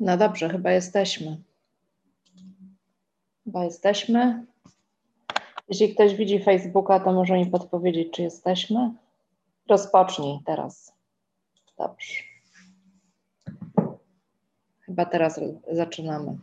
No dobrze, chyba jesteśmy. Chyba jesteśmy. Jeśli ktoś widzi Facebooka, to może mi podpowiedzieć, czy jesteśmy. Rozpocznij teraz. Dobrze. Chyba teraz zaczynamy.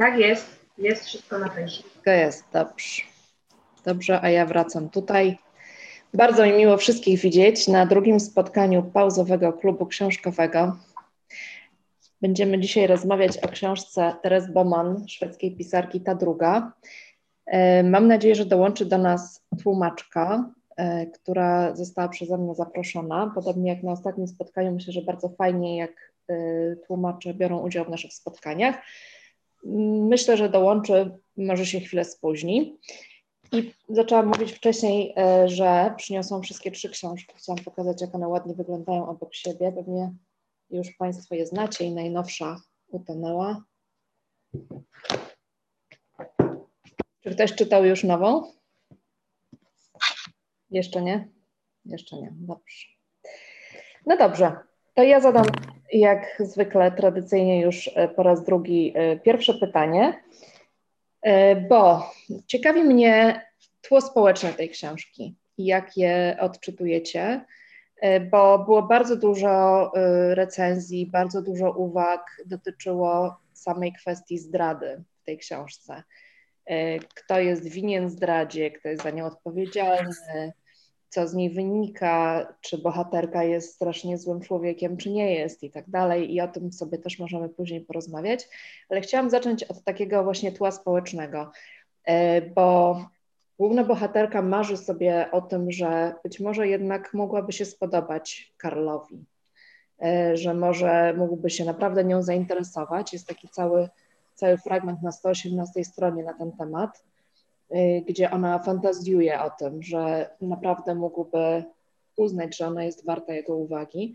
Tak jest, jest wszystko na fejsie. To jest, dobrze. Dobrze, a ja wracam tutaj. Bardzo mi miło wszystkich widzieć na drugim spotkaniu pauzowego klubu książkowego. Będziemy dzisiaj rozmawiać o książce Teres Boman, szwedzkiej pisarki Ta druga. E, mam nadzieję, że dołączy do nas tłumaczka, e, która została przeze mnie zaproszona. Podobnie jak na ostatnim spotkaniu, myślę, że bardzo fajnie, jak e, tłumacze biorą udział w naszych spotkaniach. Myślę, że dołączy, może się chwilę spóźni. I zaczęłam mówić wcześniej, e, że przyniosłam wszystkie trzy książki. Chciałam pokazać, jak one ładnie wyglądają obok siebie. Pewnie już Państwo je znacie i najnowsza utonęła. Czy ktoś czytał już nową? Jeszcze nie? Jeszcze nie. Dobrze. No dobrze. To ja zadam jak zwykle tradycyjnie już e, po raz drugi e, pierwsze pytanie, e, bo ciekawi mnie tło społeczne tej książki i jak je odczytujecie, bo było bardzo dużo recenzji, bardzo dużo uwag dotyczyło samej kwestii zdrady w tej książce. Kto jest winien zdradzie, kto jest za nią odpowiedzialny, co z niej wynika, czy bohaterka jest strasznie złym człowiekiem, czy nie jest i tak dalej. I o tym sobie też możemy później porozmawiać. Ale chciałam zacząć od takiego właśnie tła społecznego, e, bo główna bohaterka marzy sobie o tym, że być może jednak mogłaby się spodobać Karlowi, e, że może mógłby się naprawdę nią zainteresować. Jest taki cały, cały fragment na 118 stronie na ten temat. Y, gdzie ona fantazjuje o tym, że naprawdę mógłby uznać, że ona jest warta jego uwagi.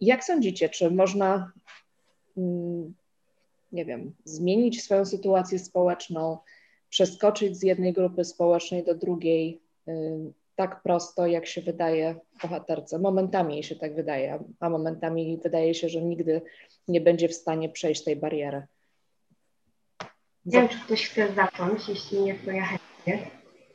Jak sądzicie, czy można, mm, nie wiem, zmienić swoją sytuację społeczną, przeskoczyć z jednej grupy społecznej do drugiej y, tak prosto, jak się wydaje bohaterce? Momentami jej się tak wydaje, a momentami wydaje się, że nigdy nie będzie w stanie przejść tej bariery. Nie wiem, czy ktoś chce zacząć, jeśli nie, to ja chętnie.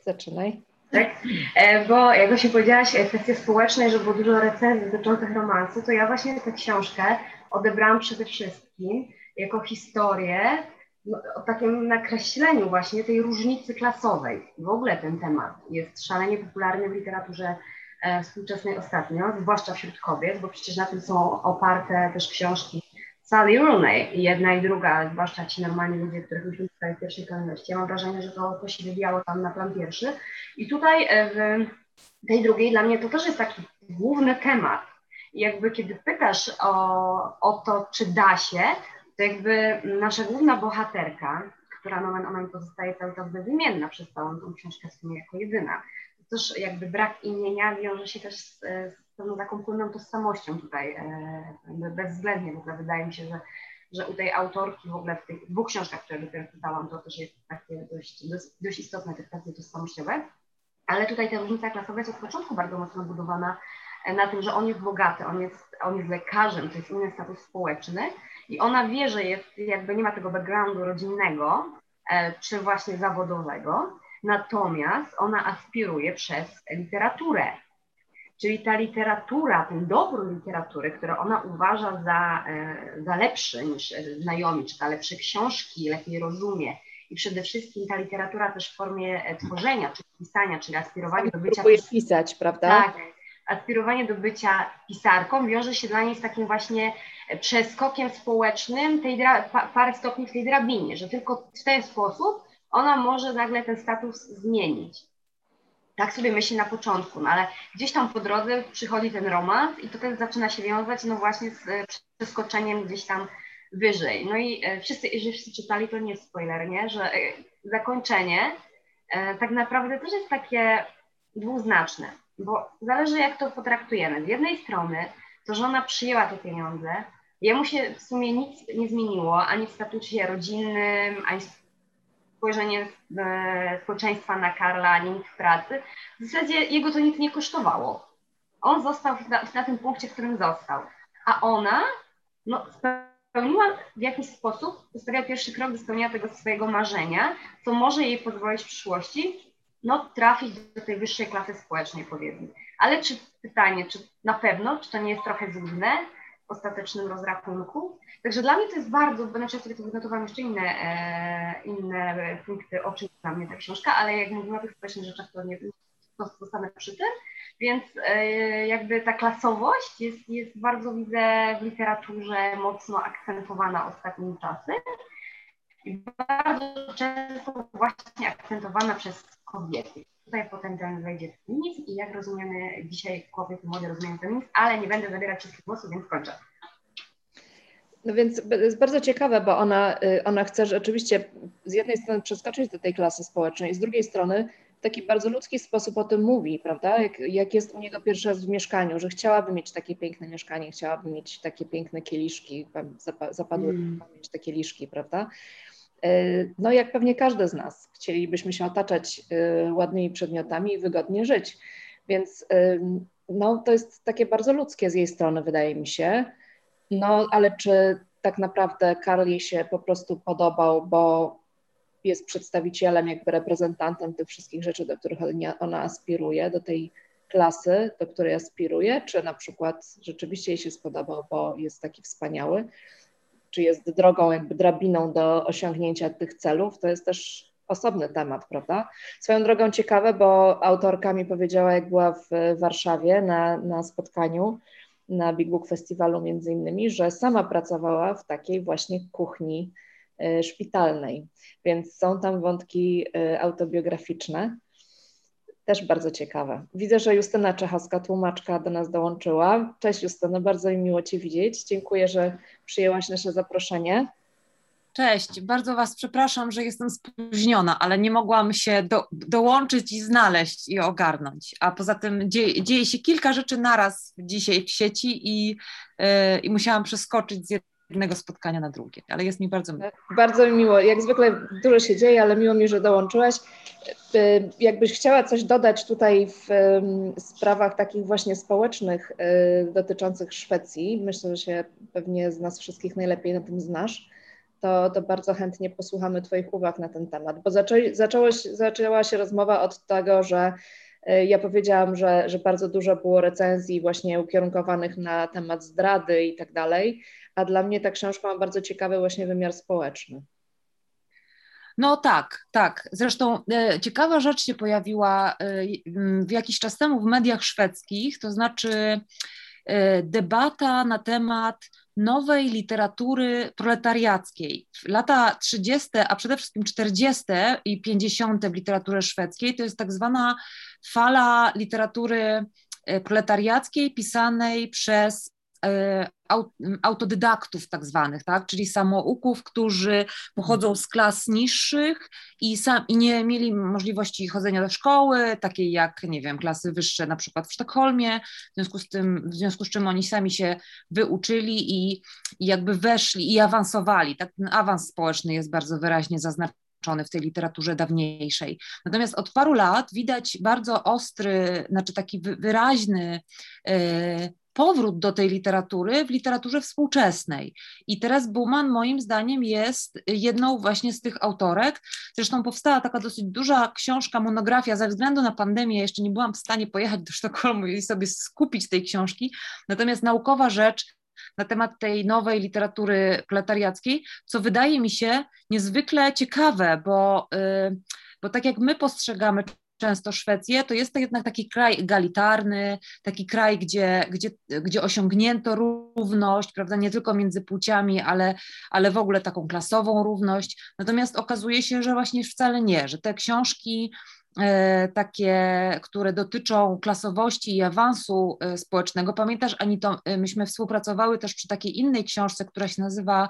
Zaczynaj. Tak? E, bo jak właśnie powiedziałaś, e, kwestie społeczne, że było dużo recenzji dotyczących romansu, to ja właśnie tę książkę odebrałam przede wszystkim jako historię no, o takim nakreśleniu właśnie tej różnicy klasowej. W ogóle ten temat jest szalenie popularny w literaturze e, współczesnej ostatnio, zwłaszcza wśród kobiet, bo przecież na tym są oparte też książki Sally Rooney, jedna i druga, zwłaszcza ci normalni ludzie, których myśmy tutaj w pierwszej kolejności. Ja mam wrażenie, że to, to się tam na plan pierwszy. I tutaj e, w tej drugiej dla mnie to też jest taki główny temat. Jakby kiedy pytasz o, o to, czy da się, to jakby nasza główna bohaterka, która nomen omen pozostaje cały czas bezimienna przez całą tą książkę w sumie jako jedyna. To też jakby brak imienia wiąże się też z, z pewną taką płynną tożsamością tutaj, e, bezwzględnie w ogóle wydaje mi się, że, że u tej autorki w ogóle w tych dwóch książkach, które dopiero czytałam, to też jest takie dość, dość, dość istotne te kwestie tożsamościowe. Ale tutaj ta różnica klasowa jest od początku bardzo mocno budowana e, na tym, że on jest bogaty, on jest, on jest lekarzem, to jest inny status społeczny i ona wie, że jest, jakby nie ma tego backgroundu rodzinnego e, czy właśnie zawodowego, natomiast ona aspiruje przez literaturę Czyli ta literatura, ten dobór literatury, którą ona uważa za, e, za lepszy niż znajomi, czy ta lepsze książki, lepiej rozumie. I przede wszystkim ta literatura też w formie e, tworzenia, czy pisania, czyli aspirowanie do bycia. Próbuje pisać, prawda? Tak. Aspirowanie do bycia pisarką wiąże się dla niej z takim właśnie przeskokiem społecznym, tej dra- parę stopni w tej drabinie, że tylko w ten sposób ona może nagle ten status zmienić. Tak sobie myśli na początku, no ale gdzieś tam po drodze przychodzi ten romans i to też zaczyna się wiązać no właśnie z e, przeskoczeniem gdzieś tam wyżej. No i e, wszyscy, jeżeli wszyscy czytali, to nie jest spoiler, nie? że e, zakończenie tak naprawdę też jest takie dwuznaczne, bo zależy jak to potraktujemy. Z jednej strony to, że ona przyjęła te pieniądze, Jemu się w sumie nic nie zmieniło, ani w statusie rodzinnym, ani spojrzenie e, społeczeństwa na Karla, w pracy. W zasadzie jego to nic nie kosztowało. On został na, na tym punkcie, w którym został. A ona no, spełniła w jakiś sposób, zostawia pierwszy krok do spełnienia tego swojego marzenia, co może jej pozwolić w przyszłości no, trafić do tej wyższej klasy społecznej, powiedzmy. Ale czy pytanie, czy na pewno, czy to nie jest trochę złudne ostatecznym rozrachunku? Także dla mnie to jest bardzo, będę często sobie to wynotowałam jeszcze inne, e, inne punkty, o czym dla mnie ta książka, ale jak mówimy o tych społecznych rzeczach, to nie to zostanę przy tym. Więc e, jakby ta klasowość jest, jest bardzo, widzę, w literaturze mocno akcentowana ostatnimi czasy. I bardzo często właśnie akcentowana przez kobiety. Tutaj potencjalnie wejdzie feminizm i jak rozumiemy dzisiaj kobiety młode rozumieją feminizm, ale nie będę zabierać wszystkich głosów, więc kończę. No więc jest bardzo ciekawe, bo ona, y, ona chce rzeczywiście z jednej strony przeskoczyć do tej klasy społecznej, z drugiej strony w taki bardzo ludzki sposób o tym mówi, prawda? Jak, jak jest u niego pierwszy raz w mieszkaniu, że chciałaby mieć takie piękne mieszkanie, chciałaby mieć takie piękne kieliszki, zapadły mm. mieć te kieliszki, prawda? Y, no jak pewnie każdy z nas, chcielibyśmy się otaczać y, ładnymi przedmiotami i wygodnie żyć. Więc no, to jest takie bardzo ludzkie z jej strony, wydaje mi się. No, ale czy tak naprawdę Karl jej się po prostu podobał, bo jest przedstawicielem, jakby reprezentantem tych wszystkich rzeczy, do których ona aspiruje, do tej klasy, do której aspiruje, czy na przykład rzeczywiście jej się spodobał, bo jest taki wspaniały, czy jest drogą, jakby drabiną do osiągnięcia tych celów, to jest też osobny temat, prawda? Swoją drogą ciekawe, bo autorka mi powiedziała, jak była w Warszawie na, na spotkaniu, na Big Book Festiwalu między innymi, że sama pracowała w takiej właśnie kuchni e, szpitalnej, więc są tam wątki e, autobiograficzne, też bardzo ciekawe. Widzę, że Justyna Czechowska, tłumaczka, do nas dołączyła. Cześć Justyna, bardzo mi miło Cię widzieć. Dziękuję, że przyjęłaś nasze zaproszenie. Cześć, bardzo Was przepraszam, że jestem spóźniona, ale nie mogłam się do, dołączyć i znaleźć i ogarnąć. A poza tym dzieje, dzieje się kilka rzeczy naraz dzisiaj w sieci i, yy, i musiałam przeskoczyć z jednego spotkania na drugie, ale jest mi bardzo miło. Bardzo mi miło. Jak zwykle dużo się dzieje, ale miło mi, że dołączyłaś. Y, jakbyś chciała coś dodać tutaj w sprawach takich właśnie społecznych y, dotyczących Szwecji, myślę, że się pewnie z nas wszystkich najlepiej na tym znasz to, to bardzo chętnie posłuchamy Twoich uwag na ten temat, bo zaczęli, zaczęłoś, zaczęła się rozmowa od tego, że y, ja powiedziałam, że, że bardzo dużo było recenzji właśnie ukierunkowanych na temat zdrady i tak dalej, a dla mnie ta książka ma bardzo ciekawy właśnie wymiar społeczny. No tak, tak. Zresztą e, ciekawa rzecz się pojawiła e, w jakiś czas temu w mediach szwedzkich, to znaczy e, debata na temat nowej literatury proletariackiej. Lata 30., a przede wszystkim 40. i 50. w literaturze szwedzkiej to jest tak zwana fala literatury e, proletariackiej pisanej przez autodydaktów tak zwanych, tak? czyli samouków, którzy pochodzą z klas niższych i, sam, i nie mieli możliwości chodzenia do szkoły, takiej jak, nie wiem, klasy wyższe na przykład w Sztokholmie, w związku z tym, w związku z czym oni sami się wyuczyli i, i jakby weszli i awansowali. Tak? Ten awans społeczny jest bardzo wyraźnie zaznaczony w tej literaturze dawniejszej. Natomiast od paru lat widać bardzo ostry, znaczy taki wyraźny yy, powrót do tej literatury w literaturze współczesnej. I teraz Buman moim zdaniem jest jedną właśnie z tych autorek. Zresztą powstała taka dosyć duża książka, monografia, ze względu na pandemię jeszcze nie byłam w stanie pojechać do Sztokholmu i sobie skupić tej książki, natomiast naukowa rzecz na temat tej nowej literatury proletariackiej, co wydaje mi się niezwykle ciekawe, bo, yy, bo tak jak my postrzegamy często Szwecję, to jest to jednak taki kraj egalitarny, taki kraj, gdzie, gdzie, gdzie osiągnięto równość, prawda, nie tylko między płciami, ale, ale w ogóle taką klasową równość. Natomiast okazuje się, że właśnie wcale nie, że te książki e, takie, które dotyczą klasowości i awansu e, społecznego. Pamiętasz, Anito, e, myśmy współpracowały też przy takiej innej książce, która się nazywa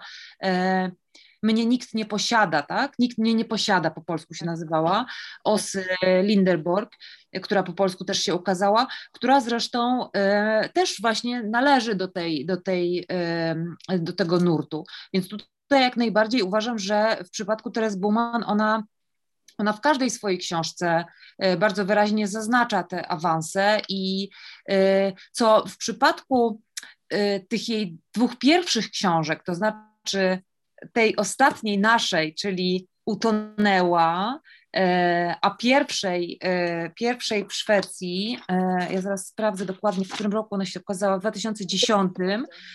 Mnie nikt nie posiada, tak? Nikt mnie nie posiada, po polsku się nazywała, Osy Linderborg, która po polsku też się ukazała, która zresztą e, też właśnie należy do, tej, do, tej, e, do tego nurtu. Więc tutaj jak najbardziej uważam, że w przypadku Teres Buman ona ona w każdej swojej książce e, bardzo wyraźnie zaznacza te awanse i e, co w przypadku e, tych jej dwóch pierwszych książek, to znaczy tej ostatniej naszej, czyli Utonęła, a pierwszej, pierwszej w Szwecji, ja zaraz sprawdzę dokładnie, w którym roku ona się okazała, w 2010.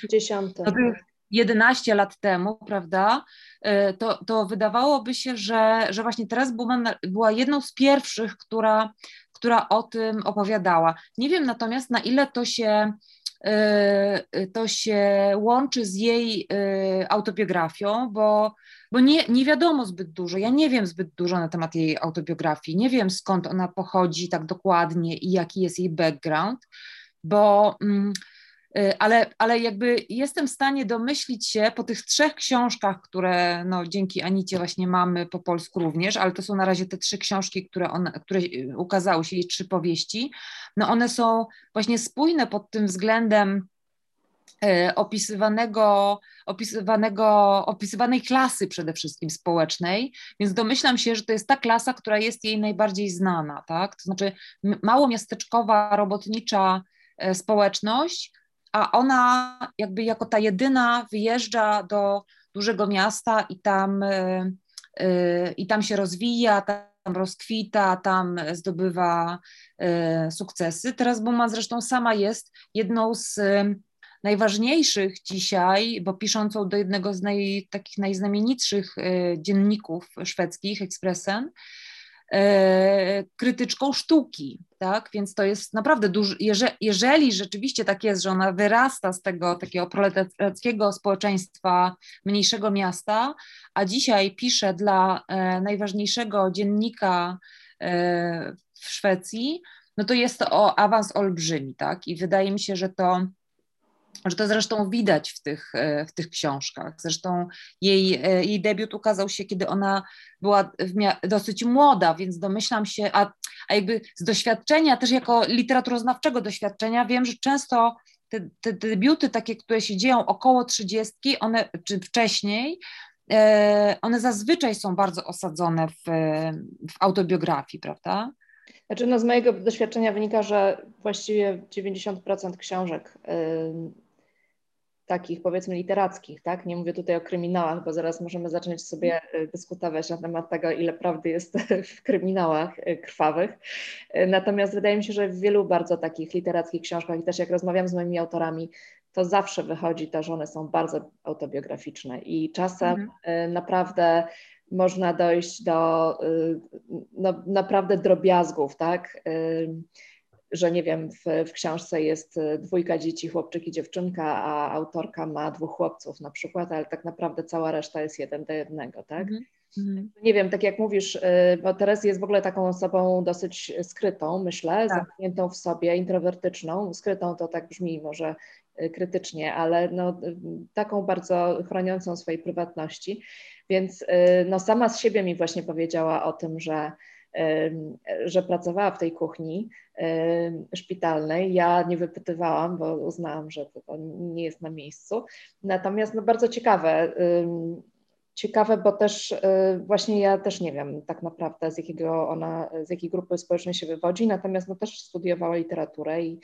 10. To był 11 lat temu, prawda, e, to, to wydawałoby się, że, że właśnie teraz Buman była jedną z pierwszych, która, która o tym opowiadała. Nie wiem natomiast, na ile to się, e, to się łączy z jej e, autobiografią, bo, bo nie, nie wiadomo zbyt dużo. Ja nie wiem zbyt dużo na temat jej autobiografii. Nie wiem skąd ona pochodzi tak dokładnie i jaki jest jej background, bo. Mm, Y, ale, ale jakby jestem w stanie domyślić się po tych trzech książkach, które no, dzięki Anicie właśnie mamy po polsku również, ale to są na razie te trzy książki, które, one, które ukazały się, i trzy powieści, no one są właśnie spójne pod tym względem y, opisywanego, opisywanego, opisywanej klasy przede wszystkim społecznej, więc domyślam się, że to jest ta klasa, która jest jej najbardziej znana, tak? To znaczy małomiasteczkowa, robotnicza y, społeczność, a ona jakby jako ta jedyna wyjeżdża do dużego miasta i tam, e, e, i tam się rozwija, tam rozkwita, tam zdobywa e, sukcesy. Teraz Buma zresztą sama jest jedną z najważniejszych dzisiaj, bo piszącą do jednego z naj, takich najznamienitszych dzienników szwedzkich, Expressen, krytyczką sztuki, tak? Więc to jest naprawdę duży, jeżeli, jeżeli rzeczywiście tak jest, że ona wyrasta z tego takiego proletariackiego społeczeństwa mniejszego miasta, a dzisiaj pisze dla e, najważniejszego dziennika e, w Szwecji, no to jest to awans olbrzymi, tak? I wydaje mi się, że to że to zresztą widać w tych, e, w tych książkach. Zresztą jej, e, jej debiut ukazał się, kiedy ona była dosyć młoda, więc domyślam się, a, a jakby z doświadczenia, też jako literaturoznawczego doświadczenia, wiem, że często te, te debiuty takie, które się dzieją około trzydziestki, one, czy wcześniej, e, one zazwyczaj są bardzo osadzone w, w autobiografii, prawda? Znaczy, no z mojego doświadczenia wynika, że właściwie 90% książek takich powiedzmy literackich, tak? Nie mówię tutaj o kryminałach, bo zaraz możemy zacząć sobie e, dyskutować na temat tego, ile prawdy jest w kryminałach e, krwawych. E, natomiast wydaje mi się, że w wielu bardzo takich literackich książkach i też jak rozmawiam z moimi autorami, to zawsze wychodzi to, że one są bardzo autobiograficzne i czasem mhm. naprawdę można dojść do no, naprawdę drobiazgów, tak? że nie wiem, w, w, książce jest dwójka dzieci, chłopczyk i dziewczynka, a autorka ma dwóch chłopców na przykład, ale tak naprawdę cała reszta jest jeden do jednego, tak? Mm -hmm. Nie wiem, tak jak mówisz, e, bo Teres jest w ogóle taką osobą dosyć skrytą, myślę, tak. zamkniętą w sobie, introwertyczną. Skrytą to tak brzmi może krytycznie, ale no, taką bardzo chroniącą swojej prywatności. Więc no, sama z siebie mi właśnie powiedziała o tym, że że pracowała w tej kuchni szpitalnej. Ja nie wypytywałam, bo uznałam, że to nie jest na miejscu. Natomiast no bardzo ciekawe, ciekawe, bo też y, właśnie ja też nie wiem tak naprawdę z jakiego ona, z jakiej grupy społecznej się wywodzi, natomiast no też studiowała literaturę i,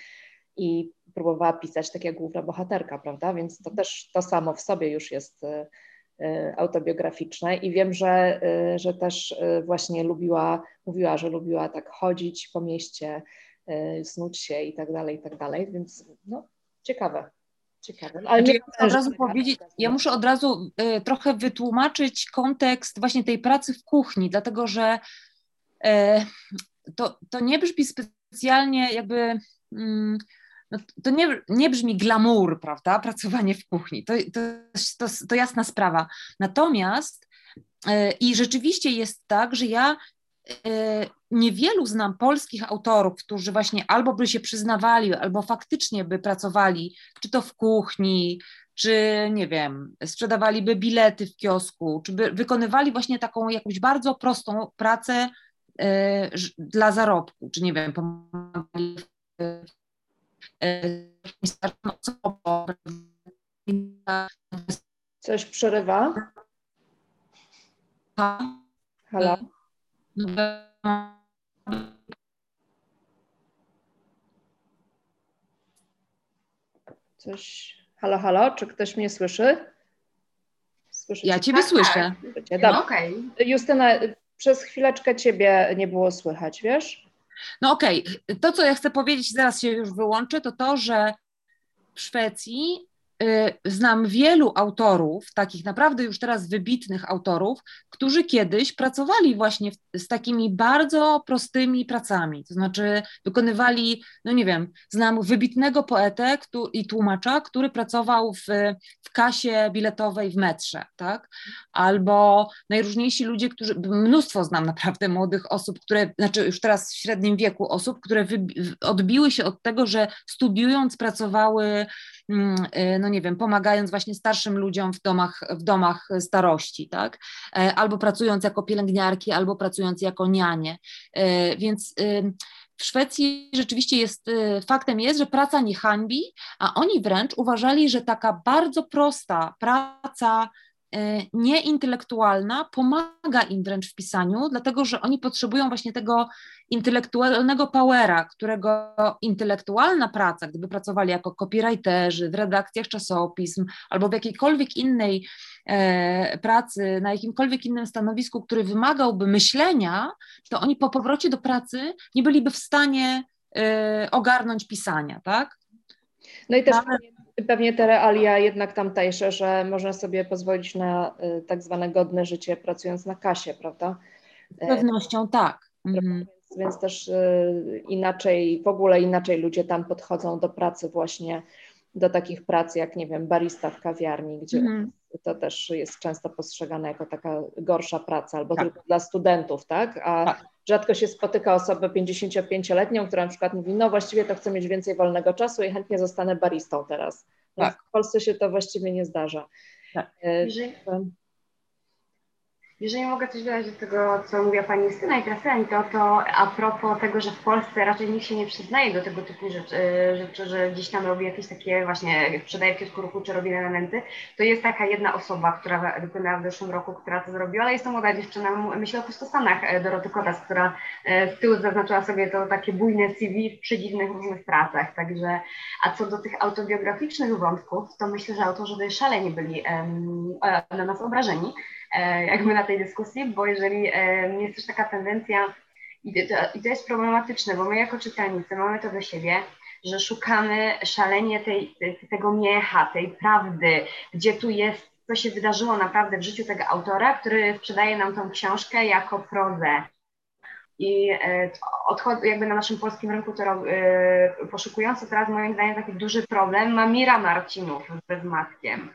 i próbowała pisać tak jak główna bohaterka, prawda? Więc to też to samo w sobie już jest y, Y, autobiograficzne i wiem, że, y, że też y, właśnie lubiła, mówiła, że lubiła tak chodzić po mieście, snuć się i tak dalej, i tak dalej, więc no, ciekawe. Ciekawe. Ale znaczy, ja, od razu powiedzieć, ja muszę od razu y, trochę wytłumaczyć kontekst właśnie tej pracy w kuchni, dlatego że y, to, to nie brzmi specjalnie jakby. Y, no, to nie, nie brzmi glamour, prawda, pracowanie w kuchni, to, to, to, to jasna sprawa. Natomiast yy, i rzeczywiście jest tak, że ja yy, niewielu znam polskich autorów, którzy właśnie albo by się przyznawali, albo faktycznie by pracowali, czy to w kuchni, czy nie wiem, sprzedawaliby bilety w kiosku, czy by wykonywali właśnie taką jakąś bardzo prostą pracę e, dla zarobku, czy nie wiem, pomagali osobom. Coś przerywa? Halo? Coś. Halo, halo, czy ktoś mnie słyszy? Słyszycie? Ja Ciebie tak, słyszę. Tak. No, okay. Justyna, przez chwileczkę Ciebie nie było słychać, wiesz? No okej, okay. to co ja chcę powiedzieć, zaraz się już wyłączę, to to, że w Szwecji znam wielu autorów, takich naprawdę już teraz wybitnych autorów, którzy kiedyś pracowali właśnie z takimi bardzo prostymi pracami, to znaczy wykonywali, no nie wiem, znam wybitnego poetę i tłumacza, który pracował w, w kasie biletowej w metrze, tak? Albo najróżniejsi ludzie, którzy, mnóstwo znam naprawdę młodych osób, które, znaczy już teraz w średnim wieku osób, które odbiły się od tego, że studiując pracowały y, no nie wiem, pomagając właśnie starszym ludziom w domach, w domach starości, tak? E, albo pracując jako pielęgniarki, albo pracując jako nianie. E, więc w Szwecji rzeczywiście jest, y, faktem jest, że praca nie hańbi, a oni wręcz uważali, że taka bardzo prosta praca nieintelektualna pomaga im wręcz w pisaniu, dlatego że oni potrzebują właśnie tego intelektualnego powera, którego intelektualna praca, gdyby pracowali jako copywriterzy w redakcjach czasopism albo w jakiejkolwiek innej e, pracy, na jakimkolwiek innym stanowisku, który wymagałby myślenia, to oni po powrocie do pracy nie byliby w stanie e, ogarnąć pisania, tak? No i też Ale pewnie te realia jednak tamtejsze, że można sobie pozwolić na y, tak zwane godne życie pracując na kasie, prawda? Z pewnością tak. Mhm. Więc, też y, inaczej, w ogóle inaczej ludzie tam podchodzą do pracy właśnie, do takich prac jak, nie wiem, barista w kawiarni, gdzie mhm. to też jest często postrzegane jako taka gorsza praca, albo tak. tylko dla studentów, tak? A tak rzadko się spotyka osobę 55-letnią, która na przykład mówi, no właściwie to chcę mieć więcej wolnego czasu i chętnie zostanę baristą teraz. Tak. W Polsce się to właściwie nie zdarza. Tak. E, jeżeli mogę coś dodać do tego, co mówiła Pani Justyna i teraz to, to a propos tego, że w Polsce raczej nikt się nie przyznaje do tego typu rzeczy, rzeczy że gdzieś tam robi jakieś takie właśnie, sprzedaje w kiosku ruchu, czy robi elementy, to jest taka jedna osoba, która wykonała w zeszłym roku, która to zrobiła, ale jest to młoda dziewczyna, myślę o Pustostanach, e, Doroty Kodas, która e, z tyłu zaznaczyła sobie to takie bujne CV w przedziwnych różnych pracach, także, a co do tych autobiograficznych wątków, to myślę, że autorzy szalenie byli um, na nas obrażeni, E, jakby na tej dyskusji, bo jeżeli e, jest też taka tendencja, i to, i to jest problematyczne, bo my jako czytelnicy mamy to do siebie, że szukamy szalenie tej, tego miecha, tej prawdy, gdzie tu jest, co się wydarzyło naprawdę w życiu tego autora, który sprzedaje nam tą książkę jako prozę. I e, odchod, jakby na naszym polskim rynku to poszukujący teraz moim zdaniem taki duży problem ma Mira Marcinów z Bezmatkiem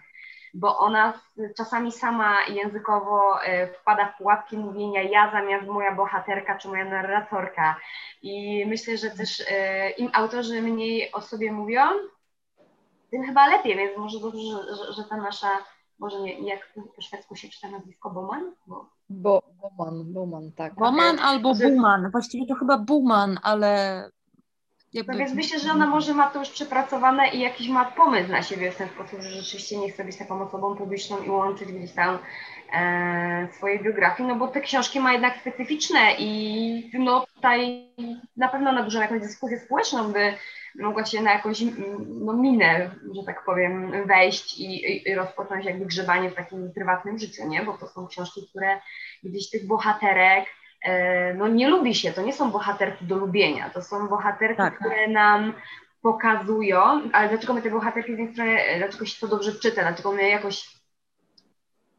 bo ona czasami sama językowo e, wpada w pułapki mówienia ja zamiast moja bohaterka czy moja narratorka. I myślę, że też e, im autorzy mniej o sobie mówią, tym chyba lepiej, więc może dobrze, że, że, że ta nasza, może nie, jak po szwedzku się czyta nazwisko Boman? Bo... Bo, Boman, Boman, tak. Boman albo Buman, właściwie to chyba Buman, ale jakby... No więc myślę, że ona może ma to już przepracowane i jakiś ma pomysł na siebie w ten sposób, że rzeczywiście nie chce być taką osobą publiczną i łączyć gdzieś tam e, swojej biografii, no bo te książki ma jednak specyficzne i no tutaj na pewno na dużą jakąś dyskusję społeczną by mogła się na jakąś no, minę, że tak powiem, wejść i, i rozpocząć jakby grzebanie w takim prywatnym życiu, nie? Bo to są książki, które gdzieś tych bohaterek no nie lubi się, to nie są bohaterki do lubienia, to są bohaterki, tak. które nam pokazują, ale dlaczego my te bohaterki z jednej strony, e, dlaczego się to dobrze czyta, dlaczego my jakoś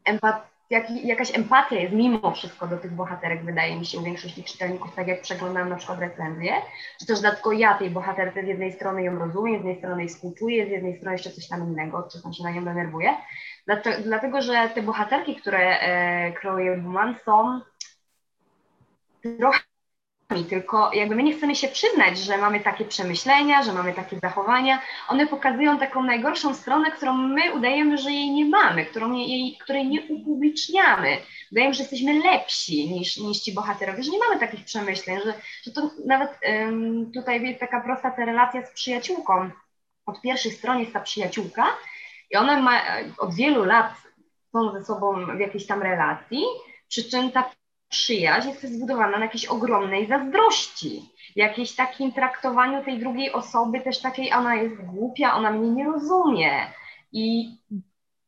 empat, jak, jakaś empatia jest mimo wszystko do tych bohaterek, wydaje mi się, u większości czytelników, tak jak przeglądam na przykład recenzję, czy też dlatego ja tej bohaterce z jednej strony ją rozumiem, z jednej strony jej współczuję, z jednej strony jeszcze coś tam innego, czy tam się na nią denerwuję, dlatego, dlatego że te bohaterki, które e, kreuje Buman są trochę tylko jakby my nie chcemy się przyznać, że mamy takie przemyślenia, że mamy takie zachowania. One pokazują taką najgorszą stronę, którą my udajemy, że jej nie mamy, którą jej, której nie upubliczniamy. Udajemy, że jesteśmy lepsi niż, niż ci bohaterowie, że nie mamy takich przemyśleń, że, że to nawet um, tutaj jest taka prosta ta relacja z przyjaciółką. Od pierwszej strony jest ta przyjaciółka i ona ma od wielu lat są ze sobą w jakiejś tam relacji, przy czym ta przyjaźń jest zbudowana na jakiejś ogromnej zazdrości, jakiejś takim traktowaniu tej drugiej osoby też takiej, ona jest głupia, ona mnie nie rozumie. I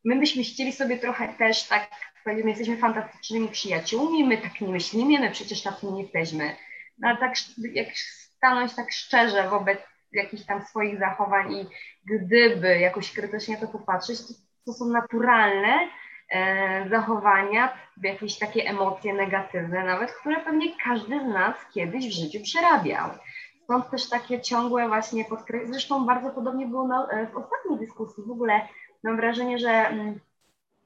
my byśmy chcieli sobie trochę też tak powiedzieć, my jesteśmy fantastycznymi przyjaciółmi, my tak nie myślimy, my przecież tacy nie jesteśmy. No ale tak jak stanąć tak szczerze wobec jakichś tam swoich zachowań i gdyby jakoś krytycznie to popatrzeć, to, to są naturalne, zachowania, jakieś takie emocje negatywne nawet, które pewnie każdy z nas kiedyś w życiu przerabiał. Stąd też takie ciągłe właśnie podkreślenie, zresztą bardzo podobnie było na, e, w ostatniej dyskusji, w ogóle mam wrażenie, że mm,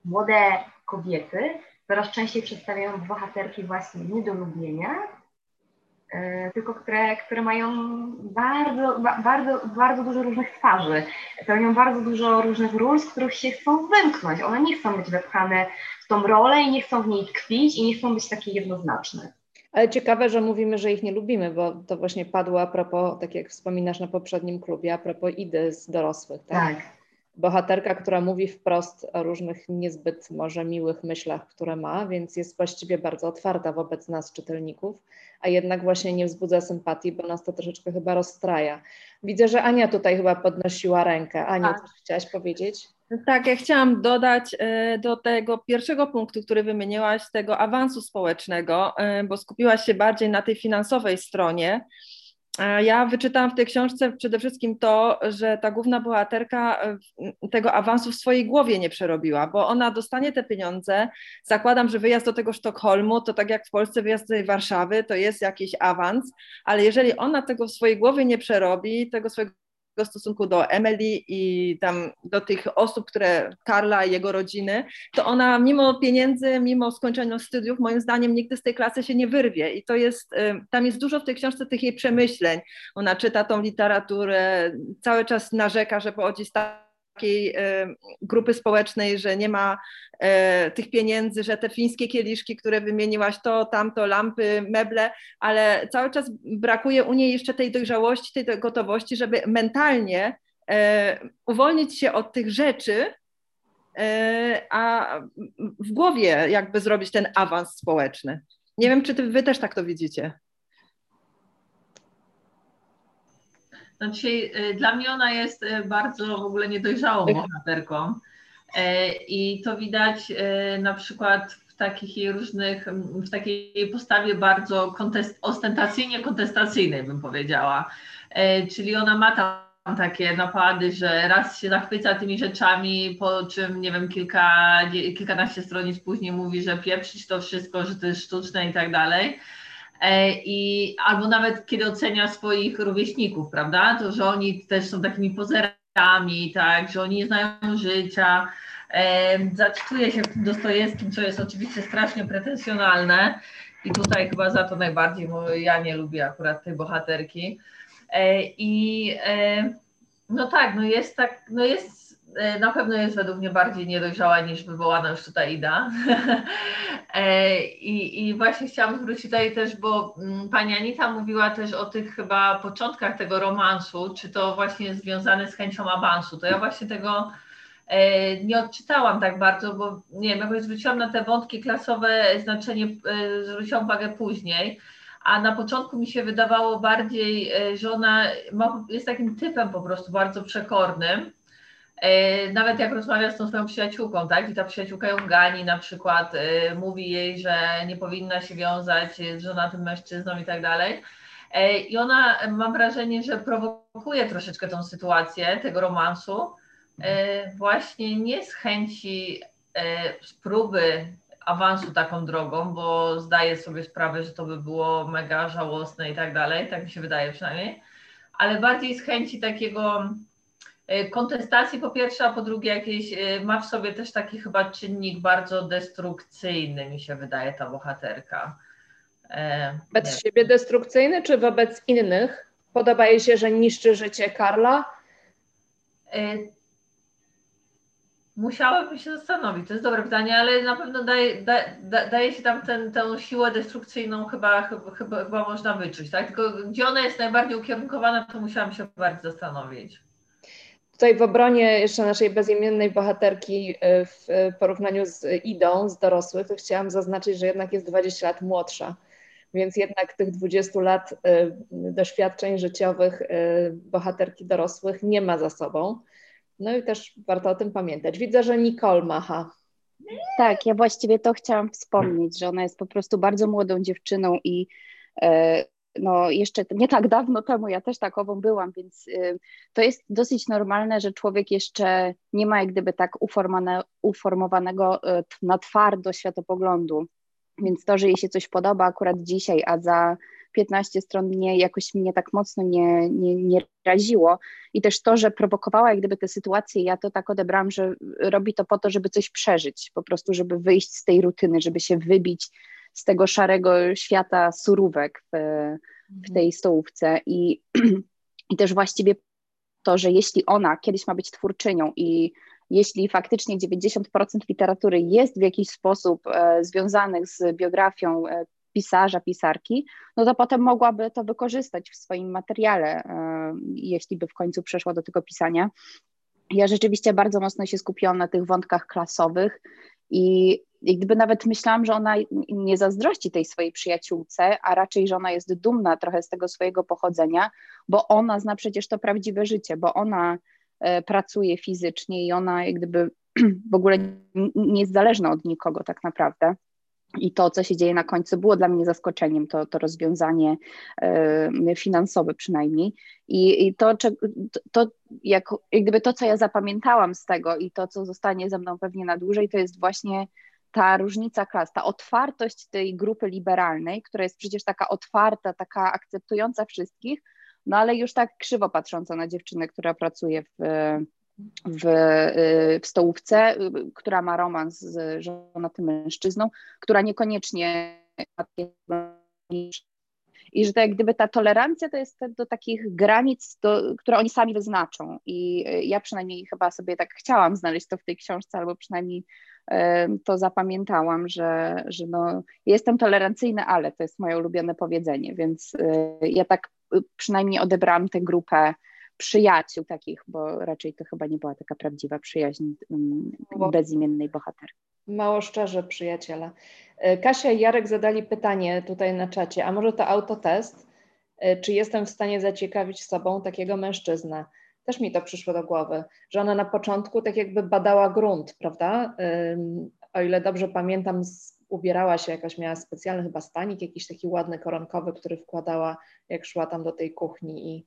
młode kobiety coraz częściej przedstawiają bohaterki właśnie nie do lubienia, E, tylko które, które mają bardzo, bardzo, bardzo dużo różnych twarzy, pełnią bardzo dużo różnych ról, z których się chcą wymknąć. One nie chcą być wepchane w tą rolę i nie chcą w niej tkwić i nie chcą być takie jednoznaczne. Ale ciekawe, że mówimy, że ich nie lubimy, bo to właśnie padło a propos, tak jak wspominasz na poprzednim klubie, a propos idy z dorosłych. Tak. tak. Bohaterka, która mówi wprost o różnych niezbyt może miłych myślach, które ma, więc jest właściwie bardzo otwarta wobec nas, czytelników a jednak właśnie nie wzbudza sympatii, bo nas to troszeczkę chyba rozstraja. Widzę, że Ania tutaj chyba podnosiła rękę. Ania, tak. coś chciałaś powiedzieć? Tak, ja chciałam dodać e, do tego pierwszego punktu, który wymieniłaś, tego awansu społecznego, e, bo skupiłaś się bardziej na tej finansowej stronie. Ja wyczytałam w tej książce przede wszystkim to, że ta główna bohaterka e, tego awansu w swojej głowie nie przerobiła, bo ona dostanie te pieniądze. Zakładam, że wyjazd do tego Sztokholmu to tak jak w Polsce wyjazd do Warszawy, to jest jakiś awans, ale jeżeli ona tego w swojej głowie nie przerobi, tego swojego stosunku do Emily i tam do tych osób, które Karla i jego rodziny, to ona mimo pieniędzy, mimo skończenia studiów, moim zdaniem nigdy z tej klasy się nie wyrwie. I to jest, y, tam jest dużo w tej książce tych jej przemyśleń. Ona czyta tą literaturę, cały czas narzeka, że pochodzi z takiej e, grupy społecznej, że nie ma e, tych pieniędzy, że te fińskie kieliszki, które wymieniłaś, to, tamto, lampy, meble, ale cały czas brakuje u niej jeszcze tej dojrzałości, tej gotowości, żeby mentalnie e, uwolnić się od tych rzeczy, a w głowie jakby zrobić ten awans społeczny. Nie wiem, czy ty, wy też tak to widzicie. Znaczy, y, dla mnie ona jest y, bardzo w ogóle niedojrzałą tak. bohaterką. E, I to widać na przykład w takich jej różnych, w takiej postawie bardzo kontest, ostentacyjnie kontestacyjnej, bym powiedziała. E, czyli ona ma tam takie napady, że raz się zachwyca tymi rzeczami, po czym, nie wiem, kilka, kilkanaście stronic później mówi, że pieprzyć to wszystko, że to jest sztuczne i tak dalej. E, i albo nawet kiedy ocenia swoich rówieśników, prawda, to że oni też są takimi pozerami, tak, że oni nie znają życia. E, zacytuję się w tym Dostojewskim, co jest oczywiście strasznie pretensjonalne i tutaj chyba za to najbardziej, bo ja nie lubię akurat tej bohaterki. E, I no tak, no jest tak, no jest E, na pewno jest według mnie bardziej niedojrzała niż wywołana już tutaj Ida. E, I, I właśnie chciałam zwrócić tutaj też, bo mm, pani Anita mówiła też o tych chyba początkach tego romansu, czy to właśnie związane z chęcią awansu. To ja właśnie tego e, nie odczytałam tak bardzo, bo nie wiem, jakoś zwróciłam na te wątki klasowe znaczenie, zwróciłam uwagę później, a na początku mi się wydawało bardziej, że ona ma, jest takim typem po prostu bardzo przekornym, E, nawet jak rozmawia z tą swoją przyjaciółką, tak, i ta przyjaciółka ją gani na przykład, e, mówi jej, że nie powinna się wiązać z żonatym mężczyzną i tak dalej. E, I ona, mam wrażenie, że prowokuje troszeczkę tą sytuację tego romansu, właśnie nie z chęci z próby awansu taką drogą, bo zdaje sobie sprawę, że to by było mega żałosne i tak dalej, tak mi się wydaje przynajmniej, ale bardziej z chęci takiego E, kontestacji po pierwsze, a po drugie jakieś, e, ma w sobie też taki chyba czynnik bardzo destrukcyjny, mi się wydaje, ta bohaterka. E, wobec siebie destrukcyjny, czy wobec innych? Podoba jej się, że niszczy życie Karla? E, musiałabym się zastanowić, to jest dobre pytanie, ale na pewno daje, da, da, daje się tam ten, tę siłę destrukcyjną chyba, chyba, chyba, chyba można wyczuć, tak? Tylko gdzie ona jest najbardziej ukierunkowana, to musiałam się bardzo zastanowić. Tutaj w obronie jeszcze naszej bezimiennej bohaterki y, w porównaniu z Idą, z dorosłych, chciałam zaznaczyć, że jednak jest 20 lat młodsza, więc jednak tych 20 lat y, doświadczeń życiowych y, bohaterki dorosłych nie ma za sobą. No i też warto o tym pamiętać. Widzę, że Nicole macha. Tak, ja właściwie to chciałam wspomnieć, że ona jest po prostu bardzo młodą dziewczyną i no jeszcze nie tak dawno temu ja też takową byłam, więc y, to jest dosyć normalne, że człowiek jeszcze nie ma jak gdyby tak uformowanego y, na twardo światopoglądu. Więc to, że jej się coś podoba akurat dzisiaj, a za 15 stron mnie jakoś mnie tak mocno nie, nie, nie raziło. I też to, że prowokowała jak gdyby te sytuacje, ja to tak odebrałam, że robi to po to, żeby coś przeżyć, po prostu, żeby wyjść z tej rutyny, żeby się wybić z tego szarego świata surówek w, w tej stołówce. I, I też właściwie to, że jeśli ona kiedyś ma być twórczynią i jeśli faktycznie 90% literatury jest w jakiś sposób e, związanych z biografią e, pisarza, pisarki, no to potem mogłaby to wykorzystać w swoim materiale, e, jeśli by w końcu przeszła do tego pisania. Ja rzeczywiście bardzo mocno się skupiłam na tych wątkach klasowych i, i gdyby nawet myślałam, że ona nie zazdrości tej swojej przyjaciółce, a raczej, że ona jest dumna trochę z tego swojego pochodzenia, bo ona zna przecież to prawdziwe życie, bo ona e, pracuje fizycznie i ona jak gdyby w ogóle nie jest zależna od nikogo tak naprawdę. I to, co się dzieje na końcu, było dla mnie zaskoczeniem, to, to rozwiązanie y, finansowe przynajmniej. I, i to, to, to, jak, jak gdyby to, co ja zapamiętałam z tego i to, co zostanie ze mną pewnie na dłużej, to jest właśnie ta różnica klas, ta otwartość tej grupy liberalnej, która jest przecież taka otwarta, taka akceptująca wszystkich, no ale już tak krzywo patrząca na dziewczynę, która pracuje w w, y, w stołówce, y, która ma romans z żonatym mężczyzną, która niekoniecznie i że to jak gdyby ta tolerancja to jest do takich granic, do, które oni sami wyznaczą. I y, ja przynajmniej chyba sobie tak chciałam znaleźć to w tej książce, albo przynajmniej to zapamiętałam, że, że no, jestem tolerancyjna, ale to jest moje ulubione powiedzenie, więc ja tak przynajmniej odebrałam tę grupę przyjaciół takich, bo raczej to chyba nie była taka prawdziwa przyjaźń bezimiennej bohaterki. Mało szczerze przyjaciele. E, Kasia i Jarek zadali pytanie tutaj na czacie, a może to autotest? E, czy jestem w stanie zaciekawić sobą takiego mężczyznę? Też mi to przyszło do głowy, że ona na początku tak jakby badała grunt, prawda? O ile dobrze pamiętam, ubierała się jakaś, miała specjalny chyba stanik, jakiś taki ładny koronkowy, który wkładała, jak szła tam do tej kuchni i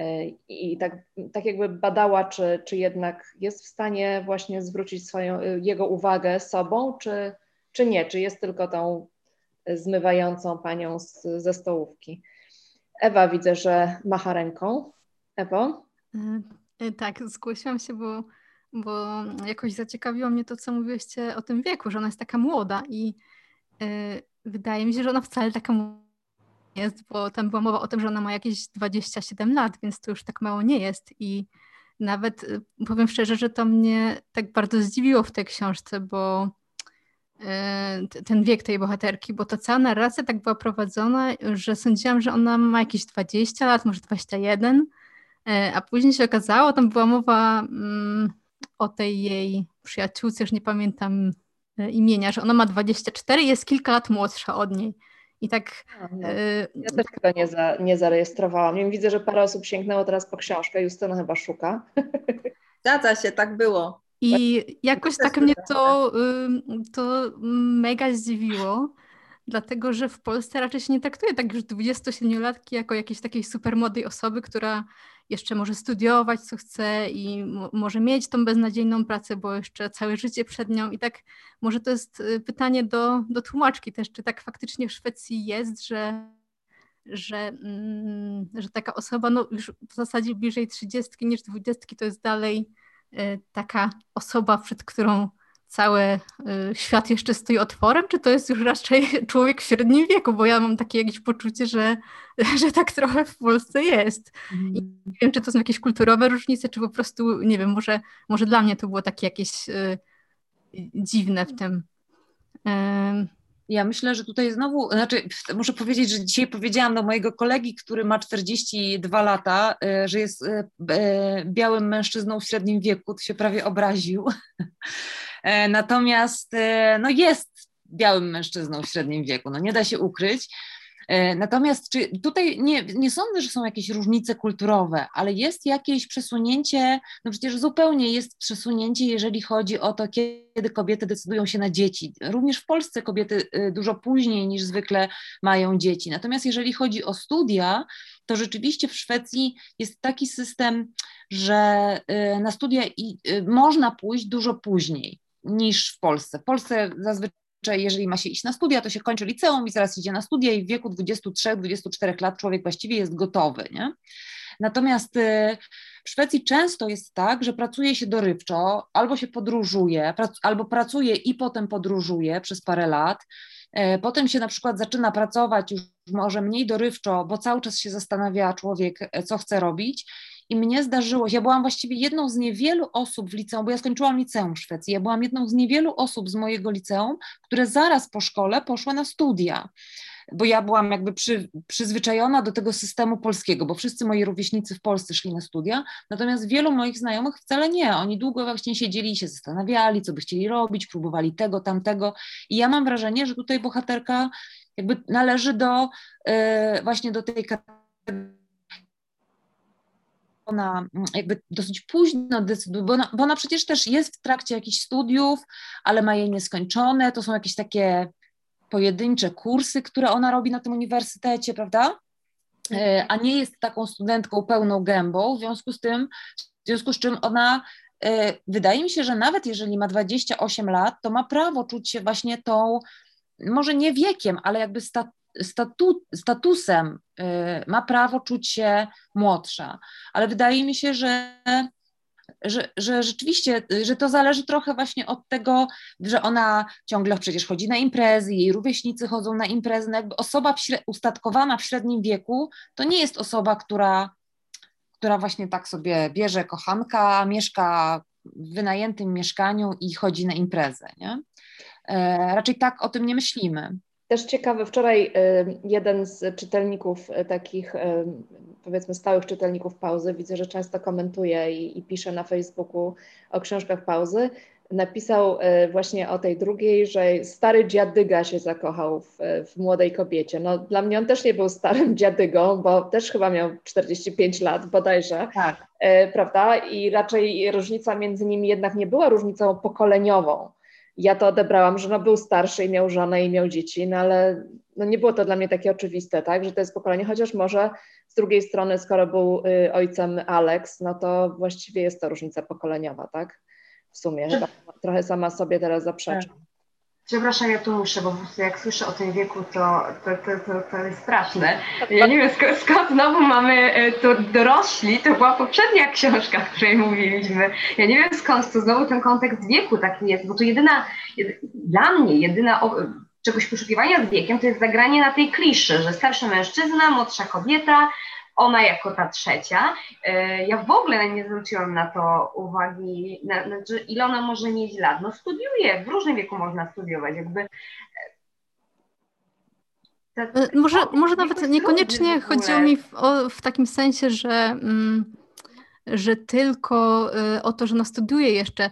E, i tak, tak jakby badała, czy, czy jednak jest w stanie właśnie zwrócić swoją, jego uwagę sobą, czy, czy nie, czy jest tylko tą zmywającą panią z, ze stołówki. Ewa widzę, że macha ręką. Ewo? E, e, tak, zgłosiłam się, bo, bo jakoś zaciekawiło mnie to, co mówiłyście o tym wieku, że ona jest taka młoda i wydaje mi się, że ona wcale taka młoda jest, bo tam była mowa o tym, że ona ma jakieś 27 lat, więc to już tak mało nie jest. I nawet powiem szczerze, że to mnie tak bardzo zdziwiło w tej książce, bo ten wiek tej bohaterki, bo ta cała narracja tak była prowadzona, że sądziłam, że ona ma jakieś 20 lat, może 21, y, a później się okazało, tam była mowa mm, o tej jej przyjaciółce, już nie pamiętam imienia, że ona ma 24 i jest kilka lat młodsza od niej. I tak. No. Y, ja też tego nie, za, nie zarejestrowałam. Wiem, widzę, że parę osób sięgnęło teraz po książkę. Justyna chyba szuka. Zgadza się, tak było. I jakoś tak mnie to, to mega zdziwiło, dlatego że w Polsce raczej się nie traktuje tak już 27-latki jako jakiejś takiej super młodej osoby, która jeszcze może studiować, co chce i może mieć tą beznadziejną pracę, bo jeszcze całe życie przed nią. I tak może to jest y, pytanie do, do tłumaczki też, czy tak faktycznie w Szwecji jest, że, że, mm, że taka osoba no, już w zasadzie bliżej 30 niż 20 to jest dalej y, taka osoba, przed którą cały y, świat jeszcze stoi otworem, czy to jest już raczej człowiek w średnim wieku, bo ja mam takie jakieś poczucie, że, że tak trochę w Polsce jest. I nie wiem, czy to są jakieś kulturowe różnice, czy po prostu, nie wiem, może, może dla mnie to było takie jakieś y, dziwne w tym. Ja myślę, że tutaj znowu, znaczy muszę powiedzieć, że dzisiaj powiedziałam do mojego kolegi, który ma 42 lata, y, że jest białym mężczyzną w średnim wieku, to się prawie obraził. E, natomiast e, no jest białym mężczyzną w średnim wieku, no nie da się ukryć. E, natomiast czy tutaj nie, nie sądzę, że są jakieś różnice kulturowe, ale jest jakieś przesunięcie, no przecież zupełnie jest przesunięcie, jeżeli chodzi o to, kiedy kobiety decydują się na dzieci. Również w Polsce kobiety dużo później niż zwykle mają dzieci. Natomiast jeżeli chodzi o studia, to rzeczywiście w Szwecji jest taki system, że na studia można pójść dużo później niż w Polsce. W Polsce zazwyczaj jeżeli ma się iść na studia, to się kończy liceum i zaraz idzie na studia i w wieku 23-24 lat człowiek właściwie jest gotowy. Nie? Natomiast y, w Szwecji często jest tak, że pracuje się dorywczo, albo się podróżuje, albo pracuje i potem podróżuje przez parę lat. E, potem się na przykład zaczyna pracować już może mniej dorywczo, bo cały czas się zastanawia człowiek, e, co chce robić, i mnie zdarzyło ja byłam właściwie jedną z niewielu osób w liceum, bo ja skończyłam liceum w Szwecji, ja byłam jedną z niewielu osób z mojego liceum, które zaraz po szkole poszły na studia bo ja byłam jakby przy, przyzwyczajona do tego systemu polskiego, bo wszyscy moi rówieśnicy w Polsce szli na studia, natomiast wielu moich znajomych wcale nie. Oni długo właśnie siedzieli i się zastanawiali, co by chcieli robić, próbowali tego, tamtego. I ja mam wrażenie, że tutaj bohaterka jakby należy do yy, właśnie do tej kategorii ona mm, jakby dosyć późno decyduje, bo ona, bo ona przecież też jest w trakcie jakichś studiów, ale ma je nieskończone, to są jakieś takie pojedyncze kursy, które ona robi na tym uniwersytecie, prawda? E, a nie jest taką studentką pełną gębą, w związku z tym, w związku z czym ona e, wydaje mi się, że nawet jeżeli ma 28 lat, to ma prawo czuć się właśnie tą, może nie wiekiem, ale jakby stat, statu, statusem y, ma prawo czuć się młodsza, ale wydaje mi się, że że, że rzeczywiście, że to zależy trochę właśnie od tego, że ona ciągle przecież chodzi na imprezy, jej rówieśnicy chodzą na imprezy, no jakby osoba w ustatkowana w średnim wieku to nie jest osoba, która, która właśnie tak sobie bierze kochanka, mieszka w wynajętym mieszkaniu i chodzi na imprezę, nie? E, raczej tak o tym nie myślimy. Też ciekawe, wczoraj y, jeden z czytelników y, takich, y, powiedzmy stałych czytelników pauzy, widzę, że często komentuje i, i pisze na Facebooku o książkach pauzy, napisał właśnie o tej drugiej, że stary dziadyga się zakochał w, w, młodej kobiecie. No dla mnie on też nie był starym dziadygą, bo też chyba miał 45 lat bodajże, tak. prawda? I raczej różnica między nimi jednak nie była różnicą pokoleniową ja to odebrałam, że no był starszy i miał żonę i miał dzieci, no ale no nie było to dla mnie takie oczywiste, tak, że to jest pokolenie, chociaż może z drugiej strony, skoro był y, ojcem Alex, no to właściwie jest to różnica pokoleniowa, tak, w sumie, chyba trochę sama sobie teraz zaprzeczam. Tak. Przepraszam, ja tu muszę, bo po prostu jak słyszę o tym wieku, to, to, to, to, to jest straszne. Ja nie wiem, skąd, skąd znowu mamy e, to dorośli, to była poprzednia książka, o której mówiliśmy. Ja nie wiem skąd to znowu ten kontekst wieku taki jest, bo to jedyna, dla mnie jedyna czegoś poszukiwania z wiekiem to jest zagranie na tej kliszy, że starszy mężczyzna, młodsza kobieta, ona jako ta trzecia. E, ja w ogóle nie zwróciłam na to uwagi, na, znaczy ile ona może mieć lat. No studiuje, w różnym wieku można studiować, jakby e, może, może nawet niekoniecznie chodziło mi w, o, w, takim sensie, że, mm, że tylko y, o to, że ona studiuje jeszcze.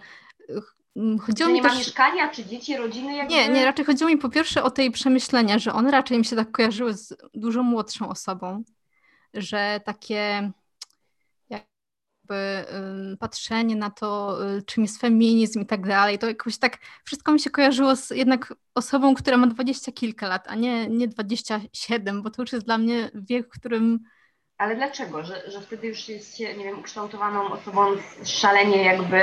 Chodziło że mi nie też... ma mieszkania, czy dzieci, rodziny? Jakby... Nie, nie, raczej chodziło mi po pierwsze o tej przemyślenia, że one raczej mi się tak kojarzyły z dużo młodszą osobą że takie jakby patrzenie na to, y, czym jest feminizm i tak dalej, to jakoś tak wszystko mi się kojarzyło z jednak osobą, która ma dwadzieścia kilka lat, a nie, nie 27, bo to już jest dla mnie wiek, w którym ale dlaczego? Że, że wtedy już jest, nie wiem, ukształtowaną osobą szalenie jakby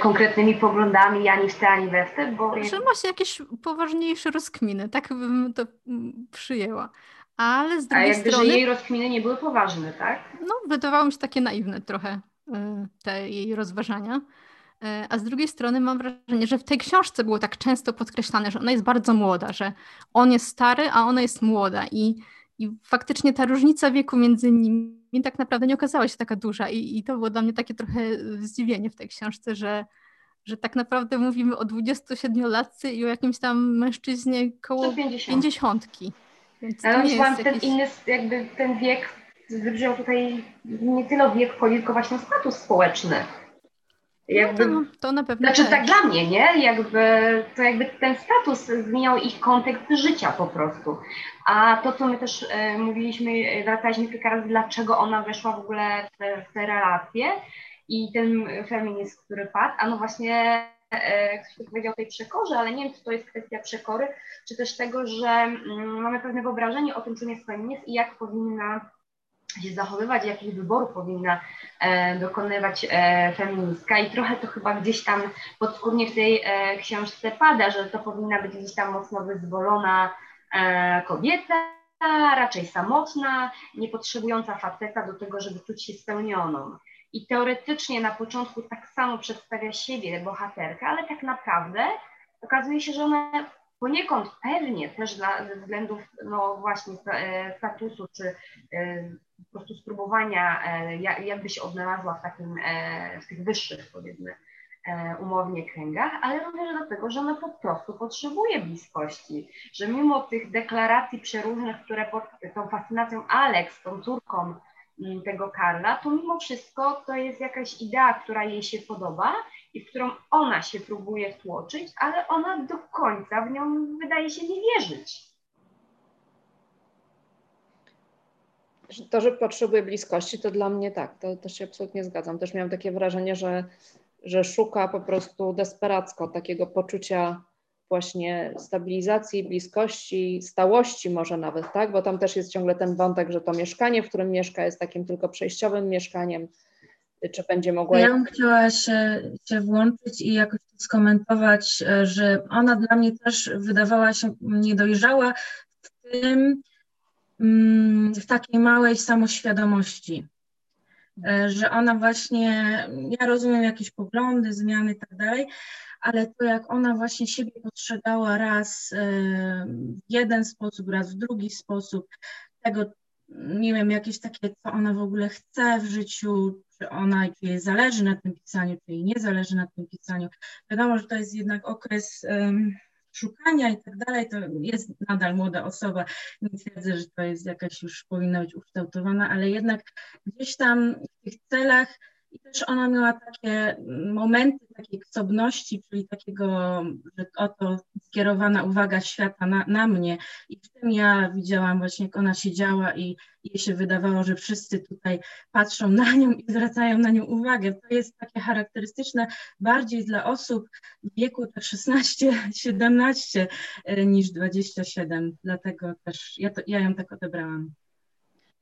konkretnymi poglądami, ani w te, ani we w te, bo... Że ma się jakieś poważniejsze rozkminy, tak bym to mm, przyjęła ale z drugiej A jakby, strony... że jej rozkminy nie były poważne, tak? No, wydawało mi się takie naiwne trochę y, te jej rozważania. E, a z drugiej strony mam wrażenie, że w tej książce było tak często podkreślane, że ona jest bardzo młoda, że on jest stary, a ona jest młoda. I, i faktycznie ta różnica wieku między nimi tak naprawdę nie okazała się taka duża. I, i to było dla mnie takie trochę zdziwienie w tej książce, że, że tak naprawdę mówimy o 27-latce i o jakimś tam mężczyźnie koło 50. 50. Więc Ale nie jest ten inny, jakby ten wiek wybrzmiał tutaj nie tyle wiek wchodzi, tylko właśnie status społeczny. Jakby, no to, to na pewno. Znaczy tak dla mnie, nie? Jakby, to jakby ten status zmieniał ich kontekst życia po prostu. A to, co my też e, mówiliśmy, wracaliśmy kilka razy, dlaczego ona weszła w ogóle w te, w te relacje i ten feminizm, który padł, a no właśnie e, ktoś powiedział o tej przekorze, ale nie wiem, czy to jest kwestia przekory, czy też tego, że mm, mamy pewne wyobrażenie o tym, czym jest feminizm i jak powinna się zachowywać, jakich wyborów powinna e, dokonywać e, feministka i trochę to chyba gdzieś tam podskórnie w tej e, książce pada, że to powinna być gdzieś tam mocno wyzwolona e, kobieta, raczej samotna, nie potrzebująca faceta do tego, żeby czuć się spełnioną. I teoretycznie na początku tak samo przedstawia siebie bohaterka, ale tak naprawdę okazuje się, że ona poniekąd pewnie też dla, ze względów no właśnie e, statusu czy e, po prostu spróbowania, e, jakby się odnalazła w takim, w tych wyższych powiedzmy umownie kręgach, ale również dlatego, że ona po prostu potrzebuje bliskości, że mimo tych deklaracji przeróżnych, które pod tą fascynacją Alex, tą córką tego Karla, to mimo wszystko to jest jakaś idea, która jej się podoba i w którą ona się próbuje wtłoczyć, ale ona do końca w nią wydaje się nie wierzyć. To, że potrzebuje bliskości, to dla mnie tak, to też się absolutnie zgadzam. Też miałam takie wrażenie, że, że szuka po prostu desperacko takiego poczucia właśnie stabilizacji, bliskości, stałości może nawet, tak? Bo tam też jest ciągle ten wątek, że to mieszkanie, w którym mieszka, jest takim tylko przejściowym mieszkaniem, czy będzie mogła... Ja bym chciała się, się włączyć i jakoś skomentować, e, że ona dla mnie też wydawała się niedojrzała w tym, mm, w takiej małej samoświadomości, e, że ona właśnie, ja rozumiem jakieś poglądy, zmiany i tak dalej, ale to jak ona właśnie siebie postrzegała raz e, w jeden sposób, raz w drugi sposób, tego, nie wiem, jakieś takie, co ona w ogóle chce w życiu, czy ona, czy jej zależy na tym pisaniu, czy jej nie zależy na tym pisaniu. Wiadomo, że to jest jednak okres um, szukania i tak dalej, to jest nadal młoda osoba, nie twierdzę, że to jest jakaś już powinna być ukształtowana, ale jednak gdzieś tam w tych celach i też ona miała takie momenty takiej ksobności, czyli takiego, że oto skierowana uwaga świata na, na mnie. I w tym ja widziałam właśnie, jak ona siedziała i jej się wydawało, że wszyscy tutaj patrzą na nią i zwracają na nią uwagę. To jest takie charakterystyczne bardziej dla osób w wieku tak 16-17 e, niż 27. Dlatego też ja, to, ja ją tak odebrałam.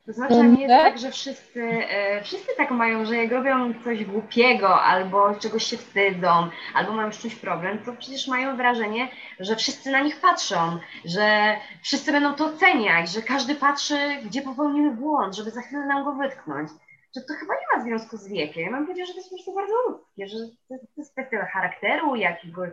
To znaczy, nie jest tak, że wszyscy, e, wszyscy tak mają, że jak robią coś głupiego, albo czegoś się wstydzą, albo mają z czymś problem, to przecież mają wrażenie, że wszyscy na nich patrzą, że wszyscy będą to oceniać, że każdy patrzy, gdzie popełnimy błąd, żeby za chwilę nam go wytknąć. Że to chyba nie ma związku z wiekiem. Ja mam powiedzieć, że to jest po prostu bardzo ludzkie, że to jest kwestia charakteru, jakiegoś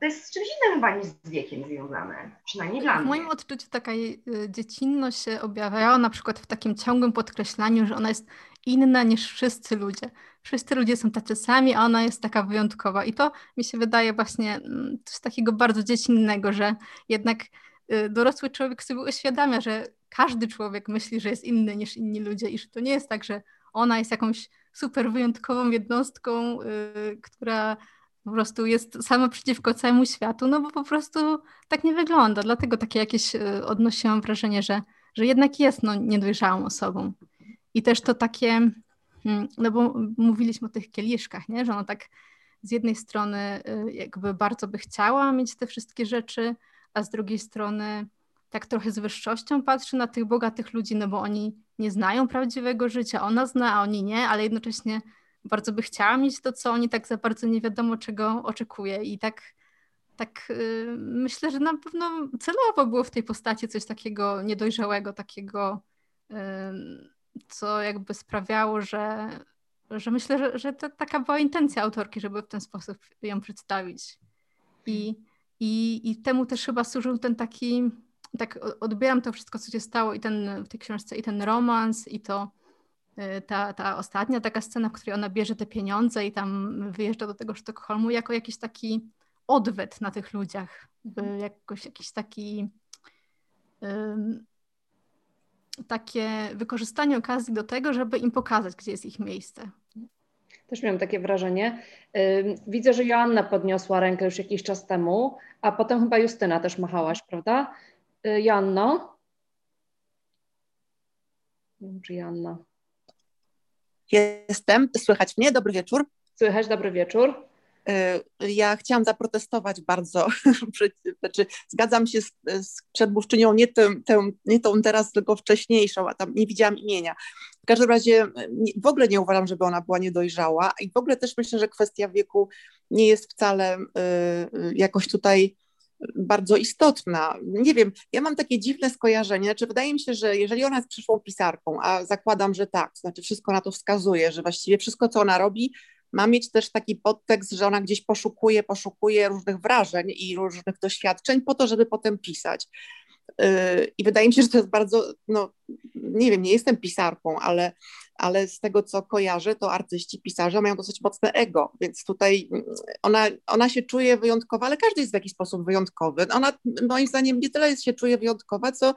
to jest z czymś innym chyba niż z wiekiem związane, przynajmniej dla mnie. W moim odczuciu taka y, dziecinność się objawia na przykład w takim ciągłym podkreślaniu, że ona jest inna niż wszyscy ludzie. Wszyscy ludzie są tacy sami, a ona jest taka wyjątkowa. I to mi się wydaje właśnie mm, coś takiego bardzo dziecinnego, że jednak y, dorosły człowiek sobie uświadamia, że każdy człowiek myśli, że jest inny niż inni ludzie i że to nie jest tak, że ona jest jakąś super wyjątkową jednostką, yy, która po prostu jest sama przeciwko całemu światu, no bo po prostu tak nie wygląda. Dlatego takie jakieś e, odnosiłam wrażenie, że, że jednak jest no, niedojrzałą osobą. I też to takie, hmm, no bo mówiliśmy o tych kieliszkach, nie? że ona tak z jednej strony e, jakby bardzo by chciała mieć te wszystkie rzeczy, a z drugiej strony tak trochę z wyższością patrzy na tych bogatych ludzi, no bo oni nie znają prawdziwego życia, ona zna, a oni nie, ale jednocześnie bardzo by chciała mieć to, co oni tak za bardzo nie wiadomo czego oczekuje i tak tak yy, myślę, że na pewno celowo było w tej postaci coś takiego niedojrzałego, takiego, yy, co jakby sprawiało, że, że myślę, że, że to taka była intencja autorki, żeby w ten sposób ją przedstawić. I, i, i temu też chyba służył ten taki, tak odbieram to wszystko, co się stało i ten w tej książce, i ten romans, i to y, ta, ta ostatnia taka scena, w której ona bierze te pieniądze i tam wyjeżdża do tego Sztokholmu, jako jakiś taki odwet na tych ludziach, mhm. jakoś jakiś taki takie wykorzystanie okazji do tego, żeby im pokazać, gdzie jest ich miejsce. Też miałam takie wrażenie. Widzę, że Joanna podniosła rękę już jakiś czas temu, a potem chyba Justyna też machałaś, prawda? Y, Joanno? Nie wiem, czy Joanna. Jestem, słychać mnie? Dobry wieczór. Słychać, dobry wieczór. Y, ja chciałam zaprotestować bardzo, znaczy zgadzam się z, z przedmówczynią, nie, tę, tę, nie tą teraz, tylko wcześniejszą, a tam nie widziałam imienia. W każdym razie w ogóle nie uważam, żeby ona była niedojrzała i w ogóle też myślę, że kwestia wieku nie jest wcale y, y jakoś tutaj bardzo istotna. Nie wiem, ja mam takie dziwne skojarzenie, znaczy wydaje mi się, że jeżeli ona jest przyszłą pisarką, a zakładam, że tak, znaczy wszystko na to wskazuje, że właściwie wszystko, co ona robi, ma mieć też taki podtekst, że ona gdzieś poszukuje, poszukuje różnych wrażeń i różnych doświadczeń po to, żeby potem pisać. Yy, I wydaje mi się, że to jest bardzo, no nie wiem, nie jestem pisarką, ale, ale z tego, co kojarzę, to artyści, pisarze mają dosyć mocne ego, więc tutaj mm, ona, ona się czuje wyjątkowa, ale każdy jest w jakiś sposób wyjątkowy. Ona moim zdaniem nie tyle się czuje wyjątkowa, co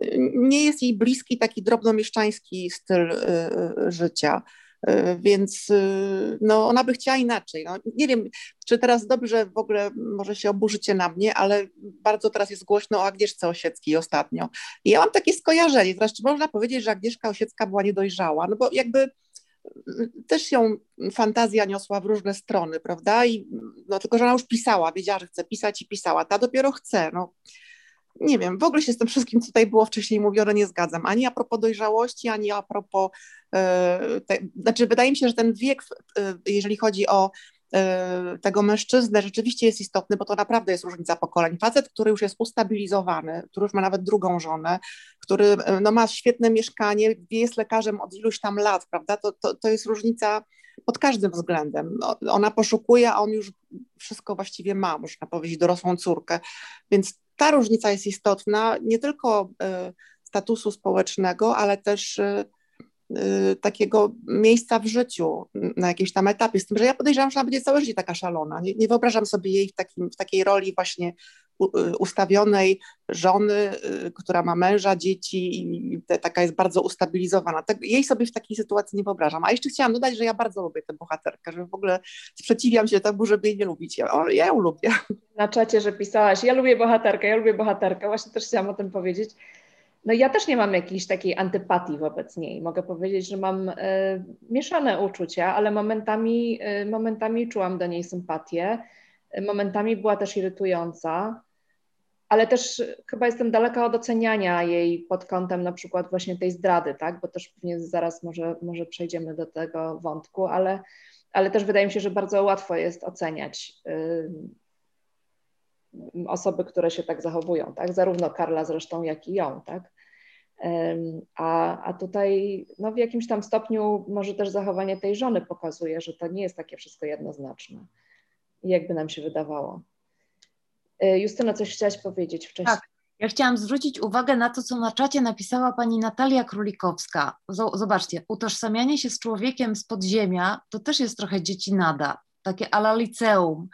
yy, nie jest jej bliski taki drobnomieszczański styl yy, życia. E, więc y, no, ona by chciała inaczej. No, nie wiem, czy teraz dobrze w ogóle może się oburzycie na mnie, ale bardzo teraz jest głośno o Agnieszce Osieckiej ostatnio. I ja mam takie skojarzenie, zresztą można powiedzieć, że Agnieszka Osiecka była niedojrzała, no bo jakby y, też ją fantazja niosła w różne strony, prawda? I, no, tylko, że ona już pisała, wiedziała, że chce pisać i pisała. Ta dopiero chce. No nie wiem, w ogóle się z tym wszystkim, co tutaj było wcześniej mówione, nie zgadzam. Ani a propos dojrzałości, ani a propos, e, te, znaczy wydaje mi się, że ten wiek, e, jeżeli chodzi o e, tego mężczyznę rzeczywiście jest istotny, bo to naprawdę jest różnica pokoleń. Facet, który już jest ustabilizowany, który już ma nawet drugą żonę, który no, ma świetne mieszkanie, jest lekarzem od iluś tam lat, prawda? To, to, to jest różnica pod każdym względem. No, ona poszukuje, a on już wszystko właściwie ma, można powiedzieć, dorosłą córkę. Więc ta różnica jest istotna, nie tylko e, statusu społecznego, ale też e, e, takiego miejsca w życiu na jakimś tam etapie. Z tym, że ja podejrzewam, że ona będzie całe życie taka szalona. Nie, nie wyobrażam sobie jej w, takim, w takiej roli właśnie ustawionej żony, y, która ma męża, dzieci i taka jest bardzo ustabilizowana. Tak, jej sobie w takiej sytuacji nie wyobrażam. A jeszcze chciałam dodać, że ja bardzo lubię tę bohaterkę, że w ogóle sprzeciwiam się temu, żeby jej nie lubić. Ja, ja ją lubię. Na czacie, że pisałaś, ja lubię bohaterkę, ja lubię bohaterkę. Właśnie też chciałam o tym powiedzieć. No ja też nie mam jakiejś takiej antypatii wobec niej. Mogę powiedzieć, że mam y, mieszane uczucia, ale momentami, y, momentami czułam do niej sympatię momentami była też irytująca, ale też chyba jestem daleka od oceniania jej pod kątem na przykład właśnie tej zdrady, tak? Bo też pewnie zaraz może, może przejdziemy do tego wątku, ale, ale też wydaje mi się, że bardzo łatwo jest oceniać y, osoby, które się tak zachowują, tak? Zarówno Karla zresztą, jak i ją, tak? A, a tutaj no w jakimś tam stopniu może też zachowanie tej żony pokazuje, że to nie jest takie wszystko jednoznaczne jakby nam się wydawało. E, Justyna, coś chciałaś powiedzieć wcześniej? Tak. Ja chciałam zwrócić uwagę na to, co na czacie napisała pani Natalia Królikowska. Zobaczcie, utożsamianie się z człowiekiem z podziemia to też jest trochę dziecinada, takie ala liceum.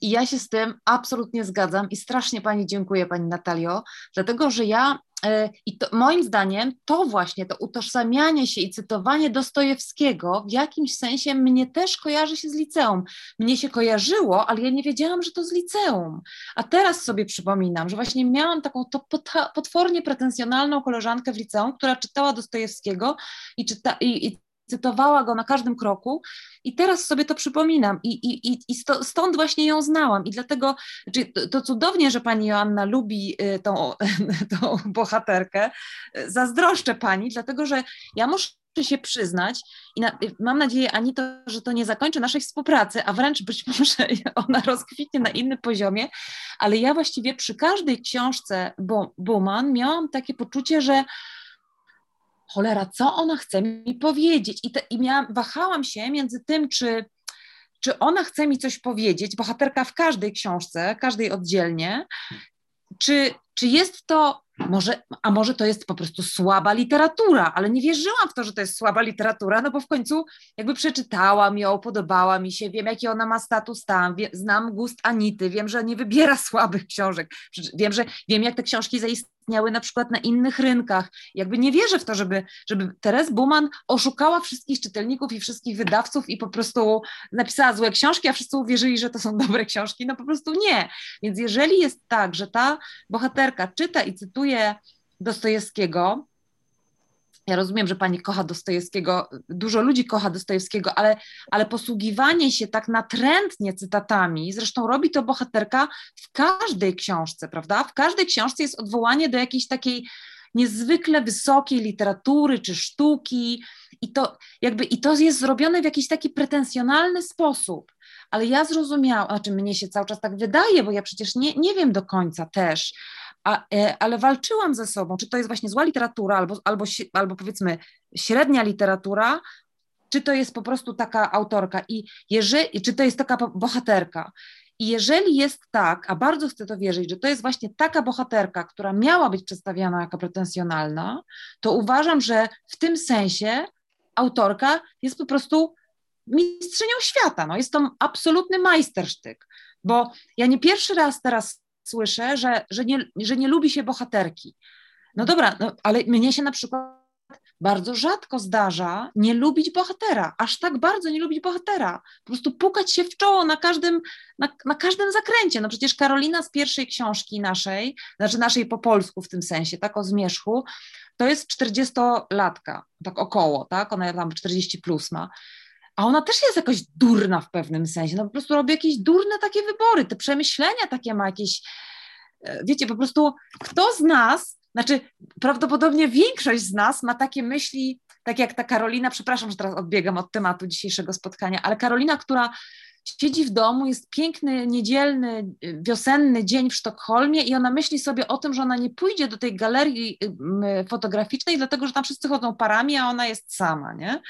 I ja się z tym absolutnie zgadzam i strasznie pani dziękuję, pani Natalio, dlatego że ja E, I to, moim zdaniem to właśnie to utożsamianie się i cytowanie Dostojewskiego w jakimś sensie mnie też kojarzy się z liceum. Mnie się kojarzyło, ale ja nie wiedziałam, że to z liceum. A teraz sobie przypominam, że właśnie miałam taką to potwornie pretensjonalną koleżankę w liceum, która czytała Dostojewskiego i, czyta, i, i cytowała go na każdym kroku i teraz sobie to przypominam i, i, i stąd właśnie ją znałam. I dlatego to, to cudownie, że pani Joanna lubi y, tą, tą bohaterkę, zazdroszczę pani, dlatego że ja muszę się przyznać i na, mam nadzieję, Anito, że to nie zakończy naszej współpracy, a wręcz być może ona rozkwitnie na innym poziomie, ale ja właściwie przy każdej książce Bowman miałam takie poczucie, że cholera, co ona chce mi powiedzieć? I, te, i miałam, wahałam się między tym, czy, czy ona chce mi coś powiedzieć, bohaterka w każdej książce, każdej oddzielnie, czy, czy jest to może, a może to jest po prostu słaba literatura, ale nie wierzyłam w to, że to jest słaba literatura, no bo w końcu jakby przeczytałam ją, podobała mi się, wiem jaki ona ma status tam, wie, znam gust Anity, wiem, że nie wybiera słabych książek, wiem, że wiem jak te książki zaistniały na przykład na innych rynkach. Jakby nie wierzę w to, żeby, żeby Teres Buman oszukała wszystkich czytelników i wszystkich wydawców i po prostu napisała złe książki, a wszyscy uwierzyli, że to są dobre książki, no po prostu nie. Więc jeżeli jest tak, że ta bohaterka czyta i cytuje Dostojewskiego. Ja rozumiem, że pani kocha Dostojewskiego, dużo ludzi kocha Dostojewskiego, ale, ale posługiwanie się tak natrętnie cytatami, zresztą robi to bohaterka w każdej książce, prawda? W każdej książce jest odwołanie do jakiejś takiej niezwykle wysokiej literatury czy sztuki i to jakby i to jest zrobione w jakiś taki pretensjonalny sposób. Ale ja zrozumiałam, znaczy mnie się cały czas tak wydaje, bo ja przecież nie, nie wiem do końca też, a, e, ale walczyłam ze sobą, czy to jest właśnie zła literatura, albo, albo, albo powiedzmy średnia literatura, czy to jest po prostu taka autorka i jeżeli, czy to jest taka bohaterka. I jeżeli jest tak, a bardzo chcę to wierzyć, że to jest właśnie taka bohaterka, która miała być przedstawiana jako pretensjonalna, to uważam, że w tym sensie autorka jest po prostu mistrzynią świata. No, jest to absolutny majstersztyk, bo ja nie pierwszy raz teraz słyszę, że, że, nie, że nie lubi się bohaterki. No dobra, no, ale mnie się na przykład bardzo rzadko zdarza nie lubić bohatera, aż tak bardzo nie lubić bohatera. Po prostu pukać się w czoło na każdym, na, na każdym zakręcie. No przecież Karolina z pierwszej książki naszej, znaczy naszej po polsku w tym sensie, tak o zmierzchu, to jest 40-latka, tak około, tak? Ona tam 40 plus ma. A ona też jest jakoś durna w pewnym sensie. No po prostu robi jakieś durne takie wybory, te przemyślenia takie ma jakieś. E, wiecie, po prostu kto z nas, znaczy prawdopodobnie większość z nas ma takie myśli, tak jak ta Karolina, przepraszam, że teraz odbiegam od tematu dzisiejszego spotkania, ale Karolina, która siedzi w domu, jest piękny, niedzielny, wiosenny dzień w Sztokholmie i ona myśli sobie o tym, że ona nie pójdzie do tej galerii fotograficznej, dlatego że tam wszyscy chodzą parami, a ona jest sama, nie?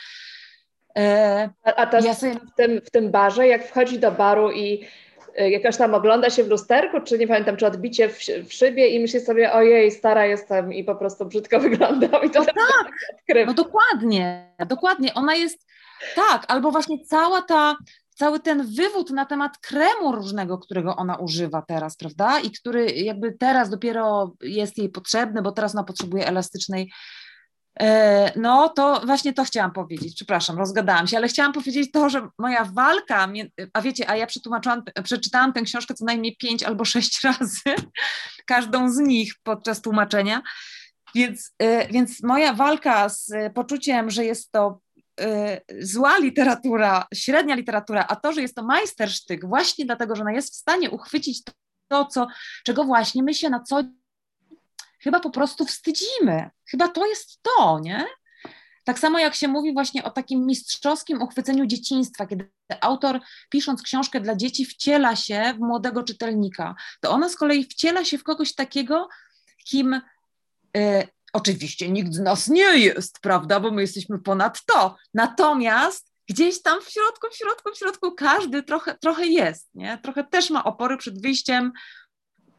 E, a to ja sobie... w, tym, w tym barze, jak wchodzi do baru i e, jakoś tam ogląda się w lusterku, czy nie pamiętam, czy odbicie w, w szybie i myśli sobie, ojej, stara jestem i po prostu brzydko wyglądam i to no tak, no dokładnie, dokładnie, ona jest, tak, albo właśnie cała ta, cały ten wywód na temat kremu różnego, którego ona używa teraz, prawda, i który jakby teraz dopiero jest jej potrzebny, bo teraz ona potrzebuje elastycznej no to właśnie to chciałam powiedzieć, przepraszam, rozgadałam się, ale chciałam powiedzieć to, że moja walka, a wiecie, a ja przetłumaczyłam, przeczytałam tę książkę co najmniej pięć albo sześć razy, każdą z nich podczas tłumaczenia, więc, e, więc moja walka z poczuciem, że jest to e, zła literatura, średnia literatura, a to, że jest to majstersztyk właśnie dlatego, że ona jest w stanie uchwycić to, to co, czego właśnie my się na co chyba po prostu wstydzimy. Chyba to jest to, nie? Tak samo jak się mówi właśnie o takim mistrzowskim uchwyceniu dzieciństwa, kiedy autor pisząc książkę dla dzieci wciela się w młodego czytelnika, to ona z kolei wciela się w kogoś takiego, kim y, oczywiście nikt z nas nie jest, prawda, bo my jesteśmy ponad to. Natomiast gdzieś tam w środku, w środku, w środku każdy trochę, trochę jest, nie? Trochę też ma opory przed wyjściem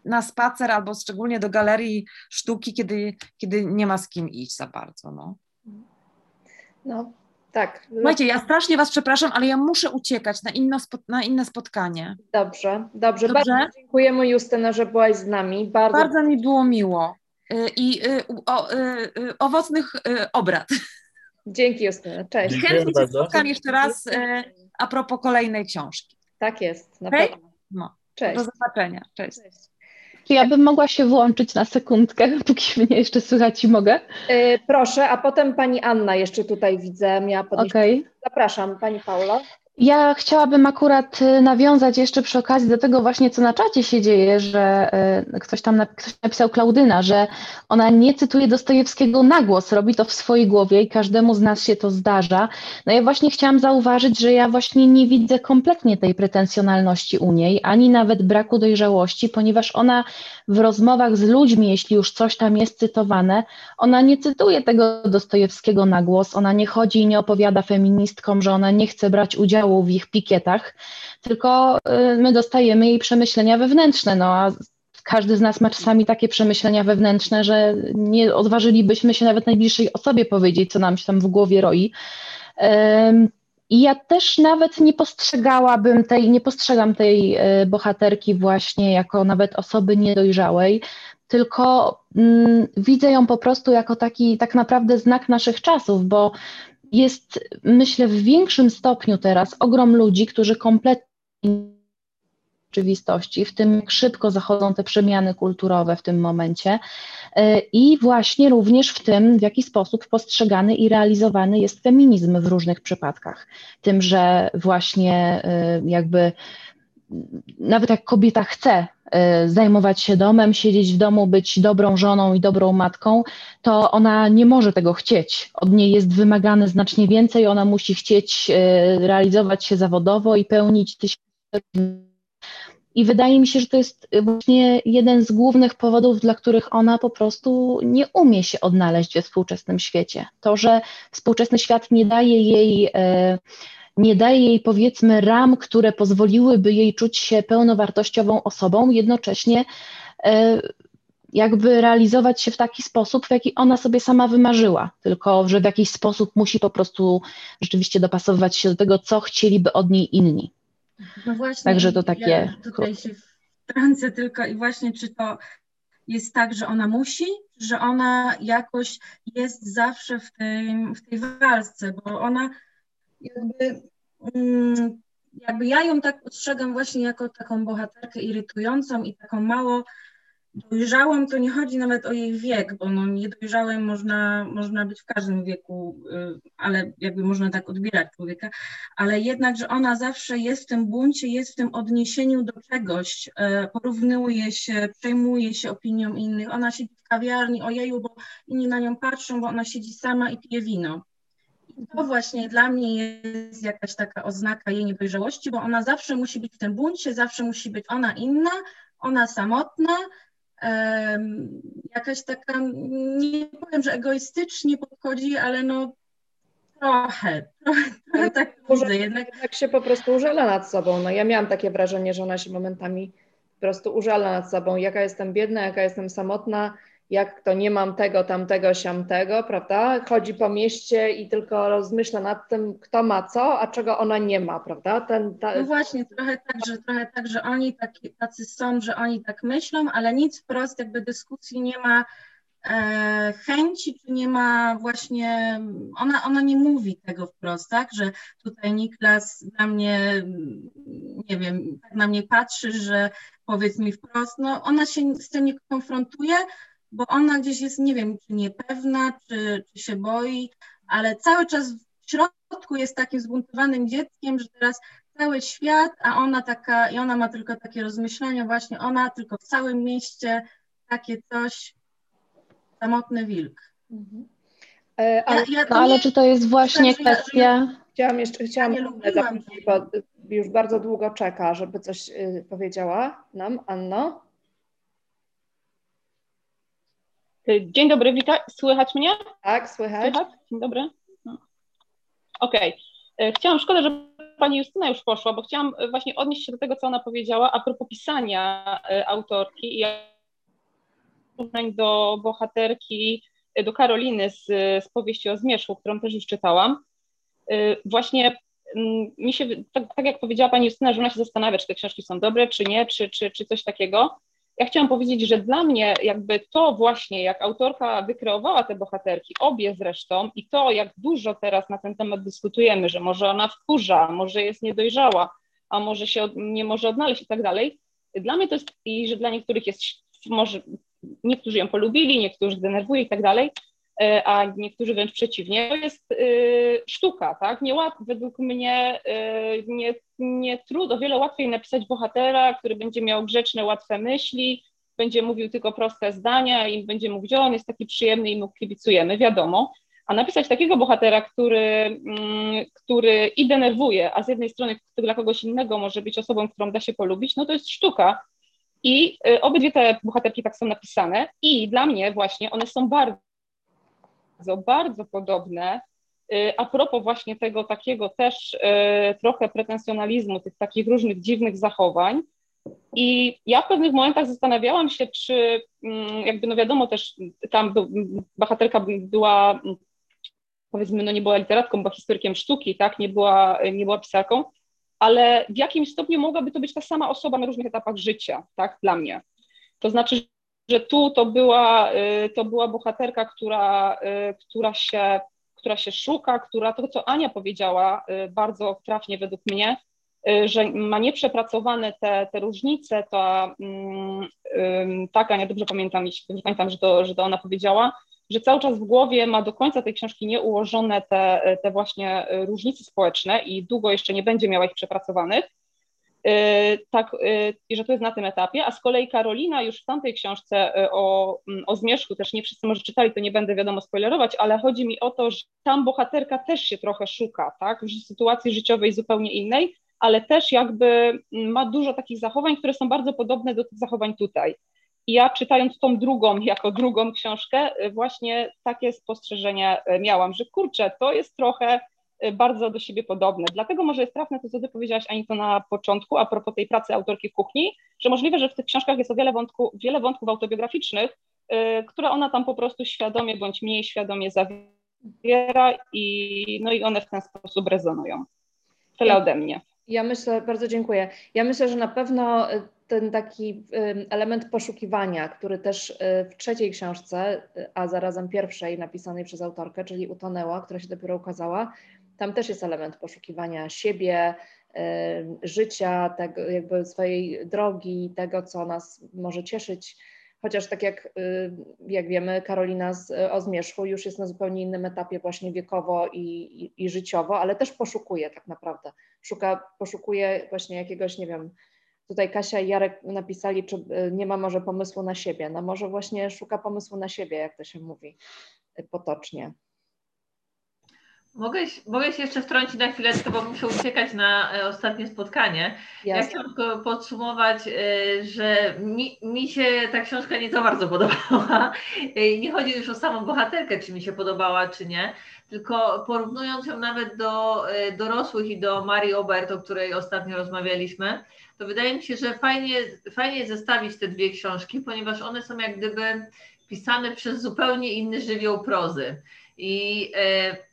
na spacer albo szczególnie do galerii sztuki, kiedy, kiedy nie ma z kim iść za bardzo. No, no tak. Słuchajcie, ja strasznie Was przepraszam, ale ja muszę uciekać na, inno, na inne spotkanie. Dobrze, dobrze. dobrze? Bardzo dziękujemy Justyna, że byłaś z nami. Bardzo, bardzo mi było miło y, i y, o, y, owocnych obrad. Dzięki Justyna, cześć. Chętnie się spotkam jeszcze raz a propos kolejnej książki. Tak jest, na pewno. No. Cześć. Do zobaczenia. Cześć. Cześć. Czy ja bym mogła się włączyć na sekundkę, póki mnie jeszcze słychać i mogę? Yy, proszę, a potem pani Anna jeszcze tutaj widzę, miała podnieść. Okay. Zapraszam, pani Paula. Ja chciałabym akurat y, nawiązać jeszcze przy okazji do tego właśnie, co na czacie się dzieje, że y, ktoś tam ktoś napisał Klaudyna, że ona nie cytuje Dostojewskiego na głos, robi to w swojej głowie i każdemu z nas się to zdarza. No ja właśnie chciałam zauważyć, że ja właśnie nie widzę kompletnie tej pretensjonalności u niej, ani nawet braku dojrzałości, ponieważ ona w rozmowach z ludźmi, jeśli już coś tam jest cytowane, ona nie cytuje tego Dostojewskiego na głos, ona nie chodzi i nie opowiada feministkom, że ona nie chce brać udziału w ich pikietach, tylko y, my dostajemy jej przemyślenia wewnętrzne, no a każdy z nas ma czasami takie przemyślenia wewnętrzne, że nie odważylibyśmy się nawet najbliższej osobie powiedzieć, co nam się tam w głowie roi. I ja też nawet nie postrzegałabym tej, nie postrzegam tej y, bohaterki właśnie jako nawet osoby niedojrzałej, tylko mm, widzę ją po prostu jako taki tak naprawdę znak naszych czasów, bo jest, myślę, w większym stopniu teraz ogrom ludzi, którzy kompletnie rzeczywistości, w tym jak szybko zachodzą te przemiany kulturowe w tym momencie e, i właśnie również w tym, w jaki sposób postrzegany i realizowany jest feminizm w różnych przypadkach. Tym, że właśnie e, jakby nawet jak kobieta chce Y, zajmować się domem, siedzieć w domu, być dobrą żoną i dobrą matką, to ona nie może tego chcieć. Od niej jest wymagane znacznie więcej, ona musi chcieć realizować się zawodowo i pełnić tysiące. I wydaje mi się, że to jest właśnie jeden z głównych powodów, dla których ona po prostu nie umie się odnaleźć we współczesnym świecie. To, że współczesny świat nie daje jej y, nie daje jej powiedzmy ram, które pozwoliłyby jej czuć się pełnowartościową osobą, jednocześnie e, jakby realizować się w taki sposób, w jaki ona sobie sama wymarzyła, tylko że w jakiś sposób musi po prostu rzeczywiście dopasowywać się do tego, co chcieliby od niej inni. No właśnie, Także to takie. Ja tutaj się wtrącę tylko i właśnie, czy to jest tak, że ona musi, że ona jakoś jest zawsze w tej, w tej walce, bo ona jakby, mm, jakby ja ją tak postrzegam właśnie jako taką bohaterkę irytującą i taką mało dojrzałą, to nie chodzi nawet o jej wiek, bo no niedojrzałym można, można być w każdym wieku, y, ale jakby można tak odbierać człowieka, ale jednak, że ona zawsze jest w tym buncie, jest w tym odniesieniu do czegoś, y, porównuje się, przejmuje się opinią innych, ona siedzi w kawiarni, ojeju, bo inni na nią patrzą, bo ona siedzi sama i pije wino. To właśnie dla mnie jest jakaś taka oznaka jej niedojrzałości, bo ona zawsze musi być w tym buncie, zawsze musi być ona inna, ona samotna, jakaś taka, nie powiem, że egoistycznie podchodzi, ale no trochę, trochę, trochę tak widzę. Jednak... Tak się po prostu użala nad sobą. No ja miałam takie wrażenie, że ona się momentami po prostu użala nad sobą, jaka jestem biedna, jaka jestem samotna, jak to nie mam tego, tamtego, siamtego, prawda? Chodzi po mieście i tylko rozmyśla nad tym, kto ma co, a czego ona nie ma, prawda? Ten, ta... No właśnie, trochę tak, że, trochę tak, że oni taki, tacy są, że oni tak myślą, ale nic wprost jakby dyskusji nie ma e, chęci, czy nie ma właśnie, ona, ona nie mówi tego wprost, tak, że tutaj Niklas na mnie, nie wiem, tak na mnie patrzy, że powiedz mi wprost, no ona się z tym nie konfrontuje, bo ona gdzieś jest, nie wiem, czy niepewna, czy, czy się boi, ale cały czas w środku jest takim zbuntowanym dzieckiem, że teraz cały świat, a ona taka, i ona ma tylko takie rozmyślania, właśnie ona tylko w całym mieście takie coś, samotny wilk. Mhm. E, ale, ja, ja no, ale czy to jest właśnie tak, kwestia... Ja, chciałam jeszcze, chciałam ja zapytać, bo już bardzo długo czeka, żeby coś y, powiedziała nam, Anno. Y, dzień dobry, witaj. Słychać mnie? Tak, słychać. słychać? Dzień dobry. No. Okej. Okay. Chciałam, szkoda, że pani Justyna już poszła, bo chciałam y, właśnie odnieść się do tego, co ona powiedziała a propos pisania y, autorki i do bohaterki, do Karoliny z, z powieści o Zmierzchu, którą też już czytałam. Właśnie mm, mi się, tak, tak, jak powiedziała pani Justyna, że ona się zastanawia, czy te książki są dobre, czy nie, czy, czy, czy coś takiego. Ja chciałam powiedzieć, że dla mnie jakby to właśnie, jak autorka wykreowała te bohaterki, obie zresztą, i to, jak dużo teraz na ten temat dyskutujemy, że może ona wkurza, może jest niedojrzała, a może się nie może odnaleźć i tak dalej, dla mnie to jest, i że dla niektórych jest, może niektórzy ją polubili, niektórzy denerwuje i tak dalej, a niektórzy wręcz przeciwnie, to jest sztuka, tak? Nie łat, według mnie nie, nie trudno, o wiele łatwiej napisać bohatera, który będzie miał grzeczne, łatwe myśli, będzie mówił tylko proste zdania i będzie mówić, że on jest taki przyjemny i mu kibicujemy, wiadomo. A napisać takiego bohatera, który, mm, który i denerwuje, a z jednej strony dla kogoś innego może być osobą, którą da się polubić, no to jest sztuka. I obydwie te bohaterki tak są napisane i dla mnie właśnie one są bardzo, bardzo podobne. Y, a propos właśnie tego takiego też y, trochę pretensjonalizmu, tych takich różnych dziwnych zachowań, i ja w pewnych momentach zastanawiałam się, czy mm, jakby no wiadomo też tam bohaterka była powiedzmy, no nie była literatką, była historykiem sztuki, tak, nie była, nie była pisarką, ale w jakimś stopniu mogłaby to być ta sama osoba na różnych etapach życia, tak, dla mnie. To znaczy, że tu to była, y, to była bohaterka, która, y, która, się, która się szuka, która, to co Ania powiedziała y, bardzo trafnie według mnie, że ma nieprzepracowane te, te różnice, to mm, tak, Ania, dobrze pamiętam, dobrze pamiętam że, to, że to ona powiedziała, że cały czas w głowie ma do końca tej książki nieułożone te, te właśnie różnice społeczne i długo jeszcze nie będzie miała ich przepracowanych. Y, tak, y, i że to jest na tym etapie, a z kolei Karolina już w tamtej książce o, mm, o Zmierzchu, też nie wszyscy może czytali, to nie będę wiadomo spoilerować, ale chodzi mi o to, że tam bohaterka też się trochę szuka, tak, w sytuacji życiowej zupełnie innej, ale też jakby mm, ma dużo takich zachowań, które są bardzo podobne do tych zachowań tutaj. I ja czytając tą drugą, jako drugą książkę, y, właśnie takie spostrzeżenie y, miałam, że kurczę, to jest trochę y, bardzo do siebie podobne. Dlatego może jest trafne to, co ty powiedziałaś, Anito, na początku, a propos tej pracy autorki w kuchni, że możliwe, że w tych książkach jest o wiele, wątku, wiele wątków autobiograficznych, które ona tam po prostu świadomie bądź mniej świadomie zawiera i, no i one w ten sposób rezonują. Tyle ode mnie. Ja myślę, bardzo dziękuję. Ja myślę, że na pewno ten taki element poszukiwania, który też y, w trzeciej książce, y, a zarazem pierwszej napisanej przez autorkę, czyli Utonęła, która się dopiero ukazała, tam też jest element poszukiwania siebie, życia, tego, jakby swojej drogi, tego, co nas może cieszyć. Chociaż tak jak, y, jak wiemy, Karolina z, o Zmierzchu już jest na zupełnie innym etapie właśnie wiekowo i, i, i życiowo, ale też poszukuje tak naprawdę. Szuka, poszukuje właśnie jakiegoś, nie wiem, Tutaj Kasia i Jarek napisali, czy y, nie ma może pomysłu na siebie. No może właśnie szuka pomysłu na siebie, jak to się mówi y, potocznie. Mogę, mogę się jeszcze wtrącić na chwileczkę, bo muszę uciekać na e, ostatnie spotkanie. Jasne. Ja chciałam tylko podsumować, e, że mi, mi się ta książka nie za bardzo podobała. E, nie chodzi już o samą bohaterkę, czy mi się podobała, czy nie, tylko porównując ją nawet do dorosłych i do Marii Obert, o której ostatnio rozmawialiśmy, to wydaje mi się, że fajnie, fajnie zestawić te dwie książki, ponieważ one są jak gdyby pisane przez zupełnie inny żywioł prozy. I e,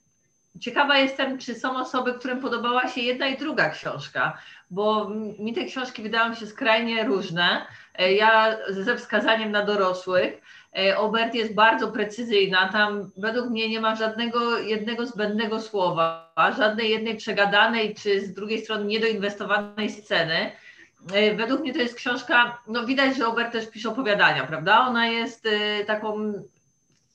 ciekawa jestem, czy są osoby, którym podobała się jedna i druga książka, bo mi te książki wydają się skrajnie różne. E, ja ze wskazaniem na dorosłych. E, Obert jest bardzo precyzyjna, tam według mnie nie ma żadnego jednego zbędnego słowa, żadnej jednej przegadanej czy z drugiej strony niedoinwestowanej sceny. E, według mnie to jest książka, no widać, że Obert też pisze opowiadania, prawda? Ona jest taką,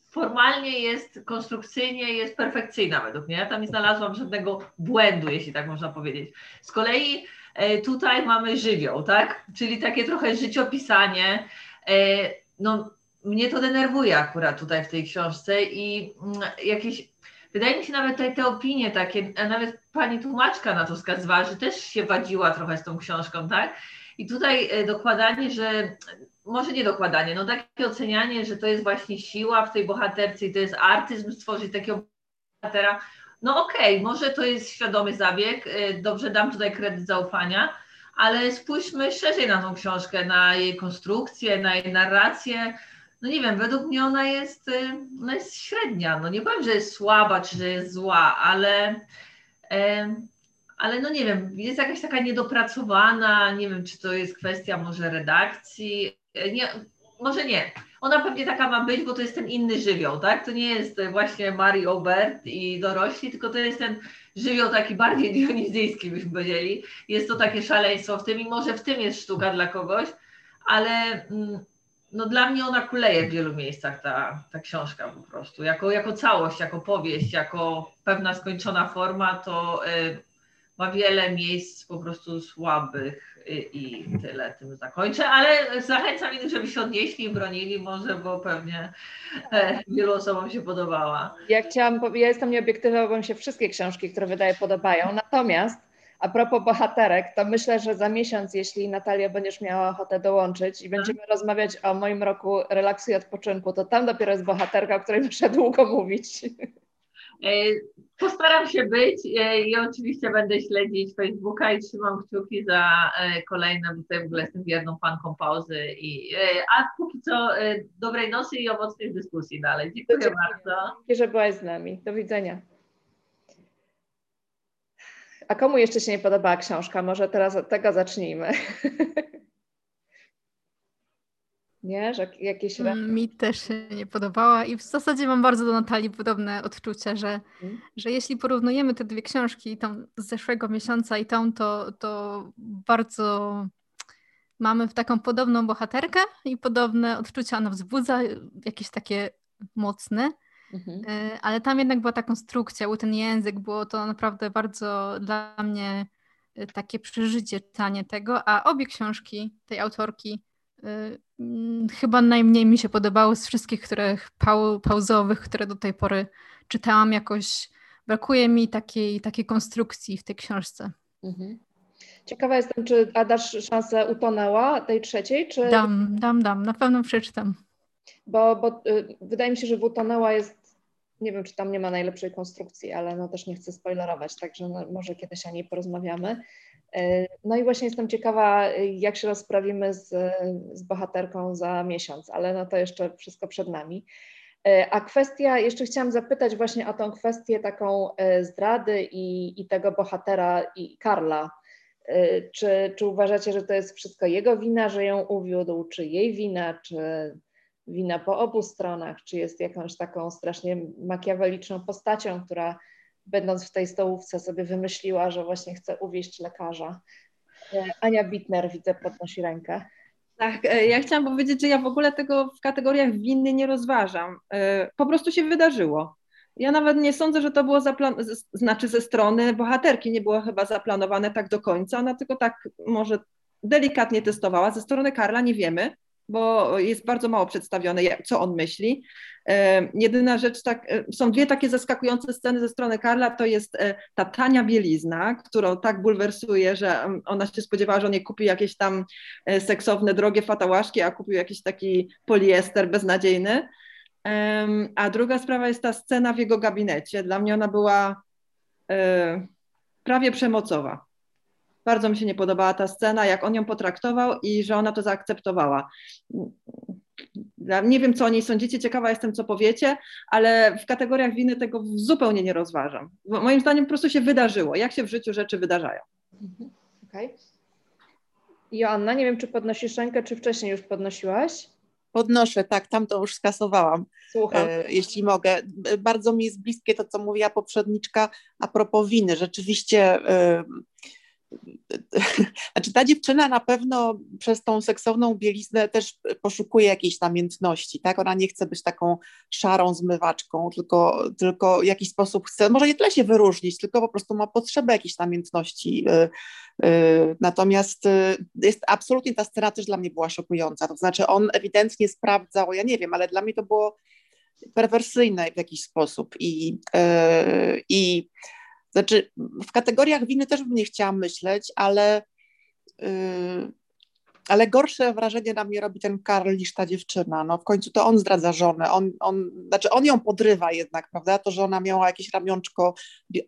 formalnie jest, konstrukcyjnie jest perfekcyjna według mnie. Ja tam nie znalazłam żadnego błędu, jeśli tak można powiedzieć. Z kolei e, tutaj mamy żywioł, tak? Czyli takie trochę życiopisanie. No, mnie to denerwuje akurat tutaj w tej książce i mm, jakieś Wydaje mi się nawet tutaj te opinie takie, nawet pani tłumaczka na to wskazywała, że też się wadziła trochę z tą książką, tak? I tutaj e, dokładanie, że może nie dokładanie, no takie ocenianie, że to jest właśnie siła w tej bohaterce i to jest artyzm stworzyć takiego bohatera. No okej, okay, może to jest świadomy zabieg, e, dobrze dam tutaj kredyt zaufania, ale spójrzmy szerzej na tą książkę, na jej konstrukcję, na jej narrację, no nie wiem, według mnie ona jest, y, ona jest średnia. No nie powiem, że jest słaba, czy że jest zła, ale, ale no nie wiem, jest jakaś taka niedopracowana, nie wiem, czy to jest kwestia może redakcji, nie, może nie. Ona pewnie taka ma być, bo to jest ten inny żywioł, tak? To nie jest właśnie Mari Obert i dorośli, tylko to jest ten żywioł taki bardziej dionizyjski, byśmy powiedzieli. Jest to takie szaleństwo w tym i może w tym jest sztuka dla kogoś, ale mm, no dla mnie ona kuleje w wielu miejscach, ta, ta książka po prostu. Jako, jako całość, jako powieść, jako pewna skończona forma, to y, ma wiele miejsc po prostu słabych i, tyle tym zakończę, ale zachęcam innych, żeby się odnieśli i bronili może, bo pewnie e, wielu osobom się podobała. Ja chciałam, ja jestem nieobiektywna, bo mi się wszystkie książki, które wydaję, podobają, natomiast a propos bohaterek, to myślę, że za miesiąc, jeśli Natalia będziesz miała ochotę dołączyć i będziemy rozmawiać o moim roku relaksu i odpoczynku, to tam dopiero jest bohaterka, o której muszę długo mówić. E, postaram się być e, i oczywiście będę śledzić Facebooka i trzymam kciuki za e, kolejne, bo tutaj w ogóle jestem wierną fanką pauzy. I, a póki co dobrej nocy i owocnych dyskusji dalej. Dziękuję, Dziękuję bardzo. Dziękuję, że byłaś z nami. Do widzenia. A komu jeszcze się nie podobała książka? Może teraz od tego zacznijmy. nie? Że jakieś... Mm, mi też się nie podobała i w zasadzie mam bardzo do Natalii podobne odczucia, że, hmm. że jeśli porównujemy te dwie książki, tą z zeszłego miesiąca i tą, to, to bardzo mamy w taką podobną bohaterkę i podobne odczucia ona wzbudza, jakieś takie mocne. Mhm. E, ale tam jednak była ta konstrukcja, był ten język, było to naprawdę bardzo dla mnie e, takie przeżycie czytanie tego, a obie książki tej autorki chyba najmniej mi się podobały z wszystkich których pau, pauzowych, które do tej pory czytałam jakoś. Brakuje mi takiej, takiej konstrukcji w tej książce. Mhm. Ciekawa jestem, czy a dasz szansę utonęła tej trzeciej? Czy... Dam, dam, dam, na pewno przeczytam. Bo, bo y, wydaje mi się, że w utonęła jest nie wiem, czy tam nie ma najlepszej konstrukcji, ale no też nie chcę spoilerować, także no, może kiedyś o niej porozmawiamy. E, no i właśnie jestem ciekawa, jak się rozprawimy z, z bohaterką za miesiąc, ale no to jeszcze wszystko przed nami. E, a kwestia, jeszcze chciałam zapytać właśnie o tą kwestię taką e, zdrady i, i tego bohatera i Karla. Czy, czy uważacie, że to jest wszystko jego wina, że ją uwiódł, czy jej wina, czy wina po obu stronach, czy jest jakąś taką strasznie makiaweliczną postacią, która będąc w tej stołówce sobie wymyśliła, że właśnie chce uwieść lekarza. E, Ania Bitner, widzę, podnosi rękę. Tak, e, ja chciałam powiedzieć, że ja w ogóle tego w kategoriach winy nie rozważam. E, po prostu się wydarzyło. Ja nawet nie sądzę, że to było zaplanowane, znaczy ze strony bohaterki nie było chyba zaplanowane tak do końca, ona tylko tak może delikatnie testowała. Ze strony Karla nie wiemy, bo jest bardzo mało przedstawione, co on myśli. E, jedyna rzecz, tak, e, są dwie takie zaskakujące sceny ze strony Karla, to jest e, ta tania bielizna, którą tak bulwersuje, że ona się spodziewała, że on nie kupi jakieś tam seksowne, drogie fatałaszki, a kupił jakiś taki poliester beznadziejny. A druga sprawa jest ta scena w jego gabinecie. Dla mnie ona była prawie przemocowa. Bardzo mi się nie podobała ta scena, jak on ją potraktował i że ona to zaakceptowała. Nie wiem, co o niej sądzicie, ciekawa jestem, co powiecie, ale w kategoriach winy tego zupełnie nie rozważam. Bo moim zdaniem po prostu się wydarzyło, jak się w życiu rzeczy wydarzają. Mhm. Okej. Okay. Joanna, nie wiem, czy podnosisz rękę, czy wcześniej już podnosiłaś? Podnoszę, tak, tam to już skasowałam, Słucham. E, jeśli mogę. Bardzo mi jest bliskie to, co mówiła poprzedniczka a propos winy. Rzeczywiście e, znaczy ta dziewczyna na pewno przez tą seksowną bieliznę też poszukuje jakiejś namiętności, tak? Ona nie chce być taką szarą zmywaczką, tylko, tylko w jakiś sposób chce, może nie tyle się wyróżnić, tylko po prostu ma potrzebę jakiejś namiętności. Y, y, natomiast y, jest absolutnie ta scena też dla mnie była szokująca. To znaczy on ewidentnie sprawdzał, ja nie wiem, ale dla mnie to było perwersyjne w jakiś sposób i, i znaczy, w kategoriach winy też bym nie chciała myśleć, ale, yy, ale gorsze wrażenie na mnie robi ten Karl niż ta dziewczyna. No, w końcu to on zdradza żonę, on, on, znaczy on ją podrywa jednak, prawda? To, że ona miała jakieś ramionczko y,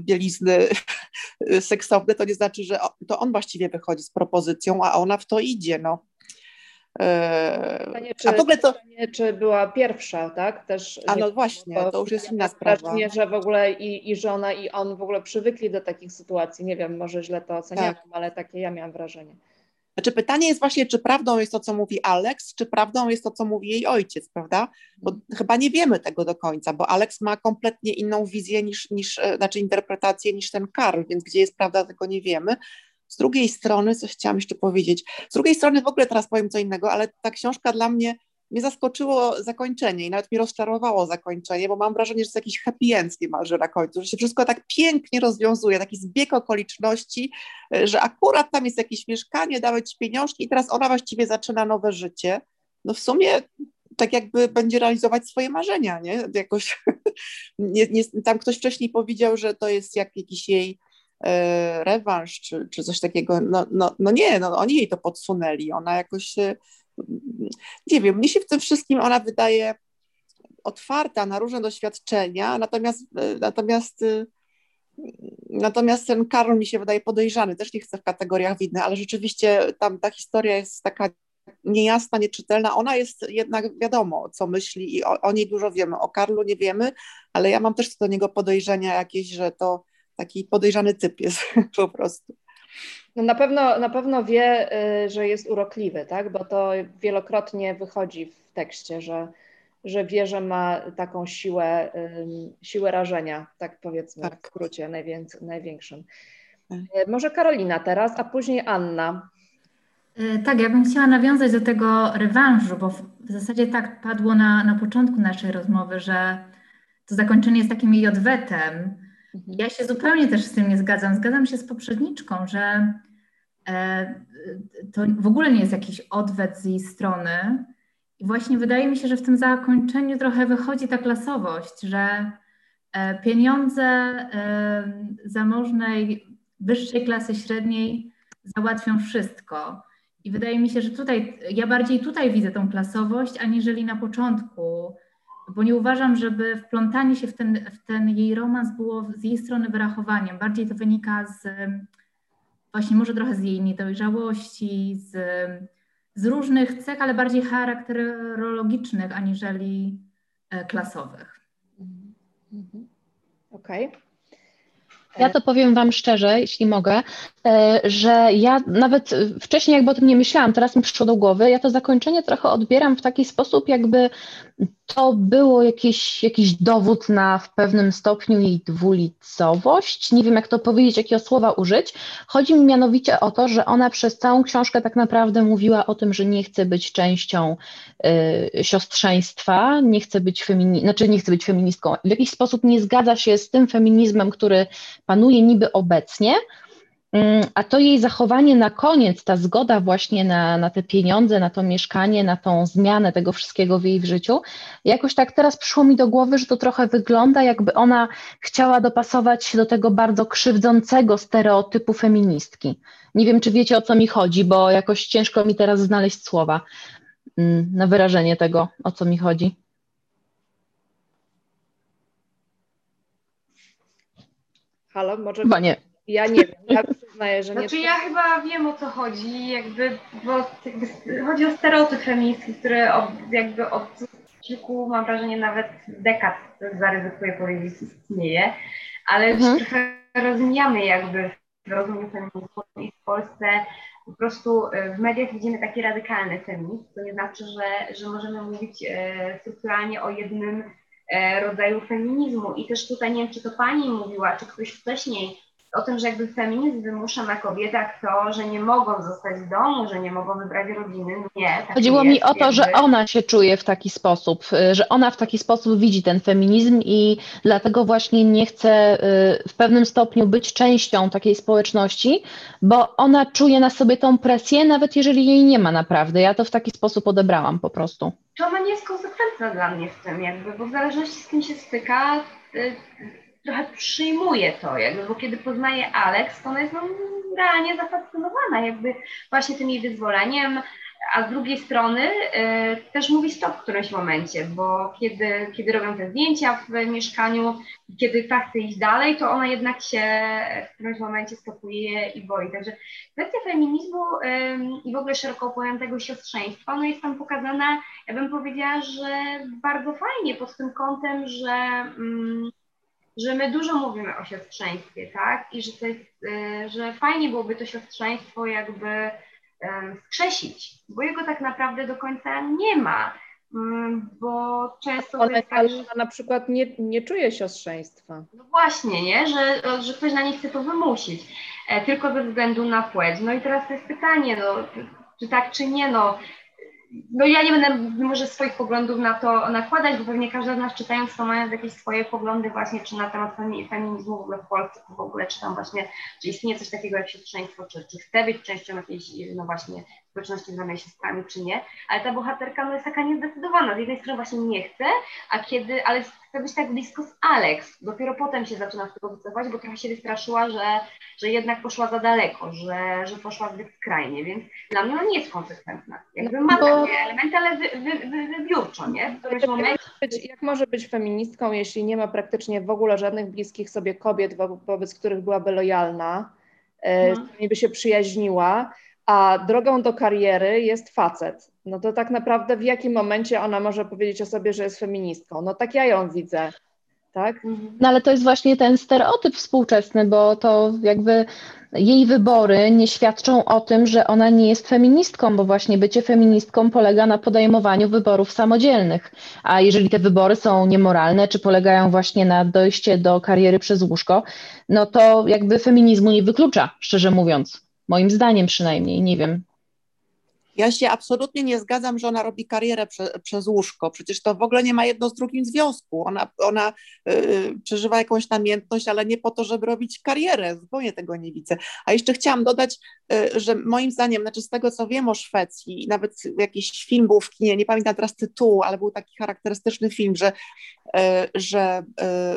bielizny seksowne, to nie znaczy, że to on właściwie wychodzi z propozycją, a ona w to idzie. No. Pytanie, czy, a w ogóle to... Pytanie, czy była pierwsza, tak? Też a no właśnie, to już jest inna sprawa. Wrażenie, że w ogóle i, i żona, i on w ogóle przywykli do takich sytuacji. Nie wiem, może źle to oceniam, tak. ale takie ja miałam wrażenie. Znaczy pytanie jest właśnie, czy prawdą jest to, co mówi Alex, czy prawdą jest to, co mówi jej ojciec, prawda? Bo chyba nie wiemy tego do końca, bo Alex ma kompletnie inną wizję niż, niż e, znaczy interpretację niż ten Karl, więc gdzie jest prawda, tego nie wiemy. Z drugiej strony, coś chciałam jeszcze powiedzieć, z drugiej strony w ogóle teraz powiem co innego, ale ta książka dla mnie mnie zaskoczyło zakończenie i nawet mnie rozczarowało zakończenie, bo mam wrażenie, że jest jakiś happy end niemalże na końcu, że się wszystko tak pięknie rozwiązuje, taki zbieg okoliczności, że akurat tam jest jakieś mieszkanie, dawać ci pieniążki i teraz ona właściwie zaczyna nowe życie. No w sumie tak jakby będzie realizować swoje marzenia, nie? Jakoś, nie, nie, tam ktoś wcześniej powiedział, że to jest jak jakiś jej rewanż czy, czy coś takiego. No, no, no nie, no oni jej to podsunęli. Ona jakoś nie wiem, mnie się w tym wszystkim ona wydaje otwarta na różne doświadczenia, natomiast, natomiast, natomiast ten Karol mi się wydaje podejrzany, też nie chcę w kategoriach widnych, ale rzeczywiście tam ta historia jest taka niejasna, nieczytelna. Ona jest jednak wiadomo, co myśli i o, o niej dużo wiemy. O Karlu nie wiemy, ale ja mam też do niego podejrzenia jakieś, że to taki podejrzany typ jest po prostu. No na, pewno, na pewno wie, y, że jest urokliwy, tak? bo to wielokrotnie wychodzi w tekście, że, że wie, że ma taką siłę, siłę rażenia, tak powiedzmy tak. w skrócie największym. Tak. Y, może Karolina teraz, a później Anna. Y, tak, ja bym chciała nawiązać do tego rewanżu, bo w zasadzie tak padło na, na początku naszej rozmowy, że to zakończenie jest takim jej odwetem. Ja się zupełnie też z tym nie zgadzam. Zgadzam się z poprzedniczką, że e, to w ogóle nie jest jakiś odwet z jej strony. I właśnie wydaje mi się, że w tym zakończeniu trochę wychodzi ta klasowość, że e, pieniądze e, zamożnej, wyższej klasy średniej załatwią wszystko. I wydaje mi się, że tutaj, ja bardziej tutaj widzę tą klasowość, aniżeli na początku bo nie uważam, żeby wplątanie się w ten, w ten jej romans było z jej strony wyrachowaniem. Bardziej to wynika z właśnie może trochę z jej niedojrzałości, z, z różnych cech, ale bardziej charakterologicznych aniżeli e, klasowych. Mhm. Okej. Okay. Ja to powiem Wam szczerze, jeśli mogę, e, że ja nawet wcześniej jakby o tym nie myślałam, teraz mi przyszło do głowy, ja to zakończenie trochę odbieram w taki sposób, jakby to było jakiś, jakiś dowód na w pewnym stopniu jej dwulicowość. Nie wiem, jak to powiedzieć, jakiego słowa użyć. Chodzi mi mianowicie o to, że ona przez całą książkę tak naprawdę mówiła o tym, że nie chce być częścią y, siostrzeństwa, nie chce być femini- znaczy nie chce być feministką. W jakiś sposób nie zgadza się z tym feminizmem, który panuje niby obecnie, a to jej zachowanie na koniec, ta zgoda właśnie na, na te pieniądze, na to mieszkanie, na tą zmianę tego wszystkiego w jej w życiu, jakoś tak teraz przyszło mi do głowy, że to trochę wygląda, jakby ona chciała dopasować się do tego bardzo krzywdzącego stereotypu feministki. Nie wiem, czy wiecie o co mi chodzi, bo jakoś ciężko mi teraz znaleźć słowa mm, na wyrażenie tego, o co mi chodzi. Halo, może. Chyba nie. Ja nie wiem, ja przyznaję, że nie. Znaczy ja chyba wiem o co chodzi, jakby, bo jakby chodzi o stereotyp feministki, który od, jakby od kilku, mam wrażenie, nawet dekad, zaryzykuję powiedzieć, istnieje, ale mhm. trochę rozumiemy jakby w rozumieniu feminizmu i w Polsce po prostu e, w mediach widzimy taki radykalny feminizm, to nie znaczy, że, że możemy mówić e, strukturalnie o jednym e, rodzaju feminizmu i też tutaj nie wiem, czy to pani mówiła, czy ktoś wcześniej o tym, że jakby feminizm wymusza na kobietach to, że nie mogą zostać w domu, że nie mogą wybrać rodziny. Nie. Tak Chodziło jest, mi o to, jakby... że ona się czuje w taki sposób, y, że ona w taki sposób widzi ten feminizm i dlatego właśnie nie chce y, w pewnym stopniu być częścią takiej społeczności, bo ona czuje na sobie tą presję, nawet jeżeli jej nie ma naprawdę. Ja to w taki sposób odebrałam po prostu. To ona nie jest konsekwentna dla mnie w tym jakby, bo w zależności z kim się styka, y, trochę przyjmuje to, jakby, bo kiedy poznaje Alex, to ona jest no, realnie zafascynowana jakby właśnie tym jej wyzwoleniem, a z drugiej strony y, też mówi stop w którymś momencie, bo kiedy, kiedy robią te zdjęcia w mieszkaniu, kiedy ta chce iść dalej, to ona jednak się w którymś momencie stopuje i boi. Także kwestia feminizmu y, i w ogóle szeroko pojętego siostrzeństwa, no jest tam pokazana, ja bym powiedziała, że bardzo fajnie pod tym kątem, że y, że my dużo mówimy o siostrzeństwie, tak? I że, to jest, y, że fajnie byłoby to siostrzeństwo jakby skrzesić, bo jego tak naprawdę do końca nie ma. Mm, bo często ona, jest tak, że... na przykład nie, nie czuje siostrzeństwa. No właśnie, nie? Że, że ktoś na niej chce to wymusić. tylko ze względu na płeć. No i teraz to jest pytanie, no, czy tak, czy nie, no no ja nie będę może swoich poglądów na to nakładać, bo pewnie każda z nas czytając to ma jakieś swoje poglądy właśnie, czy na temat feminizmu w ogóle w Polsce, w ogóle, czy tam właśnie, czy istnieje coś takiego jak siostrzeństwo, czy, czy chce być częścią jakiejś, no właśnie, społeczności zwanej siostrami, czy nie, ale ta bohaterka no jest taka niezdecydowana, z jednej strony właśnie nie chce, a kiedy, ale chce być tak blisko z Alex, dopiero potem się zaczyna z tego wycofać, bo trochę się wystraszyła, że, że jednak poszła za daleko, że, że poszła zbyt skrajnie, więc dla mnie ona nie jest konsekwentna. Jakby ma bo... takie elementy, ale wy, wy, wy, wybiórczo, nie? W którymś momencie... Jak może być feministką, jeśli nie ma praktycznie w ogóle żadnych bliskich sobie kobiet, wo wobec których byłaby lojalna, no. z którymi by się przyjaźniła, a drogą do kariery jest facet. No to tak naprawdę w jakim momencie ona może powiedzieć o sobie, że jest feministką? No tak ja ją widzę. Tak? No ale to jest właśnie ten stereotyp współczesny, bo to jakby jej wybory nie świadczą o tym, że ona nie jest feministką, bo właśnie bycie feministką polega na podejmowaniu wyborów samodzielnych. A jeżeli te wybory są niemoralne, czy polegają właśnie na dojście do kariery przez łóżko, no to jakby feminizmu nie wyklucza, szczerze mówiąc. Moim zdaniem przynajmniej, nie wiem. Ja się absolutnie nie zgadzam, że ona robi karierę prze, przez łóżko. Przecież to w ogóle nie ma jedno z drugim związku. Ona, ona yy, przeżywa jakąś namiętność, ale nie po to, żeby robić karierę. Zupełnie tego nie widzę. A jeszcze chciałam dodać, yy, że moim zdaniem, znaczy z tego co wiem o Szwecji, nawet jakiś film był w kinie, nie pamiętam teraz tytułu, ale był taki charakterystyczny film, że, yy, że,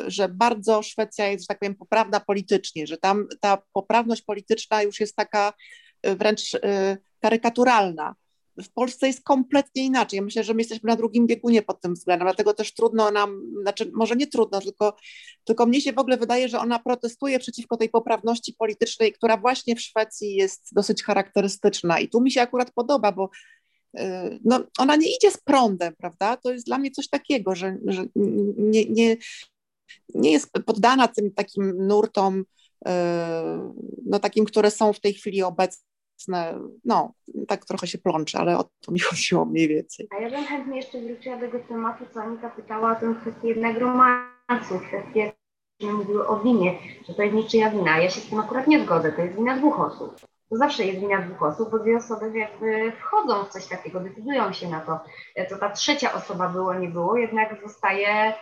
y, że bardzo Szwecja jest, że tak powiem, poprawna politycznie, że tam ta poprawność polityczna już jest taka wręcz y, karykaturalna. W Polsce jest kompletnie inaczej. Ja myślę, że my jesteśmy na drugim biegunie pod tym względem, dlatego też trudno nam, znaczy może nie trudno, tylko, tylko mnie się w ogóle wydaje, że ona protestuje przeciwko tej poprawności politycznej, która właśnie w Szwecji jest dosyć charakterystyczna. I tu mi się akurat podoba, bo y, no, ona nie idzie z prądem, prawda? To jest dla mnie coś takiego, że, że nie, nie, nie jest poddana tym takim nurtom, y, no takim, które są w tej chwili obecne no, tak trochę się plączę, ale o to mi chodziło mniej więcej. A ja bym chętnie jeszcze wróciła do tego tematu, co Anita pytała o tę kwestię jednego romansu, kwestię, mówiły o winie, że to jest niczyja wina. Ja się z tym akurat nie zgodzę, to jest wina dwóch osób. To zawsze jest wina dwóch osób, bo dwie osoby jakby wchodzą w coś takiego, decydują się na to. To ta trzecia osoba było, nie było, jednak zostaje e,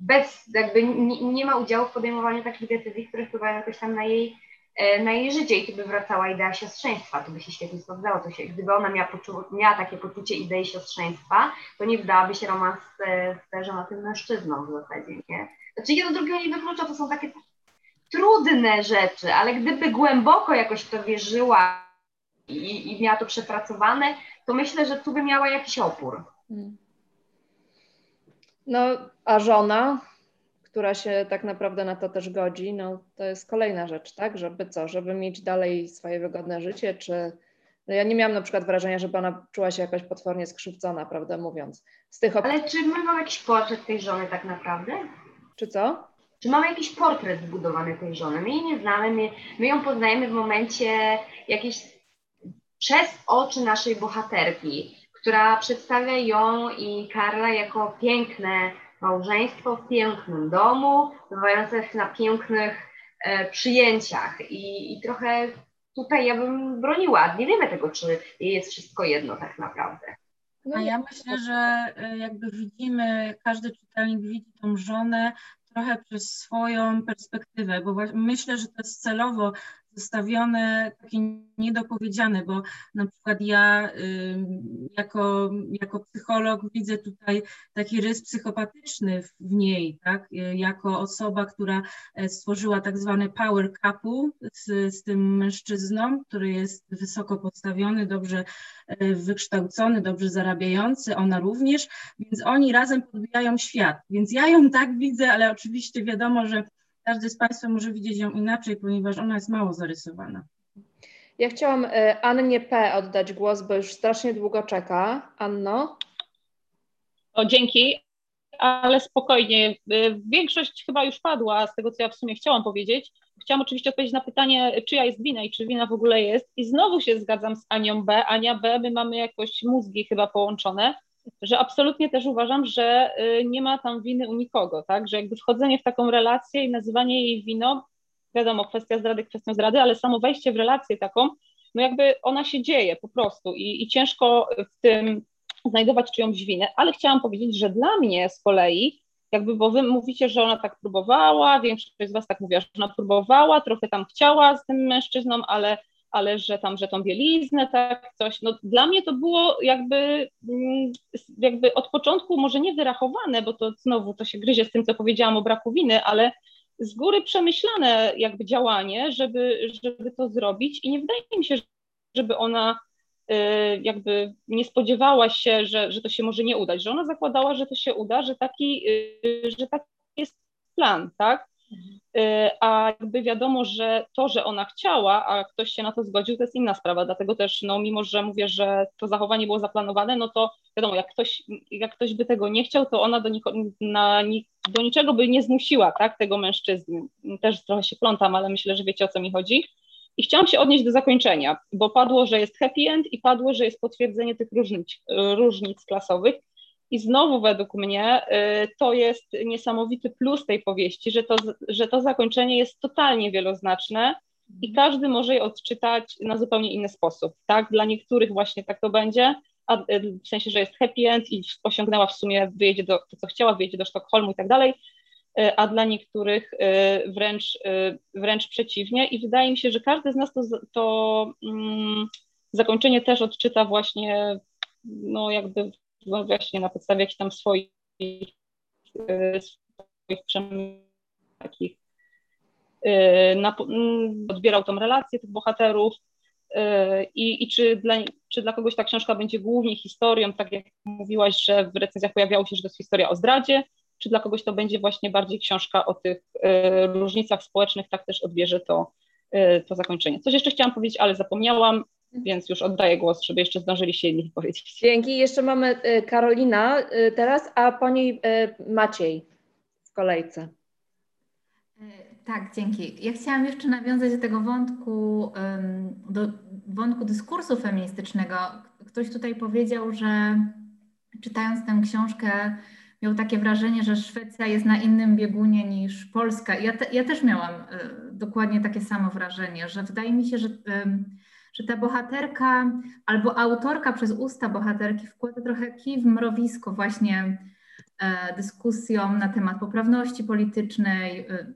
bez, jakby nie ma udziału w podejmowaniu takich decyzji, które wpływają jakoś tam na jej E, na jej życie i tu by wracała idea siostrzeństwa, to by się świetnie sprawdzało. To się, gdyby ona miała, miała takie poczucie idei siostrzeństwa, to nie wydałaby się romans z, na tym mężczyzną w zasadzie, nie? Znaczy jedno drugiego nie wyklucza, to są takie trudne rzeczy, ale gdyby głęboko jakoś to wierzyła i, i miała to przepracowane, to myślę, że tu by miała jakiś opór. Hmm. No, a żona która się tak naprawdę na to też godzi, no to jest kolejna rzecz, tak? Żeby co, żeby mieć dalej swoje wygodne życie, czy no ja nie miałam na przykład wrażenia, żeby ona czuła się jakoś potwornie skrzywdzona, prawda mówiąc. Z tych Ale czy my mamy jakiś portret tej żony tak naprawdę? Czy co? Czy mamy jakiś portret zbudowany tej żony? My jej nie znamy, my, my ją poznajemy w momencie jakiejś przez oczy naszej bohaterki, która przedstawia ją i Karla jako piękne, małżeństwo w pięknym domu, bywające na pięknych e, przyjęciach I, i trochę tutaj ja bym broniła. Nie wiemy tego, czy jest wszystko jedno tak naprawdę. A ja myślę, że e, jakby widzimy, każdy czytelnik widzi tą żonę trochę przez swoją perspektywę, bo myślę, że to jest celowo zostawione takie niedopowiedziane, bo na przykład ja jako, jako psycholog widzę tutaj taki rys psychopatyczny w niej, tak? jako osoba, która e, stworzyła tak zwany power couple z, z tym mężczyzną, który jest wysoko postawiony, dobrze e, wykształcony, dobrze zarabiający, ona również, więc oni razem podbijają świat. Więc ja ją tak widzę, ale oczywiście wiadomo, że każdy z Państwa może widzieć ją inaczej, ponieważ ona jest mało zarysowana. Ja chciałam e, Annie P. oddać głos, bo już strasznie długo czeka. Anno? O, dzięki, ale spokojnie. E, większość chyba już padła z tego, co ja w sumie chciałam powiedzieć. Chciałam oczywiście odpowiedzieć na pytanie, czyja jest wina i czy wina w ogóle jest. I znowu się zgadzam z Anią B. Ania B, my mamy jakoś mózgi chyba połączone że absolutnie też uważam, że y, nie ma tam winy u nikogo, tak? Że jakby wchodzenie w taką relację i nazywanie jej winą wiadomo, kwestia zdrady, kwestia zdrady, ale samo wejście w relację taką, no jakby ona się dzieje po prostu i, i ciężko w tym znajdować czyjąś winę, ale chciałam powiedzieć, że dla mnie z kolei, jakby, bo wy mówicie, że ona tak próbowała, większość z was tak mówiła, że ona próbowała, trochę tam chciała z tym mężczyzną, ale ale że tam, że tą bieliznę, tak, coś. No, dla mnie to było jakby, mm, jakby od początku może nie wyrachowane, bo to znowu to się gryzie z tym, co powiedziałam o braku winy, ale z góry przemyślane jakby działanie, żeby, żeby to zrobić i nie wydaje mi się, żeby ona y, jakby nie spodziewała się, że, że to się może nie udać, że ona zakładała, że to się uda, że taki, y, że taki jest plan, tak? Y, a jakby wiadomo, że to, że ona chciała, a ktoś się na to zgodził, to jest inna sprawa, dlatego też, no mimo, że mówię, że to zachowanie było zaplanowane, no to wiadomo, jak ktoś, jak ktoś by tego nie chciał, to ona do, niko, na, do niczego by nie zmusiła, tak, tego mężczyzny. Też trochę się plątam, ale myślę, że wiecie, o co mi chodzi. I chciałam się odnieść do zakończenia, bo padło, że jest happy end i padło, że jest potwierdzenie tych różnic, różnic klasowych. I znowu według mnie y, to jest niesamowity plus tej powieści, że to, że to zakończenie jest totalnie wieloznaczne i każdy może je odczytać na zupełnie inny sposób. Tak? Dla niektórych właśnie tak to będzie, a, y, w sensie, że jest happy end i osiągnęła w sumie, wyjedzie do to, co chciała, wyjedzie do Sztokholmu i tak dalej, y, a dla niektórych wręcz, wręcz przeciwnie. I wydaje mi się, że każdy z nas to, to um, zakończenie też odczyta właśnie no jakby no właśnie na podstawie jakichś tam swoich, e, swoich takich e, na, odbierał tą relację tych bohaterów e, i, i czy, dla, czy dla kogoś ta książka będzie głównie historią, tak jak mówiłaś, że w recenzjach pojawiało się, że to jest historia o zdradzie, czy dla kogoś to będzie właśnie bardziej książka o tych różnicach społecznych, tak też odbierze to, to zakończenie. Coś jeszcze chciałam powiedzieć, ale zapomniałam więc już oddaję głos, żeby jeszcze zdążyli się inni powiedzieć. Dzięki. Jeszcze mamy y, Karolina y, teraz, a po niej y, Maciej w kolejce. Tak, dzięki. Ja chciałam jeszcze nawiązać do tego wątku, do wątku dyskursu feministycznego. Ktoś tutaj powiedział, że czytając tę książkę miał takie wrażenie, że Szwecja jest na innym biegunie niż Polska. Ja, te, ja też miałam dokładnie takie samo wrażenie, że wydaje mi się, że że ta bohaterka albo autorka przez usta bohaterki wkłada trochę kij w mrowisko właśnie e, dyskusjom na temat poprawności politycznej, e,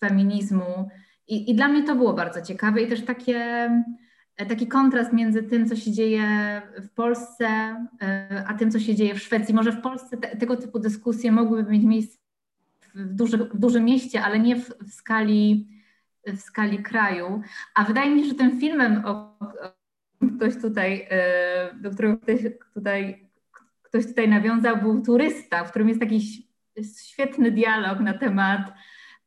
feminizmu. I, I, dla mnie to było bardzo ciekawe i też takie, e, taki kontrast między tym, co się dzieje w Polsce, e, a tym, co się dzieje w Szwecji. Może w Polsce te, tego typu dyskusje mogłyby mieć miejsce w, duży, w dużym mieście, ale nie w, w skali w skali kraju. A wydaje mi się, że tym filmem, o, ktoś tutaj, e, do którego ktoś tutaj, ktoś tutaj nawiązał, był turysta, w którym jest taki świetny dialog na temat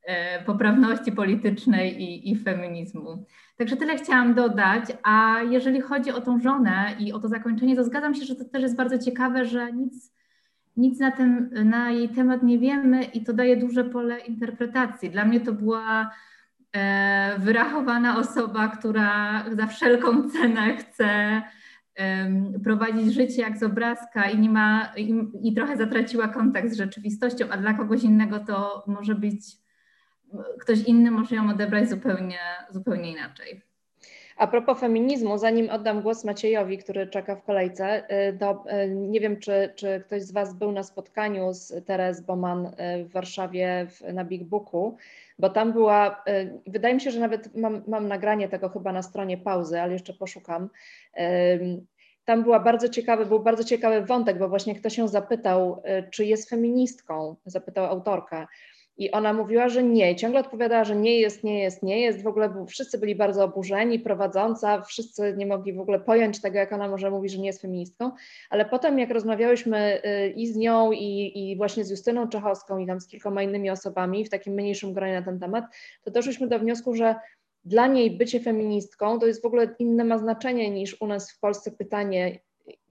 e, poprawności politycznej i, i feminizmu. Także tyle chciałam dodać, a jeżeli chodzi o tą żonę i o to zakończenie, to zgadzam się, że to też jest bardzo ciekawe, że nic, nic na, ten, na jej temat nie wiemy i to daje duże pole interpretacji. Dla mnie to była wyrachowana osoba, która za wszelką cenę chce prowadzić życie jak z obrazka i nie ma i, i, trochę zatraciła kontakt z rzeczywistością, a dla kogoś innego to może być ktoś inny może ją odebrać zupełnie, zupełnie inaczej. A propos feminizmu, zanim oddam głos Maciejowi, który czeka w kolejce, y, to y, nie wiem, czy, czy ktoś z Was był na spotkaniu z Teres Boman y, w Warszawie w, na Big Booku, bo tam była, wydaje mi się, że nawet mam, mam nagranie tego chyba na stronie pauzy, ale jeszcze poszukam. Tam była bardzo ciekawy, był bardzo ciekawy wątek, bo właśnie ktoś się zapytał, czy jest feministką, zapytał autorka. I ona mówiła, że nie, ciągle odpowiadała, że nie jest, nie jest, nie jest. W ogóle wszyscy byli bardzo oburzeni, prowadząca, wszyscy nie mogli w ogóle pojąć tego, jak ona może mówić, że nie jest feministką. Ale potem, jak rozmawiałyśmy y, i z nią, i, i właśnie z Justyną Czechowską, i tam z kilkoma innymi osobami w takim mniejszym gronie na ten temat, to doszliśmy do wniosku, że dla niej bycie feministką to jest w ogóle inne ma znaczenie niż u nas w Polsce pytanie,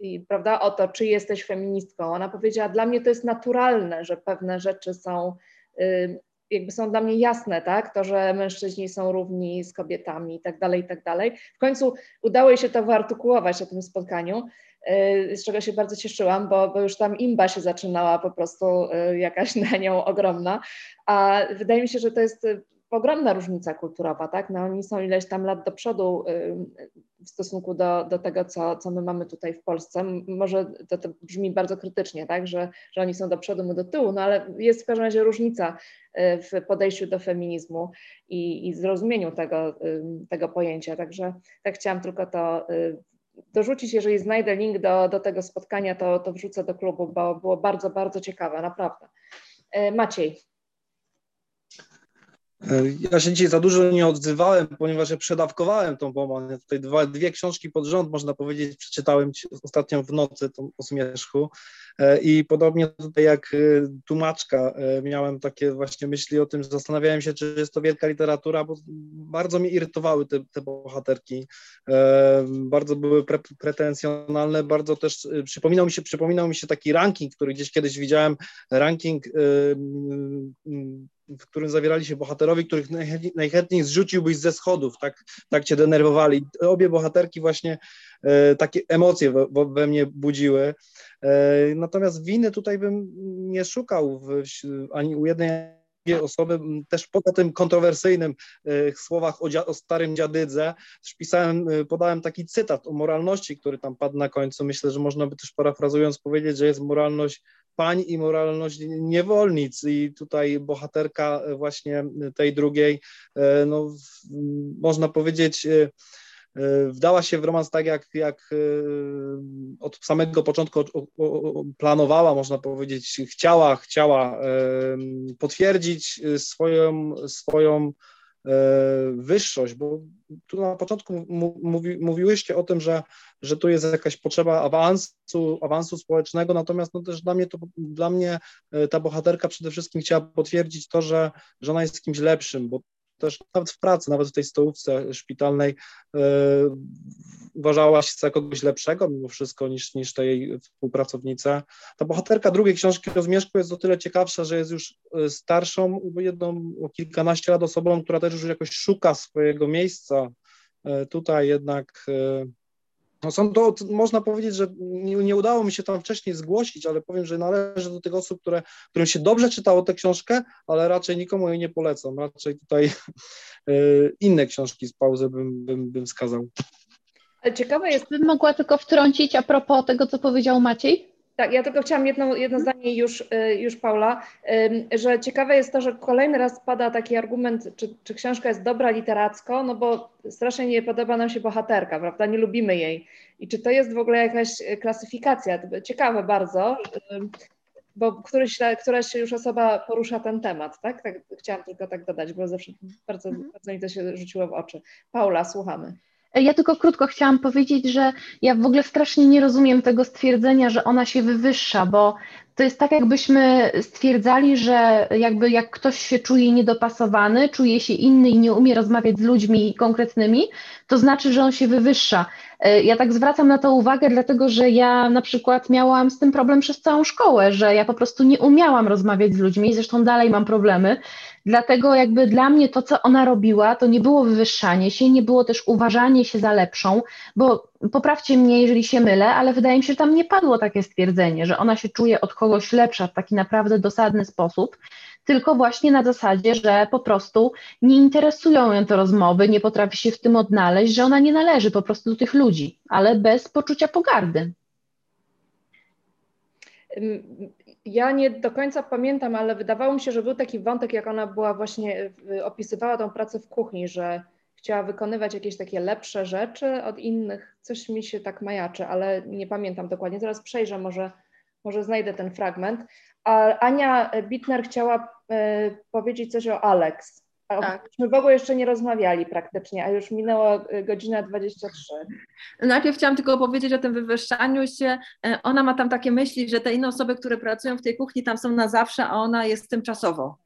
i, prawda, o to, czy jesteś feministką. Ona powiedziała, dla mnie to jest naturalne, że pewne rzeczy są jakby są dla mnie jasne, tak? To, że mężczyźni są równi z kobietami i tak dalej, i tak dalej. W końcu udało się to wyartykułować na tym spotkaniu, y, z czego się bardzo cieszyłam, bo, bo już tam imba się zaczynała po prostu y, jakaś na nią ogromna, a wydaje mi się, że to jest ogromna różnica kulturowa, tak? No, oni są ileś tam lat do przodu w stosunku do, do tego, co, co my mamy tutaj w Polsce. Może to, to brzmi bardzo krytycznie, tak? Że, że oni są do przodu, my do tyłu, no ale jest w każdym razie różnica w podejściu do feminizmu i, i zrozumieniu tego, tego pojęcia. Także tak chciałam tylko to dorzucić, jeżeli znajdę link do, do tego spotkania, to, to wrzucę do klubu, bo było bardzo, bardzo ciekawe, naprawdę. Maciej. Ja się dzisiaj za dużo nie odzywałem, ponieważ ja przedawkowałem tą bombę. Tutaj dwa, dwie książki pod rząd, można powiedzieć, przeczytałem ostatnio w nocy tą o zmierzchu. E, I podobnie tutaj jak e, tłumaczka e, miałem takie właśnie myśli o tym, że zastanawiałem się, czy jest to wielka literatura, bo bardzo mnie irytowały te, te bohaterki. Bardzo były pre, pretensjonalne, bardzo też przypominał mi, się, przypominał mi się taki ranking, który gdzieś kiedyś widziałem, ranking w którym zawierali się bohaterowie, których najchętniej zrzuciłbyś ze schodów, tak, tak cię denerwowali. Obie bohaterki właśnie e, takie emocje we, we, mnie budziły. E, natomiast winy tutaj bym nie szukał w, ani u jednej osoby, też poza tym kontrowersyjnym e, słowach o, o, starym dziadydze, też pisałem, e, podałem taki cytat o moralności, który tam padł na końcu. Myślę, że można by też parafrazując powiedzieć, że jest moralność pań i moralność niewolnic. I tutaj bohaterka właśnie tej drugiej, e, no, można powiedzieć, wdała się w romans tak, jak, jak od samego początku planowała, można powiedzieć, chciała, chciała potwierdzić swoją, swoją e, wyższość, bo tu na początku mówi, mówiłyście o tym, że, że tu jest jakaś potrzeba awansu, awansu społecznego, natomiast no też dla mnie, to, dla mnie e, ta bohaterka przede wszystkim chciała potwierdzić to, że, że ona jest kimś lepszym, bo też nawet w pracy, nawet w tej stołówce szpitalnej e, uważała się za kogoś lepszego mimo wszystko niż, niż tej współpracownica. Ta bohaterka drugiej książki o Zmierzchu jest o tyle ciekawsza, że jest już e, starszą, jedną o kilkanaście lat osobą, która też już jakoś szuka swojego miejsca. E, tutaj jednak no są to, można powiedzieć, że nie, nie, udało mi się tam wcześniej zgłosić, ale powiem, że należy do tych osób, które, którym się dobrze czytało tę książkę, ale raczej nikomu jej nie polecam. Raczej tutaj y, inne książki z pauzy bym, bym, bym wskazał. Ciekawe jest. Bym mogła tylko wtrącić a propos tego, co powiedział Maciej? Tak, ja tylko chciałam jedno, jedno zdanie już, y, już Paula, że ciekawe jest to, że kolejny raz pada taki argument, czy, czy książka jest dobra literacko, no bo strasznie nie podoba nam się bohaterka, prawda, nie lubimy jej. I czy to jest w ogóle jakaś klasyfikacja? Ciekawe bardzo, bo któryś, któraś już osoba porusza ten temat, tak? tak? Chciałam tylko tak dodać, bo zawsze bardzo, mhm. bardzo mi to się rzuciło w oczy. Paula, słuchamy. Ja tylko krótko chciałam powiedzieć, że ja w ogóle strasznie nie rozumiem tego stwierdzenia, że ona się wywyższa, bo to jest tak, jakbyśmy stwierdzali, że jakby jak ktoś się czuje niedopasowany, czuje się inny i nie umie rozmawiać z ludźmi konkretnymi, to znaczy, że on się wywyższa. E, ja tak zwracam na to uwagę, dlatego że ja na przykład miałam z tym problem przez całą szkołę, że ja po prostu nie umiałam rozmawiać z ludźmi, zresztą dalej mam problemy. Dlatego jakby dla mnie to, co ona robiła, to nie było wywyższanie się, nie było też uważanie się za lepszą, bo poprawcie mnie, jeżeli się mylę, ale wydaje mi się, że tam nie padło takie stwierdzenie, że ona się czuje od kogoś lepsza w taki naprawdę dosadny sposób, tylko właśnie na zasadzie, że po prostu nie interesują ją te rozmowy, nie potrafi się w tym odnaleźć, że ona nie należy po prostu do tych ludzi, ale bez poczucia pogardy. Ja nie do końca pamiętam, ale wydawało mi się, że był taki wątek, jak ona była właśnie, opisywała tą pracę w kuchni, że chciała wykonywać jakieś takie lepsze rzeczy od innych. Coś mi się tak majaczy, ale nie pamiętam dokładnie. Zaraz przejrzę, może, może znajdę ten fragment. A Ania Bitner chciała y, powiedzieć coś o Alex. Tak. My w ogóle jeszcze nie rozmawiali praktycznie, a już minęła e, godzina 23. Najpierw chciałam tylko powiedzieć o tym wywyższaniu się. E, ona ma tam takie myśli, że te inne osoby, które pracują w tej kuchni, tam są na zawsze, a ona jest tymczasowo.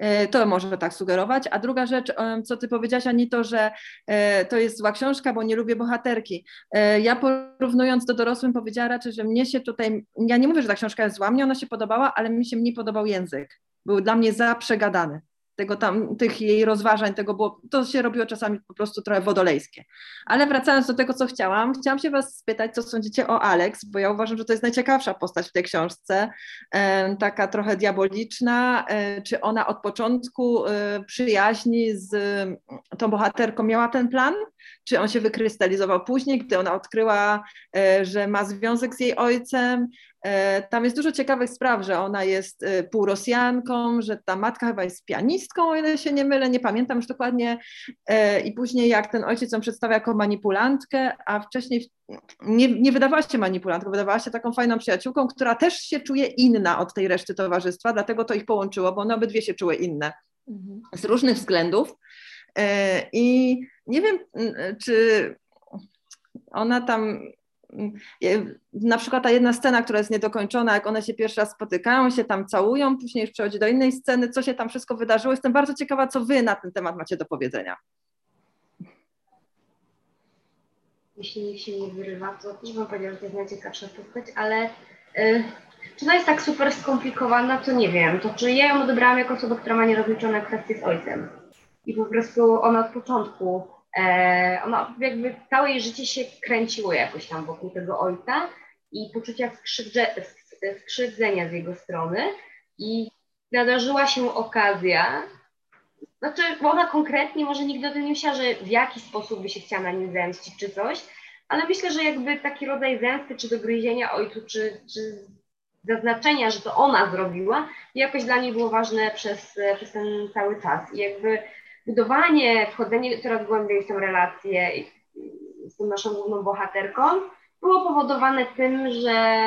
E, to może tak sugerować. A druga rzecz, co ty powiedziałaś, Anito, że e, to jest zła książka, bo nie lubię bohaterki. E, ja porównując do dorosłym powiedziała raczej, że mnie się tutaj, ja nie mówię, że ta książka jest zła, mnie ona się podobała, ale mi się mniej podobał język. Był dla mnie za przegadany tego tam, tych jej rozważań, tego było, to się robiło czasami po prostu trochę wodolejskie. Ale wracając do tego, co chciałam, chciałam się Was spytać, co sądzicie o Alex, bo ja uważam, że to jest najciekawsza postać w tej książce, taka trochę diaboliczna, czy ona od początku przyjaźni z tą bohaterką miała ten plan, czy on się wykrystalizował później, gdy ona odkryła, że ma związek z jej ojcem, E, tam jest dużo ciekawych spraw, że ona jest e, półrosjanką, że ta matka chyba jest pianistką, o ile się nie mylę, nie pamiętam już dokładnie. E, I później jak ten ojciec ją przedstawia jako manipulantkę, a wcześniej nie, nie wydawała się manipulantką, wydawała się taką fajną przyjaciółką, która też się czuje inna od tej reszty towarzystwa, dlatego to ich połączyło, bo one obydwie się czuły inne mhm. z różnych względów. I nie wiem, czy ona tam na przykład ta jedna scena, która jest niedokończona, jak one się pierwszy raz spotykają, się tam całują, później już przechodzi do innej sceny, co się tam wszystko wydarzyło. Jestem bardzo ciekawa, co wy na ten temat macie do powiedzenia. Jeśli nikt się nie wyrywa, to też bym powiedziała, że to jest najciekawsza postać, ale y, czy ona jest tak super skomplikowana, to nie wiem. To czy ja ją odebrałam jako osobę, która ma nierozliczone kwestie z ojcem. I po prostu ona od początku E, ona jakby całe jej życie się kręciło jakoś tam wokół tego ojca i poczucia skrzywdzenia z jego strony i nadarzyła się okazja, znaczy, ona konkretnie może nigdy o tym nie myślała, że w jaki sposób by się chciała na nim zemścić czy coś, ale myślę, że jakby taki rodzaj zemsty czy dogryzienia ojcu, czy, czy zaznaczenia, że to ona zrobiła, jakoś dla niej było ważne przez, przez ten cały czas. I jakby budowanie, wchodzenie coraz głębiej w tę relację z tą naszą główną bohaterką było powodowane tym, że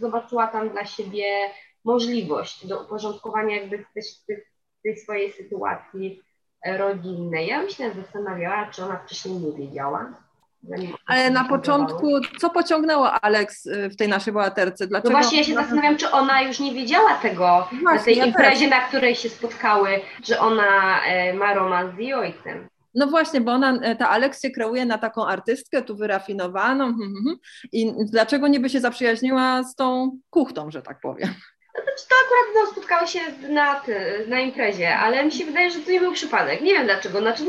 zobaczyła tam dla siebie możliwość do uporządkowania jakby tej, tej swojej sytuacji rodzinnej. Ja myślę, że zastanawiała, czy ona wcześniej nie wiedziała. Ale na początku, co pociągnęło Alex y, w tej naszej bohaterce? No Dlaczego? No właśnie, ja się zastanawiam, czy ona już nie wiedziała tego właśnie, na tej ja imprezie, też. na której się spotkały, że ona e, ma romans z jej ojcem. No właśnie, bo ona, e, ta Alex się kreuje na taką artystkę, tu wyrafinowaną. Hmm, hmm, hmm. I dlaczego nie by się zaprzyjaźniła z tą kuchtą, że tak powiem? Znaczy, to akurat no, spotkały się na, na imprezie, ale mi się wydaje, że to nie był przypadek. Nie wiem dlaczego. Znaczy,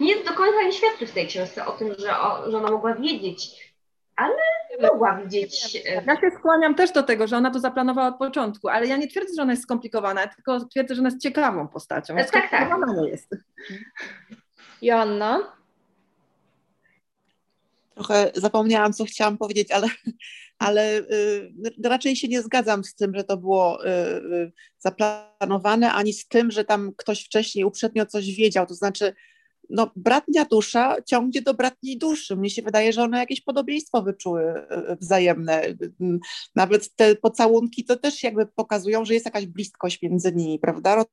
nie do końca nie świadczy w tej książce o tym, że, o, że ona mogła wiedzieć, ale mogła widzieć. E, ja się skłaniam też do tego, że ona to zaplanowała od początku, ale ja nie twierdzę, że ona jest skomplikowana, tylko twierdzę, że ona jest ciekawą postacią. E, tak, tak. jest. Joanna? Trochę zapomniałam, co chciałam powiedzieć, ale ale y, raczej się nie zgadzam z tym, że to było y, y, zaplanowane, ani z tym, że tam ktoś wcześniej uprzednio coś wiedział. To znaczy, no, bratnia dusza ciągnie do bratniej duszy. Mnie się wydaje, że one jakieś podobieństwo wyczuły wzajemne. Nawet te pocałunki to też jakby pokazują, że jest jakaś bliskość między nimi, prawda?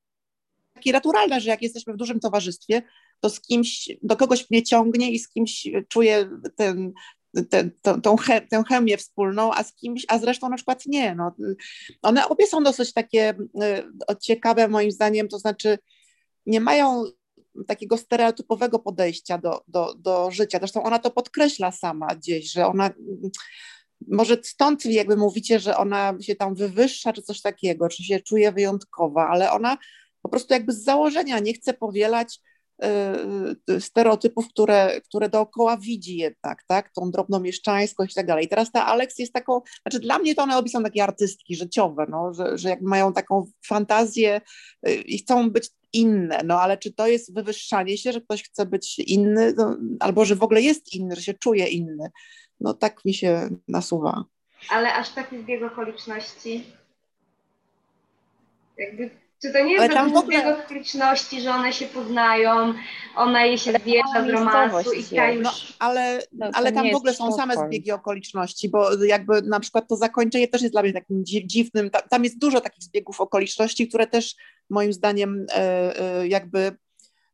Takie naturalne, że jak jesteśmy w dużym towarzystwie, to z kimś, do kogoś mnie ciągnie i z kimś czuję ten, te, tą, tą, tę chemię wspólną, a z kimś, a zresztą na przykład nie. No. One obie są dosyć takie y, ciekawe moim zdaniem, to znaczy nie mają takiego stereotypowego podejścia do, do, do życia. Zresztą ona to podkreśla sama gdzieś, że ona może stąd jakby mówicie, że ona się tam wywyższa, czy coś takiego, czy się czuje wyjątkowa, ale ona po prostu jakby z założenia nie chce powielać stereotypów, które, które dookoła widzi jednak, tak, tą drobną mieszczańskość i tak dalej. Teraz ta Alex jest taką, znaczy dla mnie to one obie są takie artystki życiowe, no, że, że jakby mają taką fantazję y, i chcą być inne, no ale czy to jest wywyższanie się, że ktoś chce być inny, no, albo że w ogóle jest inny, że się czuje inny, no tak mi się nasuwa. Ale aż taki zbieg okoliczności, jakby czy to nie jest tam w ogóle... okoliczności, że one się poznają, ona jej się zwierza z romansu i ta już... No, ale, no, ale tam w ogóle są same zbiegi okoliczności, bo jakby na przykład to zakończenie też jest dla mnie takim dziwnym, tam jest dużo takich zbiegów okoliczności, które też moim zdaniem e, e, jakby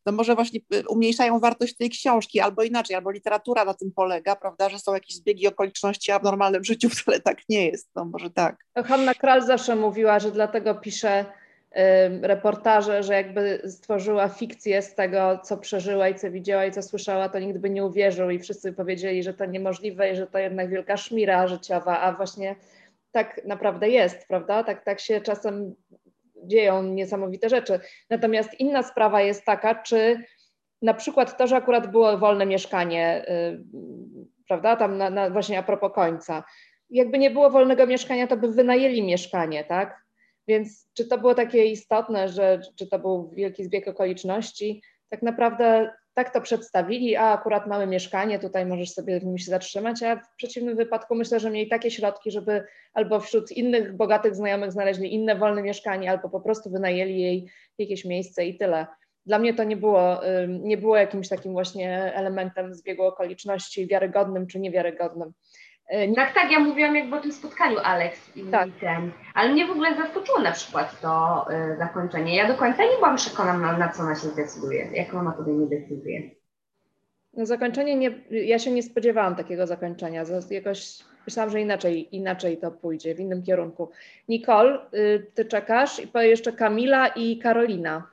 no może właśnie e, umniejszają wartość tej książki, albo inaczej, albo literatura na tym polega, prawda, że są jakieś zbiegi okoliczności, a w normalnym życiu wcale tak nie jest, no może tak. Hanna Kral zawsze mówiła, że dlatego pisze reportaże, że jakby stworzyła fikcję z tego, co przeżyła i co widziała i co słyszała, to nikt by nie uwierzył i wszyscy powiedzieli, że to niemożliwe i że to jednak wielka szmira życiowa, a właśnie tak naprawdę jest, prawda? Tak, tak się czasem dzieją niesamowite rzeczy. Natomiast inna sprawa jest taka, czy na przykład to, że akurat było wolne mieszkanie, y, prawda, tam na, na właśnie a propos końca, jakby nie było wolnego mieszkania, to by wynajęli mieszkanie, tak? Więc czy to było takie istotne, że czy to był wielki zbieg okoliczności? Tak naprawdę tak to przedstawili, a akurat mamy mieszkanie, tutaj możesz sobie w nim się zatrzymać, a w przeciwnym wypadku myślę, że mieli takie środki, żeby albo wśród innych bogatych znajomych znaleźli inne wolne mieszkanie, albo po prostu wynajęli jej jakieś miejsce i tyle. Dla mnie to nie było, nie było jakimś takim właśnie elementem zbiegu okoliczności wiarygodnym czy niewiarygodnym. Tak, tak, ja mówiłam jakby o tym spotkaniu Alex i tak. ten, ale mnie w ogóle zaskoczyło na przykład to y, zakończenie. Ja do końca nie byłam przekonana, na co ona się zdecyduje, jak ona podejmie decyzję. No zakończenie, nie, ja się nie spodziewałam takiego zakończenia, jakoś myślałam, że inaczej, inaczej to pójdzie, w innym kierunku. Nicole, y, ty czekasz i jeszcze Kamila i Karolina.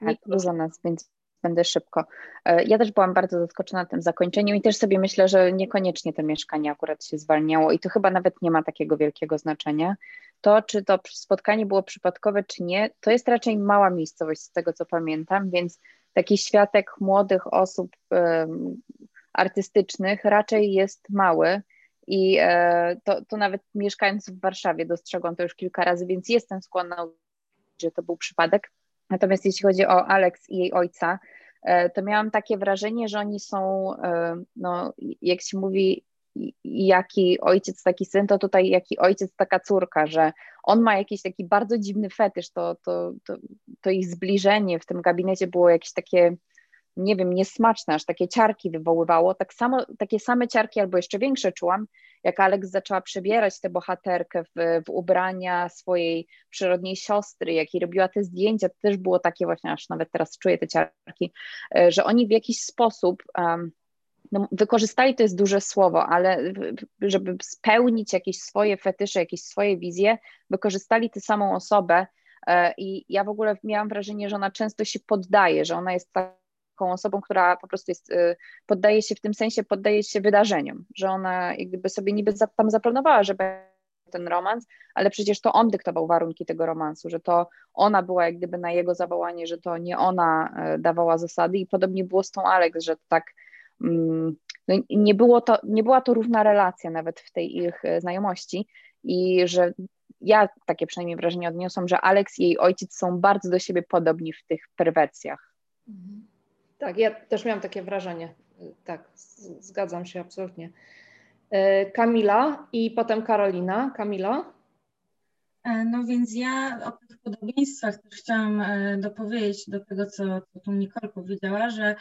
Tak, dużo nas, więc będę szybko. E, ja też byłam bardzo zaskoczona tym zakończeniem i też sobie myślę, że niekoniecznie to mieszkanie akurat się zwalniało i to chyba nawet nie ma takiego wielkiego znaczenia. To, czy to spotkanie było przypadkowe, czy nie, to jest raczej mała miejscowość z tego, co pamiętam, więc taki światek młodych osób artystycznych raczej jest mały. I e, to, to nawet mieszkając w Warszawie dostrzegłam to już kilka razy, więc jestem skłonna, że to był przypadek. Natomiast jeśli chodzi o Alex i jej ojca, e, to miałam takie wrażenie, że oni są, e, no, jak się mówi, jaki ojciec, taki syn, to tutaj jaki ojciec, taka córka, że on ma jakiś taki bardzo dziwny fetysz, to, to, to, to ich zbliżenie w tym gabinecie było jakieś takie nie wiem, niesmaczne, aż takie ciarki wywoływało. Tak samo, takie same ciarki albo jeszcze większe czułam, jak Alex zaczęła przebierać tę bohaterkę w, w ubrania swojej przyrodniej siostry, jak i robiła te zdjęcia, to też było takie właśnie, aż nawet teraz czuję te ciarki, e, że oni w jakiś sposób um, no, wykorzystali to jest duże słowo, ale żeby spełnić jakieś swoje fetysze, jakieś swoje wizje, wykorzystali tę samą osobę e, i ja w ogóle miałam wrażenie, że ona często się poddaje, że ona jest tak taką osobą, która po prostu jest, y, poddaje się w tym sensie, poddaje się wydarzeniom, że ona jakby sobie niby tam zaplanowała, że ten romans, ale przecież to on dyktował warunki tego romansu, że to ona była jak gdyby na jego zawołanie, że to nie ona y, dawała zasady i podobnie było z tą Alex, że tak mm, no nie, było to, nie była to równa relacja nawet w tej ich y, znajomości i że ja takie przynajmniej wrażenie odniosłam, że Alex i jej ojciec są bardzo do siebie podobni w tych perwersjach. Mhm. Tak, ja też miałam takie wrażenie. Tak, zgadzam się absolutnie. E, Kamila i potem Karolina. Kamila? E, no więc ja o tych podobieństwach też chciałam e, dopowiedzieć do tego, co, tu Nicole powiedziała, że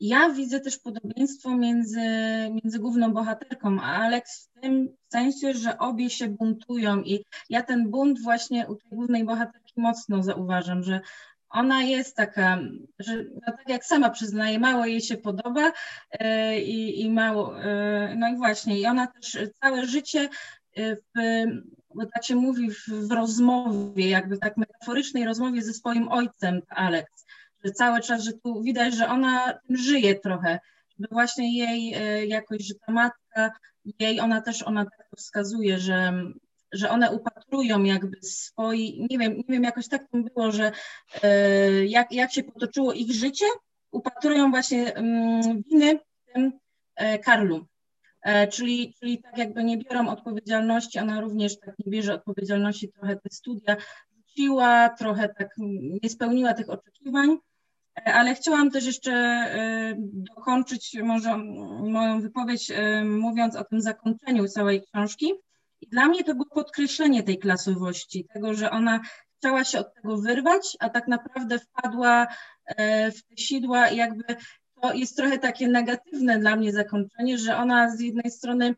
ja widzę też podobieństwo między, między główną bohaterką a Alex w tym sensie, że obie się buntują i ja ten bunt właśnie u tej głównej bohaterki mocno zauważam, że ona jest taka, że no tak jak sama przyznaje, mało jej się podoba e, i, i mało, e, no i właśnie, i ona też całe życie e, w, bo tak się mówi w, w rozmowie, jakby tak metaforycznej rozmowie ze swoim ojcem, Alex, że cały czas, że tu widać, że ona żyje trochę, żeby właśnie jej jakoś, że ta matka, jej, ona też, ona tak wskazuje, że że one upatrują jakby swoi, nie wiem, nie wiem, jakoś tak to było, że e, jak, jak się potoczyło ich życie, upatrują właśnie mm, winy w tym e, Karlu. E, czyli, czyli tak jakby nie biorą odpowiedzialności, ona również tak nie bierze odpowiedzialności, trochę te studia rzuciła, trochę tak nie spełniła tych oczekiwań, ale chciałam też jeszcze dokończyć może moją wypowiedź, mówiąc o tym zakończeniu całej książki, i dla mnie to było podkreślenie tej klasowości, tego, że ona chciała się od tego wyrwać, a tak naprawdę wpadła e, w te sidła i jakby to jest trochę takie negatywne dla mnie zakończenie, że ona z jednej strony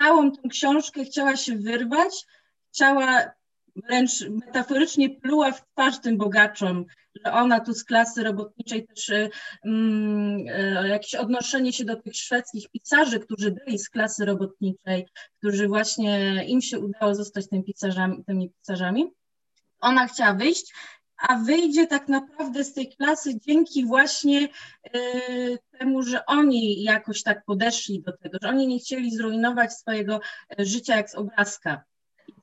całą tę książkę chciała się wyrwać, chciała wręcz metaforycznie pluła w twarz tym bogaczom, że ona tu z klasy robotniczej też y, y, jakieś odnoszenie się do tych szwedzkich pisarzy, którzy byli z klasy robotniczej, którzy właśnie im się udało zostać tymi pisarzami, tymi pisarzami. Ona chciała wyjść, a wyjdzie tak naprawdę z tej klasy dzięki właśnie y, temu, że oni jakoś tak podeszli do tego, że oni nie chcieli zrujnować swojego życia jak z obrazka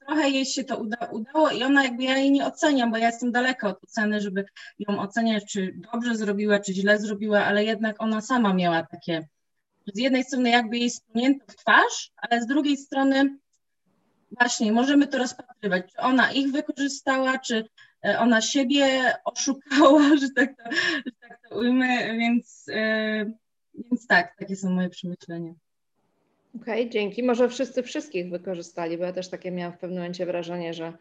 trochę jej się to uda, udało i ona jakby, ja jej nie oceniam, bo ja jestem daleka od oceny, żeby ją oceniać, czy dobrze zrobiła, czy źle zrobiła, ale jednak ona sama miała takie, z jednej strony jakby jej spłynięto w twarz, ale z drugiej strony właśnie możemy to rozpatrywać, czy ona ich wykorzystała, czy e, ona siebie oszukała, że tak to, że tak to ujmę, więc, e, więc tak, takie są moje przemyślenia. Okej, okay, dzięki. Może wszyscy wszystkich wykorzystali, bo ja też takie miałam w pewnym momencie wrażenie, że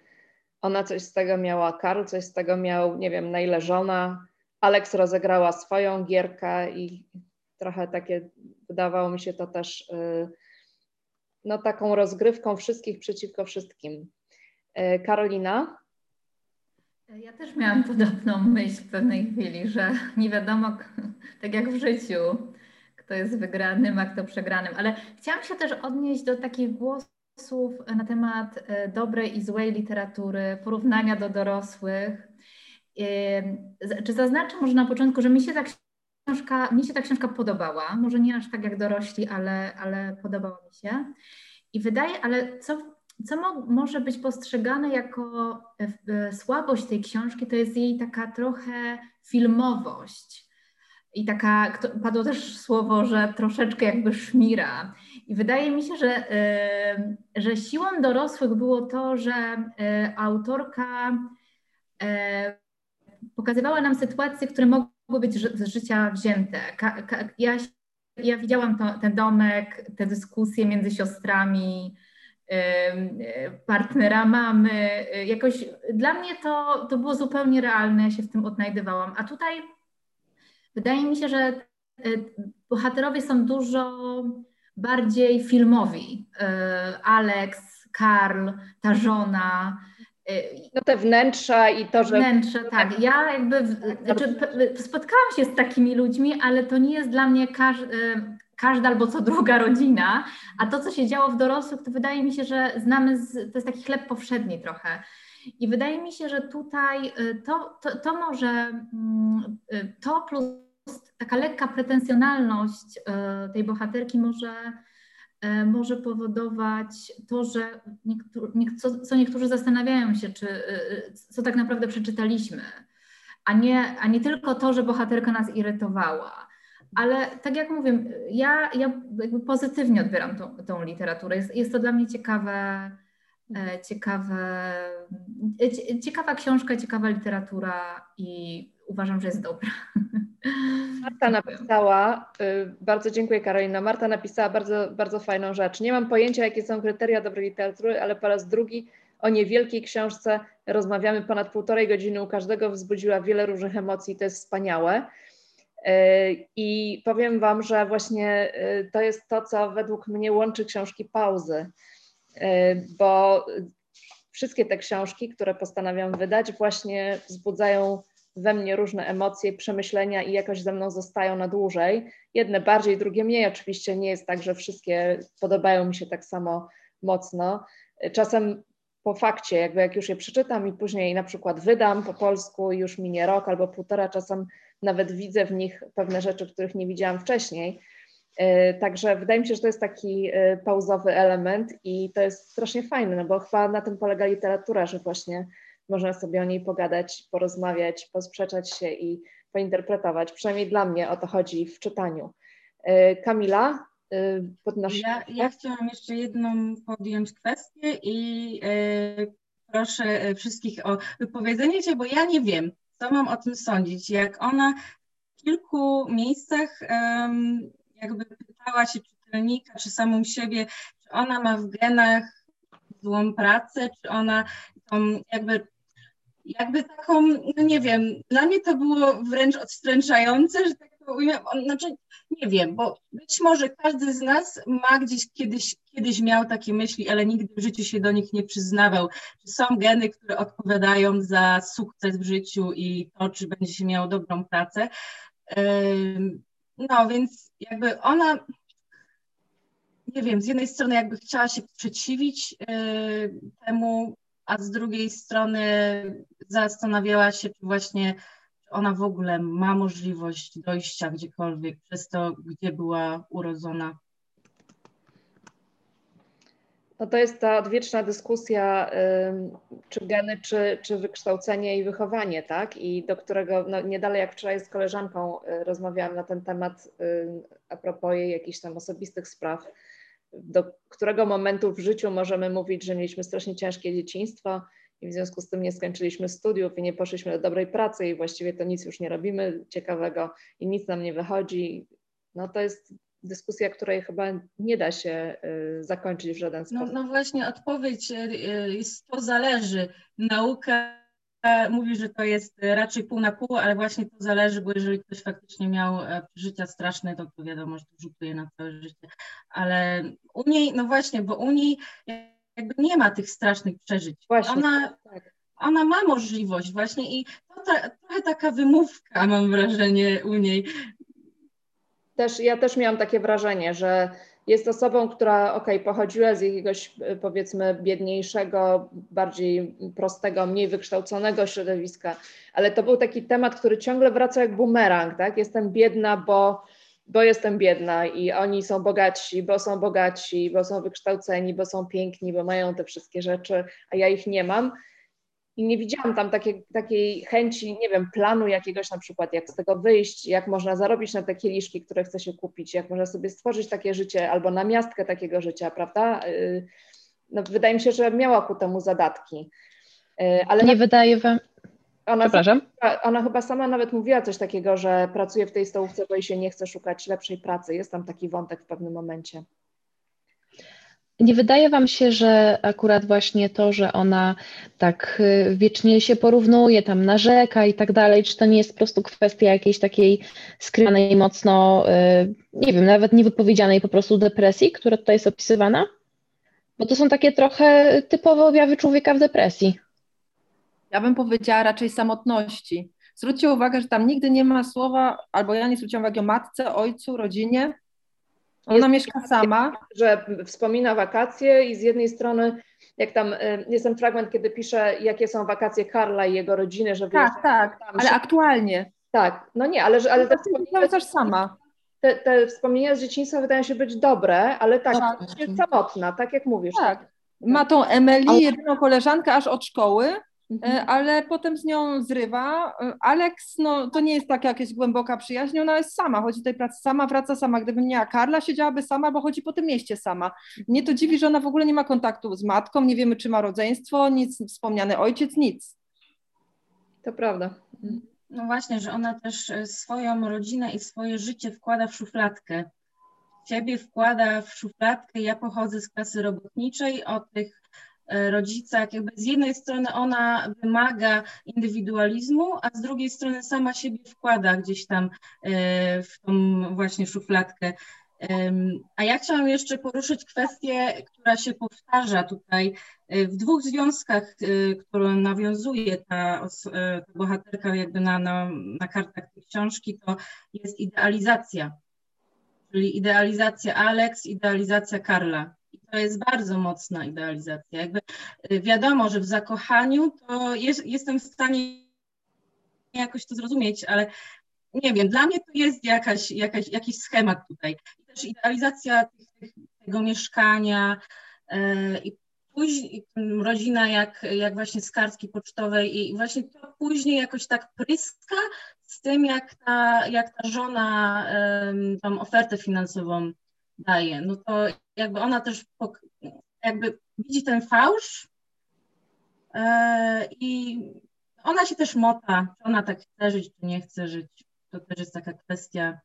ona coś z tego miała, Karl coś z tego miał, nie wiem, na ile żona, Alex rozegrała swoją gierkę i trochę takie, wydawało mi się to też y, no taką rozgrywką wszystkich przeciwko wszystkim. Y, Karolina? Ja też miałam podobną myśl w pewnej chwili, że nie wiadomo, tak jak w życiu, kto jest wygranym, a kto przegranym. Ale chciałam się też odnieść do takich głosów na temat e, dobrej i złej literatury, porównania do dorosłych. Czy zaznaczę może na początku, że mi się ta książka, mi się ta książka podobała, może nie aż tak jak dorośli, ale, ale podobała mi się. I wydaje, ale co, co mo, może być postrzegane jako e, e, słabość tej książki, to jest jej taka trochę filmowość i taka, padło też słowo, że troszeczkę jakby szmira. I wydaje mi się, że, że siłą dorosłych było to, że autorka pokazywała nam sytuacje, które mogły być z życia wzięte. Ja, ja widziałam to, ten domek, te dyskusje między siostrami, partnera mamy. Jakoś dla mnie to, to było zupełnie realne, ja się w tym odnajdywałam. A tutaj Wydaje mi się, że e, bohaterowie są dużo bardziej filmowi. E, Alex, Karl, ta żona. E, no te wnętrza i to, że. Wnętrze, tak. Ja jakby znaczy, spotkałam się z takimi ludźmi, ale to nie jest dla mnie każdy, każda albo co druga rodzina. A to, co się działo w dorosłych, to wydaje mi się, że znamy, z, to jest taki chleb powszedni trochę. I wydaje mi się, że tutaj to, to, to może mm, to plus taka lekka pretensjonalność e, tej bohaterki może, e, może powodować to, że co, co niektórzy zastanawiają się, czy, e, co tak naprawdę przeczytaliśmy, a nie, a nie tylko to, że bohaterka nas irytowała. Ale tak jak mówię, ja, ja pozytywnie odbieram tą, tą literaturę. Jest, jest to dla mnie ciekawe, ciekawe, ciekawa książka, ciekawa literatura i uważam, że jest dobra. Marta napisała, y, bardzo dziękuję Karolina, Marta napisała bardzo, bardzo fajną rzecz. Nie mam pojęcia, jakie są kryteria dobrej literatury, ale po raz drugi o niewielkiej książce rozmawiamy ponad półtorej godziny, u każdego wzbudziła wiele różnych emocji, to jest wspaniałe. Y, I powiem Wam, że właśnie y, to jest to, co według mnie łączy książki pauzy, bo wszystkie te książki, które postanawiam wydać, właśnie wzbudzają we mnie różne emocje, przemyślenia i jakoś ze mną zostają na dłużej. Jedne bardziej, drugie mniej. Oczywiście nie jest tak, że wszystkie podobają mi się tak samo mocno. Czasem po fakcie, jakby jak już je przeczytam i później na przykład wydam po polsku, już minie rok albo półtora, czasem nawet widzę w nich pewne rzeczy, których nie widziałam wcześniej. E, także wydaje mi się, że to jest taki e, pauzowy element i to jest strasznie fajne, no bo chyba na tym polega literatura, że właśnie można sobie o niej pogadać, porozmawiać, posprzeczać się i pointerpretować. Przynajmniej dla mnie o to chodzi w czytaniu. E, Kamila, e, podnosi. Ja, ja chciałam jeszcze jedną podjąć kwestię i e, proszę wszystkich o wypowiedzenie się, bo ja nie wiem, co mam o tym sądzić. Jak ona w kilku miejscach jakby pytała się czytelnika, czy samą siebie, czy ona ma w genach złą pracę, czy ona tą jakby jakby taką, no nie wiem, dla mnie to było wręcz odstręczające, że tak powiem, znaczy nie wiem, bo być może każdy z nas ma gdzieś kiedyś, kiedyś miał takie myśli, ale nigdy w życiu się do nich nie przyznawał. Są geny, które odpowiadają za sukces w życiu i to, czy będzie się miało dobrą pracę. No więc jakby ona, nie wiem, z jednej strony jakby chciała się sprzeciwić temu, a z drugiej strony zastanawiała się, czy właśnie ona w ogóle ma możliwość dojścia gdziekolwiek przez to, gdzie była urodzona. No to jest ta odwieczna dyskusja, czy geny, czy, czy wykształcenie i wychowanie, tak? I do którego no, nie dalej jak wczoraj z koleżanką y, rozmawiałam na ten temat a propos jej jakichś tam osobistych spraw, do którego momentu w życiu możemy mówić, że mieliśmy strasznie ciężkie dzieciństwo i w związku z tym nie skończyliśmy studiów i nie poszliśmy do dobrej pracy i właściwie to nic już nie robimy ciekawego i nic nam nie wychodzi. No to jest dyskusja, której chyba nie da się y, zakończyć w żaden no, sposób. No, no właśnie odpowiedź y, jest to zależy. Nauka mówi, że to jest raczej pół na pół, ale właśnie to zależy, bo jeżeli ktoś faktycznie miał e, przeżycia straszne, to, to wiadomo, że to rzutuje na całe życie. Ale u niej, no właśnie, bo u niej jakby nie ma tych strasznych przeżyć. Właśnie, ona, tak. ona ma możliwość właśnie i to ta, trochę taka wymówka mam wrażenie u niej, też, ja też miałam takie wrażenie, że jest osobą, która ok, pochodziła z jakiegoś powiedzmy biedniejszego, bardziej prostego, mniej wykształconego środowiska, ale to był taki temat, który ciągle wraca jak bumerang, tak? Jestem biedna, bo, bo jestem biedna i oni są bogatsi, bo są bogatsi, bo są wykształceni, bo są piękni, bo mają te wszystkie rzeczy, a ja ich nie mam i nie widziałam tam takiej, takiej chęci, nie wiem, planu jakiegoś na przykład, jak z tego wyjść, jak można zarobić na te kieliszki, które chce się kupić, jak można sobie stworzyć takie życie albo na miastkę takiego życia, prawda? Y, no, wydaje mi się, że miała ku temu zadatki. Y, ale nie na... wydaje wam. Ona, Przepraszam. Sama, ona chyba sama nawet mówiła coś takiego, że pracuje w tej stołówce, bo jej się nie chce szukać lepszej pracy. Jest tam taki wątek w pewnym momencie. Nie wydaje Wam się, że akurat właśnie to, że ona tak y, wiecznie się porównuje, tam narzeka i tak dalej, czy to nie jest po prostu kwestia jakiejś takiej skrywanej mocno, y, nie wiem, nawet niewypowiedzianej po prostu depresji, która tutaj jest opisywana? Bo to są takie trochę typowe objawy człowieka w depresji. Ja bym powiedziała raczej samotności. Zwróćcie uwagę, że tam nigdy nie ma słowa, albo ja nie zwróciłam uwagi o matce, ojcu, rodzinie, ona mieszka sama. Że wspomina wakacje i z jednej strony, jak tam y, jest ten fragment, kiedy pisze, jakie są wakacje Karla i jego rodziny, że Tak, tak, tam, ale aktualnie. Tak, no nie, ale, ale te, wspomnienia, też sama. Te, te wspomnienia z dzieciństwa wydają się być dobre, ale tak, tak. jest samotna, tak jak mówisz. Tak. Ma tą Emily, ale... jedyną koleżankę aż od szkoły, Mhm. E, ale potem z nią zrywa. E, Alex, no to nie jest taka jakaś głęboka przyjaźń, ona jest sama, chodzi tej pracy sama, wraca sama. Gdyby nie ja, Karla siedziałaby sama, bo chodzi po tym mieście sama. Mnie to dziwi, że ona w ogóle nie ma kontaktu z matką, nie wiemy, czy ma rodzeństwo, nic, wspomniany ojciec, nic. To prawda. No właśnie, że ona też e, swoją rodzinę i swoje życie wkłada w szufladkę. Ciebie wkłada w szufladkę. Ja pochodzę z klasy robotniczej, o tych rodzicach, jakby z jednej strony ona wymaga indywidualizmu, a z drugiej strony sama siebie wkłada gdzieś tam e, w tą właśnie szufladkę. A ja chciałam jeszcze poruszyć kwestię, która się powtarza tutaj e, w dwóch związkach, które nawiązuje ta, ta bohaterka jakby na, na, na kartach tej książki, to jest idealizacja. Czyli idealizacja Alex, idealizacja Karla to jest bardzo mocna idealizacja. Jakby y, wiadomo, że w zakochaniu to jest, jestem w stanie jakoś to zrozumieć, ale nie wiem, dla mnie to jest jakaś, jakaś, jakiś schemat tutaj. I też idealizacja tego mieszkania yy, i później rodzina jak, jak właśnie z kartki pocztowej i właśnie to później jakoś tak pryska z tym, jak ta, jak ta żona yy, ofertę finansową daje, no to jakby ona też jakby widzi ten fałsz e, i ona się też mota, czy ona tak chce żyć, czy nie chce żyć. To też jest taka kwestia.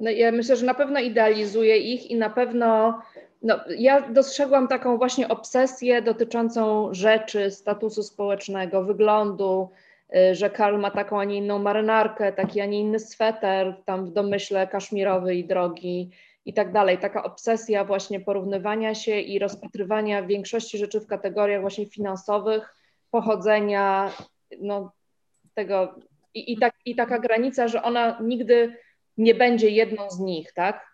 No ja myślę, że na pewno idealizuje ich i na pewno no, ja dostrzegłam taką właśnie obsesję dotyczącą rzeczy, statusu społecznego, wyglądu, że Karl ma taką, a nie inną marynarkę, taki, a nie inny sweter, tam w domyśle kaszmirowy i drogi i tak dalej. Taka obsesja właśnie porównywania się i rozpatrywania większości rzeczy w kategoriach właśnie finansowych, pochodzenia, no tego i, i, tak, i taka granica, że ona nigdy nie będzie jedną z nich, tak?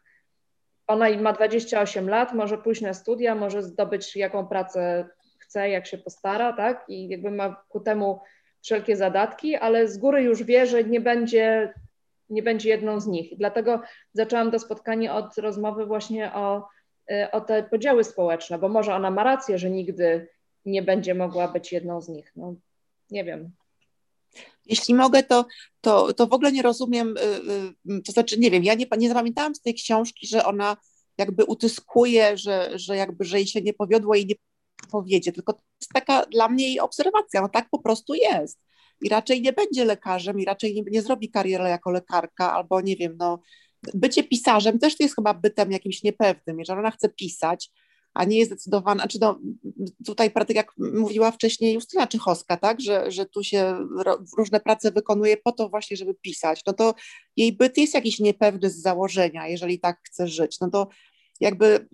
Ona ma 28 lat, może pójść na studia, może zdobyć jaką pracę chce, jak się postara, tak? I jakby ma ku temu wszelkie zadatki, ale z góry już wie, że nie będzie, nie będzie jedną z nich. Dlatego zaczęłam to spotkanie od rozmowy właśnie o, o te podziały społeczne, bo może ona ma rację, że nigdy nie będzie mogła być jedną z nich. No, nie wiem. Jeśli mogę, to, to, to w ogóle nie rozumiem, y, y, to znaczy nie wiem, ja nie, nie zapamiętałam z tej książki, że ona jakby utyskuje, że, że jakby, że jej się nie powiodło i nie powiedzie, tylko to jest taka dla mnie jej obserwacja, no tak po prostu jest. I raczej nie będzie lekarzem i raczej nie, nie zrobi kariery jako lekarka, albo nie wiem, no bycie pisarzem też jest chyba bytem jakimś niepewnym. Jeżeli ona chce pisać, a nie jest zdecydowana, znaczy no, tutaj tak jak mówiła wcześniej Justyna Czychowska, tak, że, że tu się różne prace wykonuje po to właśnie, żeby pisać, no to jej byt jest jakiś niepewny z założenia, jeżeli tak chce żyć, no to jakby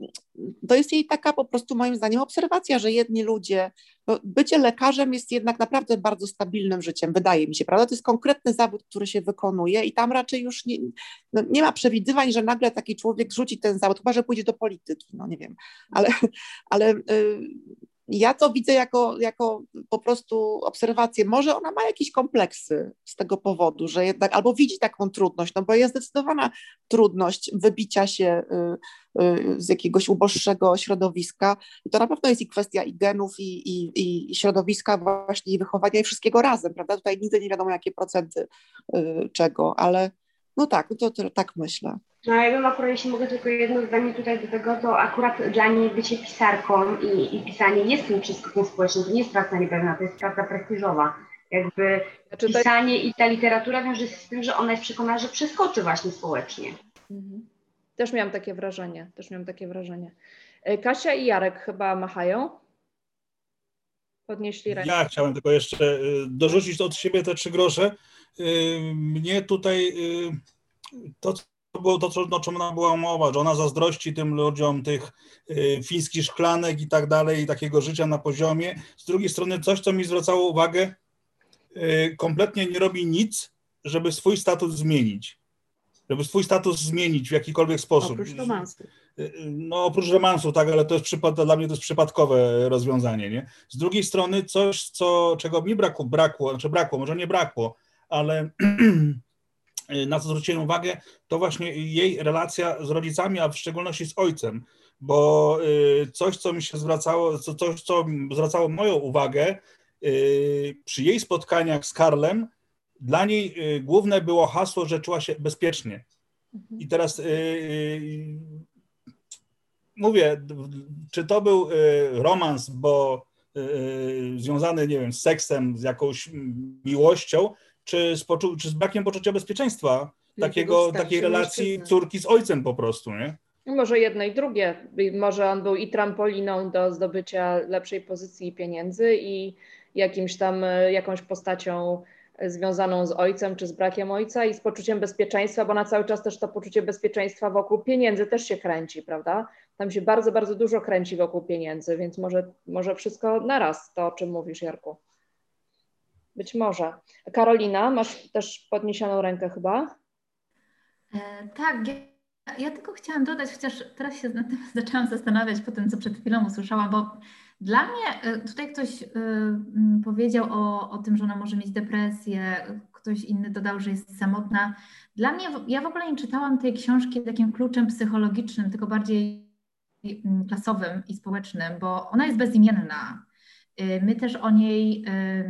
to jest jej taka po prostu moim zdaniem obserwacja, że jedni ludzie, no bycie lekarzem jest jednak naprawdę bardzo stabilnym życiem, wydaje mi się, prawda? To jest konkretny zawód, który się wykonuje i tam raczej już nie, no nie ma przewidywań, że nagle taki człowiek rzuci ten zawód, chyba że pójdzie do polityki, no nie wiem, ale, ale yy, ja to widzę jako, jako po prostu obserwację. Może ona ma jakieś kompleksy z tego powodu, że jednak albo widzi taką trudność, no bo jest zdecydowana trudność wybicia się y, y, z jakiegoś uboższego środowiska. I to na pewno jest i kwestia i genów, i, i, i środowiska, właśnie i wychowania, i wszystkiego razem, prawda? Tutaj nigdy nie wiadomo, jakie procenty y, czego, ale no tak, no to, to tak myślę. No ja bym akurat, jeśli mogę tylko jedno zdanie tutaj do tego, to akurat dla niej bycie pisarką i, i pisanie jest tym wszystkim społecznym, to nie jest praca niepewna, to jest praca prestiżowa. Jakby znaczy, pisanie i ta literatura wiąże się z tym, że ona jest przekonana, że przeskoczy właśnie społecznie. Mhm. Też miałam takie wrażenie, też miałam takie wrażenie. E, Kasia i Jarek chyba machają. Podnieśli rękę. Ja chciałem tylko jeszcze y, dorzucić od siebie te trzy grosze. Y, mnie tutaj to, to było to, o czym ona była mowa, że ona zazdrości tym ludziom tych fińskich szklanek i tak dalej, i takiego życia na poziomie. Z drugiej strony coś, co mi zwracało uwagę, kompletnie nie robi nic, żeby swój status zmienić. Żeby swój status zmienić w jakikolwiek sposób. Oprócz romansu. Y, no oprócz romansu, tak, ale to jest przypad, dla mnie to jest przypadkowe rozwiązanie, nie? Z drugiej strony coś, co, czego mi brakło, brakło, znaczy brakło, może nie brakło, ale Y, na co zwróciłem uwagę, to właśnie jej relacja z rodzicami, a w szczególności z ojcem, bo y, coś, co mi się zwracało, coś, co zwracało moją uwagę y, przy jej spotkaniach z Karlem, dla niej główne było hasło, że czuła się bezpiecznie. I teraz mówię, czy to był romans, bo związany, nie wiem, z seksem, z jakąś miłością, czy z, poczu- czy z brakiem poczucia bezpieczeństwa takiego, takiej relacji córki z ojcem po prostu, nie? Może jedno i drugie. Może on był i trampoliną do zdobycia lepszej pozycji i pieniędzy i jakimś tam, jakąś postacią związaną z ojcem czy z brakiem ojca i z poczuciem bezpieczeństwa, bo na cały czas też to poczucie bezpieczeństwa wokół pieniędzy też się kręci, prawda? Tam się bardzo, bardzo dużo kręci wokół pieniędzy, więc może, może wszystko naraz, to o czym mówisz, Jarku. Być może. Karolina, masz też podniesioną rękę chyba? E, tak, ja, tylko chciałam dodać, chociaż teraz się na tym zaczęłam zastanawiać po tym, co przed chwilą usłyszałam, bo dla mnie e, tutaj ktoś y, powiedział o, o tym, że ona może mieć depresję, ktoś inny dodał, że jest samotna. Dla mnie, ja w ogóle nie czytałam tej książki takim kluczem psychologicznym, tylko bardziej klasowym i społecznym, bo ona jest bezimienna. Y, my też o niej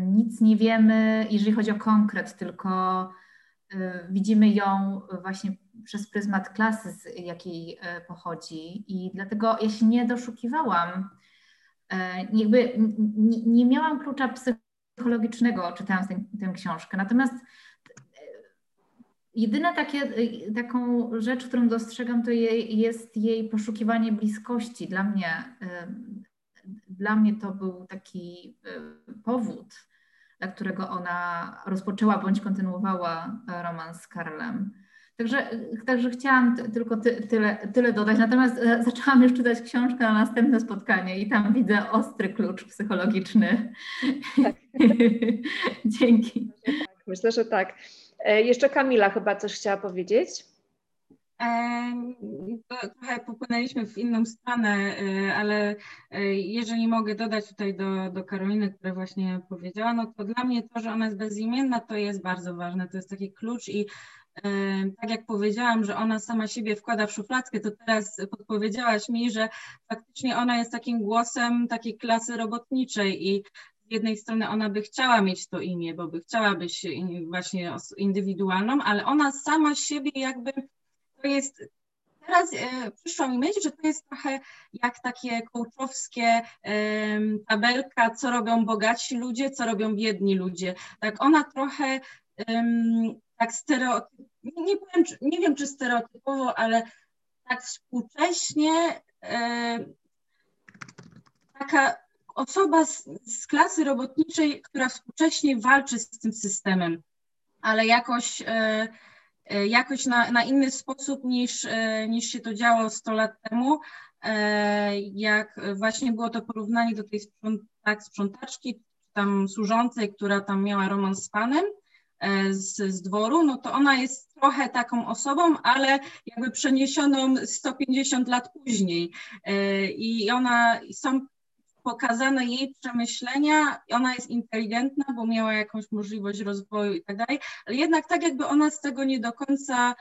nic nie wiemy, jeżeli chodzi o konkret, tylko widzimy ją właśnie przez pryzmat klasy, z jakiej pochodzi. I dlatego ja się nie doszukiwałam, jakby nie, nie miałam klucza psychologicznego czytając tę, tę książkę. Natomiast Jedyne takie, taką rzecz, którą dostrzegam, to jej, jest jej poszukiwanie bliskości. Dla mnie dla mnie to był taki powód, dla którego ona rozpoczęła bądź kontynuowała e, romans z Karlem. Także, także chciałam tylko ty, tyle, tyle dodać. Natomiast e, zaczęłam już czytać książkę na następne spotkanie i tam widzę ostry klucz psychologiczny. Tak. Dzięki. Myślę, że tak. E, jeszcze Kamila chyba coś chciała powiedzieć. Trochę popłynęliśmy w inną stronę, ale jeżeli mogę dodać tutaj do, do Karoliny, która właśnie powiedziała, no to dla mnie to, że ona jest bezimienna, to jest bardzo ważne. To jest taki klucz i tak jak powiedziałam, że ona sama siebie wkłada w szufladkę, to teraz podpowiedziałaś mi, że faktycznie ona jest takim głosem takiej klasy robotniczej i z jednej strony ona by chciała mieć to imię, bo by chciała być właśnie indywidualną, ale ona sama siebie jakby to jest teraz e, przyszła mi myśl, że to jest trochę jak takie kołczowskie e, tabelka, co robią bogaci ludzie, co robią biedni ludzie. Tak ona trochę e, tak stereotyp, nie, powiem, nie wiem czy stereotypowo, ale tak współcześnie e, taka osoba z, z klasy robotniczej, która współcześnie walczy z tym systemem, ale jakoś e, E, jakoś na, na inny sposób niż, niż się to działo 100 lat temu. Jak właśnie było to porównanie do tej sprząt, tak, sprzątaczki, tam służącej, która tam miała romans z panem z, z dworu, no to ona jest trochę taką osobą, ale jakby przeniesioną 150 lat później. I ona są pokazane jej przemyślenia, ona jest inteligentna, bo miała jakąś możliwość rozwoju i tak dalej, ale jednak tak jakby ona z tego nie do końca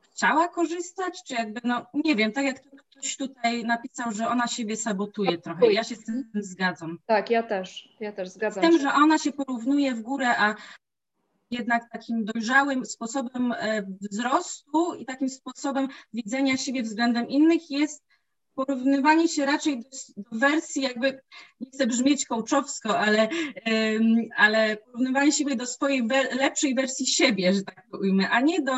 chciała korzystać, czy jakby, no nie wiem, tak jak ktoś tutaj napisał, że ona siebie sabotuje trochę. Ja się z tym zgadzam. Tak, ja też, ja też zgadzam z tym, się. że ona się porównuje w górę, a jednak takim dojrzałym sposobem e, wzrostu i takim sposobem widzenia siebie względem innych jest porównywanie się raczej do, do, wersji, jakby nie chcę brzmieć kołczowsko, ale, ale porównywanie siebie do swojej lepszej wersji siebie, że tak to ujmę, a nie do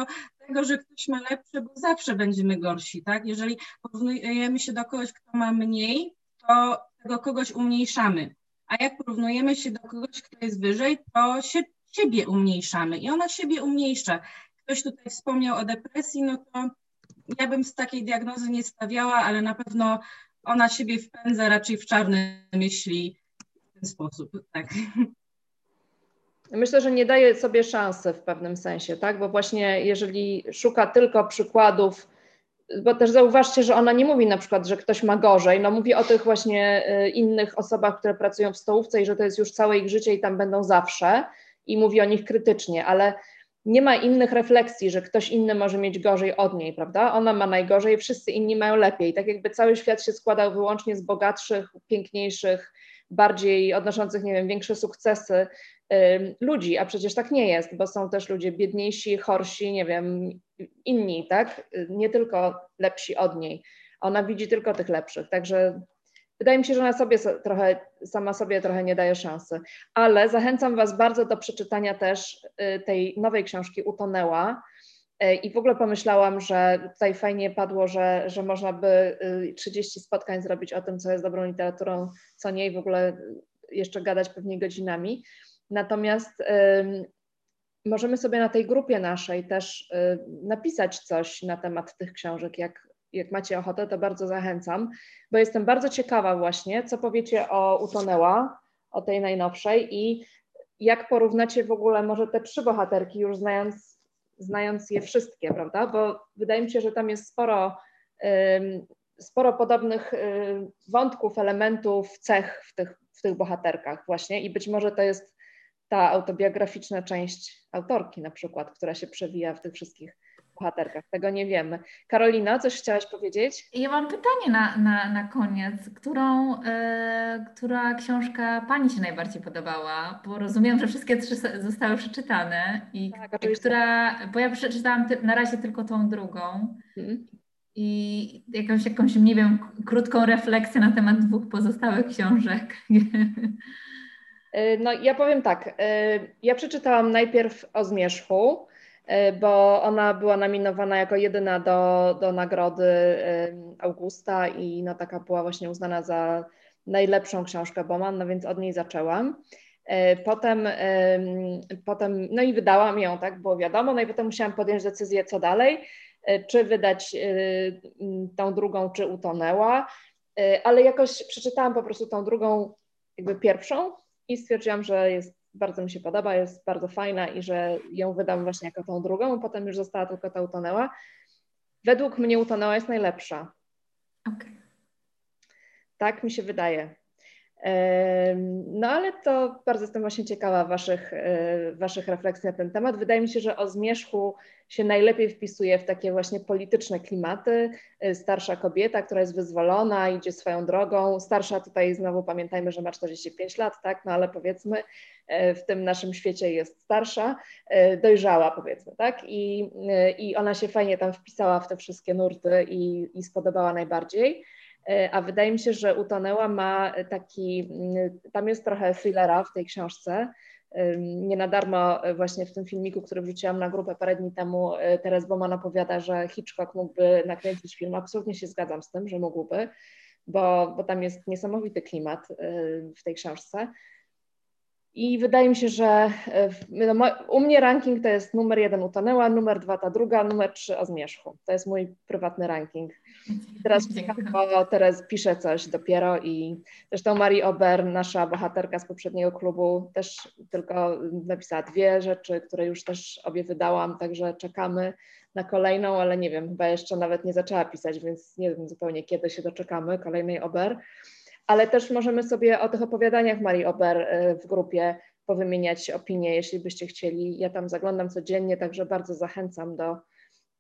tego, że ktoś ma lepsze, bo zawsze będziemy gorsi, tak? Jeżeli porównujemy się do kogoś, kto ma mniej, to tego kogoś umniejszamy. A jak porównujemy się do kogoś, kto jest wyżej, to się siebie umniejszamy i ona siebie umniejsza. Ktoś tutaj wspomniał o depresji, no to ja bym z takiej diagnozy nie stawiała, ale na pewno ona siebie wpędza raczej w czarne myśli w ten sposób. Tak. Myślę, że nie daje sobie szansy w pewnym sensie, tak? Bo właśnie jeżeli szuka tylko przykładów, bo też zauważcie, że ona nie mówi na przykład, że ktoś ma gorzej, no mówi o tych właśnie y, innych osobach, które pracują w stołówce i że to jest już całe ich życie i tam będą zawsze i mówi o nich krytycznie, ale nie ma innych refleksji, że ktoś inny może mieć gorzej od niej, prawda? Ona ma najgorzej, wszyscy inni mają lepiej. Tak jakby cały świat się składał wyłącznie z bogatszych, piękniejszych, bardziej odnoszących, nie wiem, większe sukcesy y, ludzi, a przecież tak nie jest, bo są też ludzie biedniejsi, chorsi, nie wiem, inni, tak? Nie tylko lepsi od niej. Ona widzi tylko tych lepszych, także Wydaje mi się, że ona sobie trochę, sama sobie trochę nie daje szansy, ale zachęcam Was bardzo do przeczytania też y, tej nowej książki Utonęła. Y, I w ogóle pomyślałam, że tutaj fajnie padło, że, że można by 30 y, spotkań zrobić o tym, co jest dobrą literaturą, co nie, i w ogóle jeszcze gadać pewnie godzinami. Natomiast możemy sobie na tej grupie naszej też napisać coś na temat tych książek, jak, jak macie ochotę, to bardzo zachęcam, bo jestem bardzo ciekawa właśnie, co powiecie o Utonęła, o tej najnowszej i jak porównacie w ogóle może te trzy bohaterki, już znając, znając je wszystkie, prawda? Bo wydaje mi się, że tam jest sporo, sporo podobnych wątków, elementów, cech w tych, w tych bohaterkach właśnie i być może to jest ta autobiograficzna część autorki na przykład, która się przewija w tych wszystkich bohaterkach. Tego nie wiemy. Karolina, coś chciałaś powiedzieć? Ja mam pytanie na, na, na koniec. Którą, e, która książka Pani się najbardziej podobała? Bo rozumiem, że wszystkie trzy zostały przeczytane. I tak, która, bo ja przeczytałam ty, na razie tylko tą drugą. Hmm. I jakąś, jakąś, nie wiem, krótką refleksję na temat dwóch pozostałych książek. E, no, ja powiem tak. E, ja przeczytałam najpierw o zmierzchu, bo ona była nominowana jako jedyna do, do nagrody Augusta i no, taka była właśnie uznana za najlepszą książkę Bowman, no więc od niej zaczęłam. E, potem, potem, no i wydałam ją, tak było wiadomo, no i potem musiałam podjąć decyzję, co dalej, e, czy wydać tą drugą, czy utonęła, ale jakoś przeczytałam po prostu tą drugą, jakby pierwszą i stwierdziłam, że jest bardzo mi się podoba, jest bardzo fajna i że ją wydam właśnie jako tą drugą, potem już została tylko ta utonęła. według mnie utonęła jest najlepsza. Okay. Tak mi się wydaje. No ale to bardzo jestem właśnie ciekawa waszych, e, waszych refleksji na ten temat. Wydaje mi się, że o zmierzchu się najlepiej wpisuje w takie właśnie polityczne klimaty. E, starsza kobieta, która jest wyzwolona, idzie swoją drogą. Starsza tutaj znowu pamiętajmy, że ma 45 lat, tak? No ale powiedzmy e, w tym naszym świecie jest starsza, dojrzała powiedzmy, tak? I, i ona się fajnie tam wpisała w te wszystkie nurty i, i spodobała najbardziej. E, a wydaje mi się, że Utonęła ma taki, mm, tam jest trochę thrillera w tej książce. Nie na darmo właśnie w tym filmiku, który wrzuciłam na grupę parę dni temu, e, Teres Bowman opowiada, że Hitchcock mógłby nakręcić film. Absolutnie się zgadzam z tym, że mógłby, bo, bo tam jest niesamowity klimat e, w tej książce. I wydaje mi się, że no, u mnie ranking to jest numer jeden Utonęła, numer dwa ta druga, numer trzy o zmierzchu. To jest mój prywatny ranking. Teraz, teraz piszę coś dopiero i zresztą Marie Ober, nasza bohaterka z poprzedniego klubu, też tylko napisała dwie rzeczy, które już też obie wydałam, także czekamy na kolejną, ale nie wiem, chyba jeszcze nawet nie zaczęła pisać, więc nie wiem zupełnie kiedy się doczekamy kolejnej Ober. Ale też możemy sobie o tych opowiadaniach Marii Ober y, w grupie powymieniać opinie, jeśli byście chcieli. Ja tam zaglądam codziennie, także bardzo zachęcam do,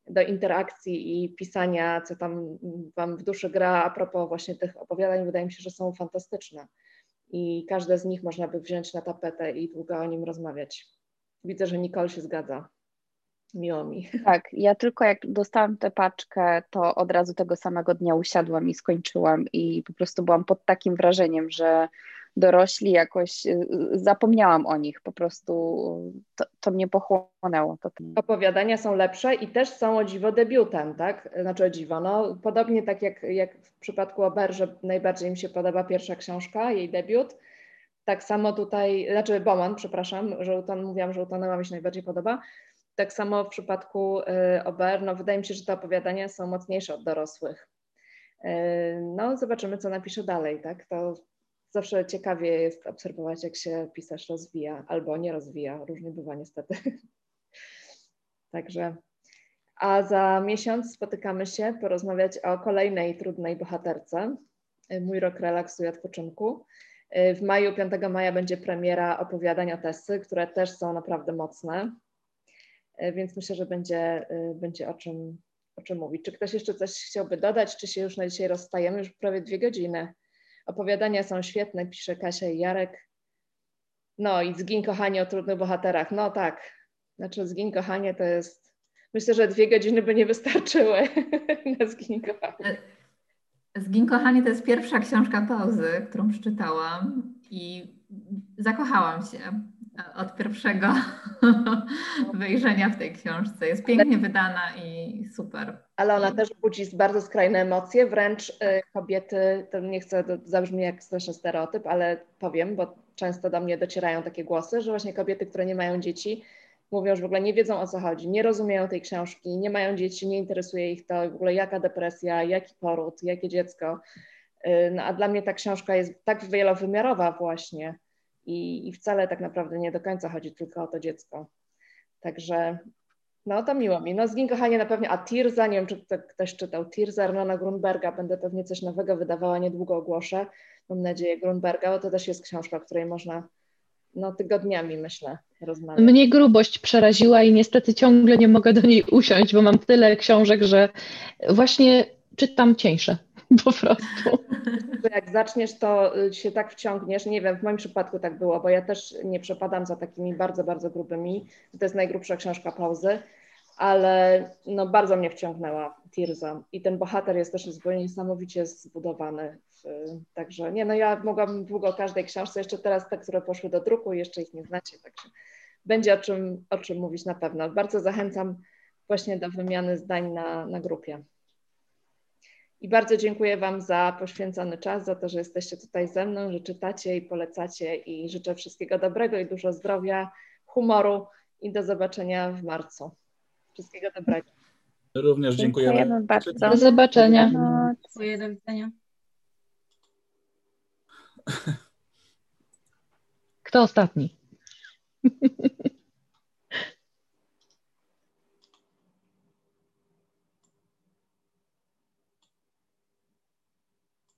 do interakcji i pisania, co tam Wam w duszy gra. A propos właśnie tych opowiadań, wydaje mi się, że są fantastyczne i każde z nich można by wziąć na tapetę i długo o nim rozmawiać. Widzę, że Nicole się zgadza. Miło mi. Tak, ja tylko jak dostałam tę paczkę, to od razu tego samego dnia usiadłam i skończyłam i po prostu byłam pod takim wrażeniem, że dorośli jakoś y, zapomniałam o nich, po prostu to, to mnie pochłonęło. To... Opowiadania są lepsze i też są o dziwo debiutem, tak? Znaczy o dziwo, no podobnie tak jak, jak w przypadku Ober, że najbardziej mi się podoba pierwsza książka, jej debiut, tak samo tutaj, znaczy Bowman, przepraszam, że uton, mówiłam, że utonęła mi się najbardziej podoba, tak samo w przypadku y, Ober, no wydaje mi się, że te opowiadania są mocniejsze od dorosłych. Y, no zobaczymy, co napisze dalej, tak? To zawsze ciekawie jest obserwować, jak się pisarz rozwija albo nie rozwija. Różnie bywa niestety. Także, a za miesiąc spotykamy się porozmawiać o kolejnej trudnej bohaterce. Mój rok relaksu i odpoczynku. W maju, 5 maja będzie premiera opowiadań o Tessy, które też są naprawdę mocne, więc myślę, że będzie, będzie o, czym, o czym mówić. Czy ktoś jeszcze coś chciałby dodać, czy się już na dzisiaj rozstajemy? Już prawie dwie godziny. Opowiadania są świetne, pisze Kasia i Jarek. No i Zgin kochanie o trudnych bohaterach. No tak, znaczy Zgin kochanie to jest, myślę, że dwie godziny by nie wystarczyły na Zgin kochanie. Zgin kochanie to jest pierwsza książka pauzy, którą przeczytałam i zakochałam się od pierwszego wejrzenia w tej książce. Jest pięknie wydana i super. Ale ona też budzi bardzo skrajne emocje, wręcz y, kobiety, to nie chcę, to zabrzmi jak straszny stereotyp, ale powiem, bo często do mnie docierają takie głosy, że właśnie kobiety, które nie mają dzieci, mówią, że w ogóle nie wiedzą o co chodzi, nie rozumieją tej książki, nie mają dzieci, nie interesuje ich to, w ogóle jaka depresja, jaki poród, jakie dziecko. Y, no a dla mnie ta książka jest tak wielowymiarowa właśnie, i, i wcale tak naprawdę nie do końca chodzi tylko o to dziecko. Także no to miło mi. No z kochanie na pewno, a Tirza, nie wiem czy ktoś czytał Tirza Arnona Grunberga, będę pewnie coś nowego wydawała, niedługo ogłoszę, mam nadzieję Grunberga, bo to też jest książka, której można no tygodniami myślę rozmawiać. Mnie grubość przeraziła i niestety ciągle nie mogę do niej usiąść, bo mam tyle książek, że właśnie czytam cieńsze po prostu. Jak zaczniesz, to y, się tak wciągniesz. Nie wiem, w moim przypadku tak było, bo ja też nie przepadam za takimi bardzo, bardzo grubymi. To jest najgrubsza książka pauzy, ale no, bardzo mnie wciągnęła Tirza. I ten bohater jest też zupełnie niesamowicie zbudowany. Także nie, no ja mogłabym długo o każdej książce, jeszcze teraz te, które poszły do druku, jeszcze ich nie znacie, także będzie o czym, o czym mówić na pewno. Bardzo zachęcam właśnie do wymiany zdań na, na grupie. I bardzo dziękuję Wam za poświęcony czas, za to, że jesteście tutaj ze mną, że czytacie i polecacie i życzę wszystkiego dobrego i dużo zdrowia, humoru i do zobaczenia w marcu. Wszystkiego dobrego. Również dziękujemy. Dziękujemy bardzo. Do zobaczenia. Dziękuję, do widzenia. Kto ostatni?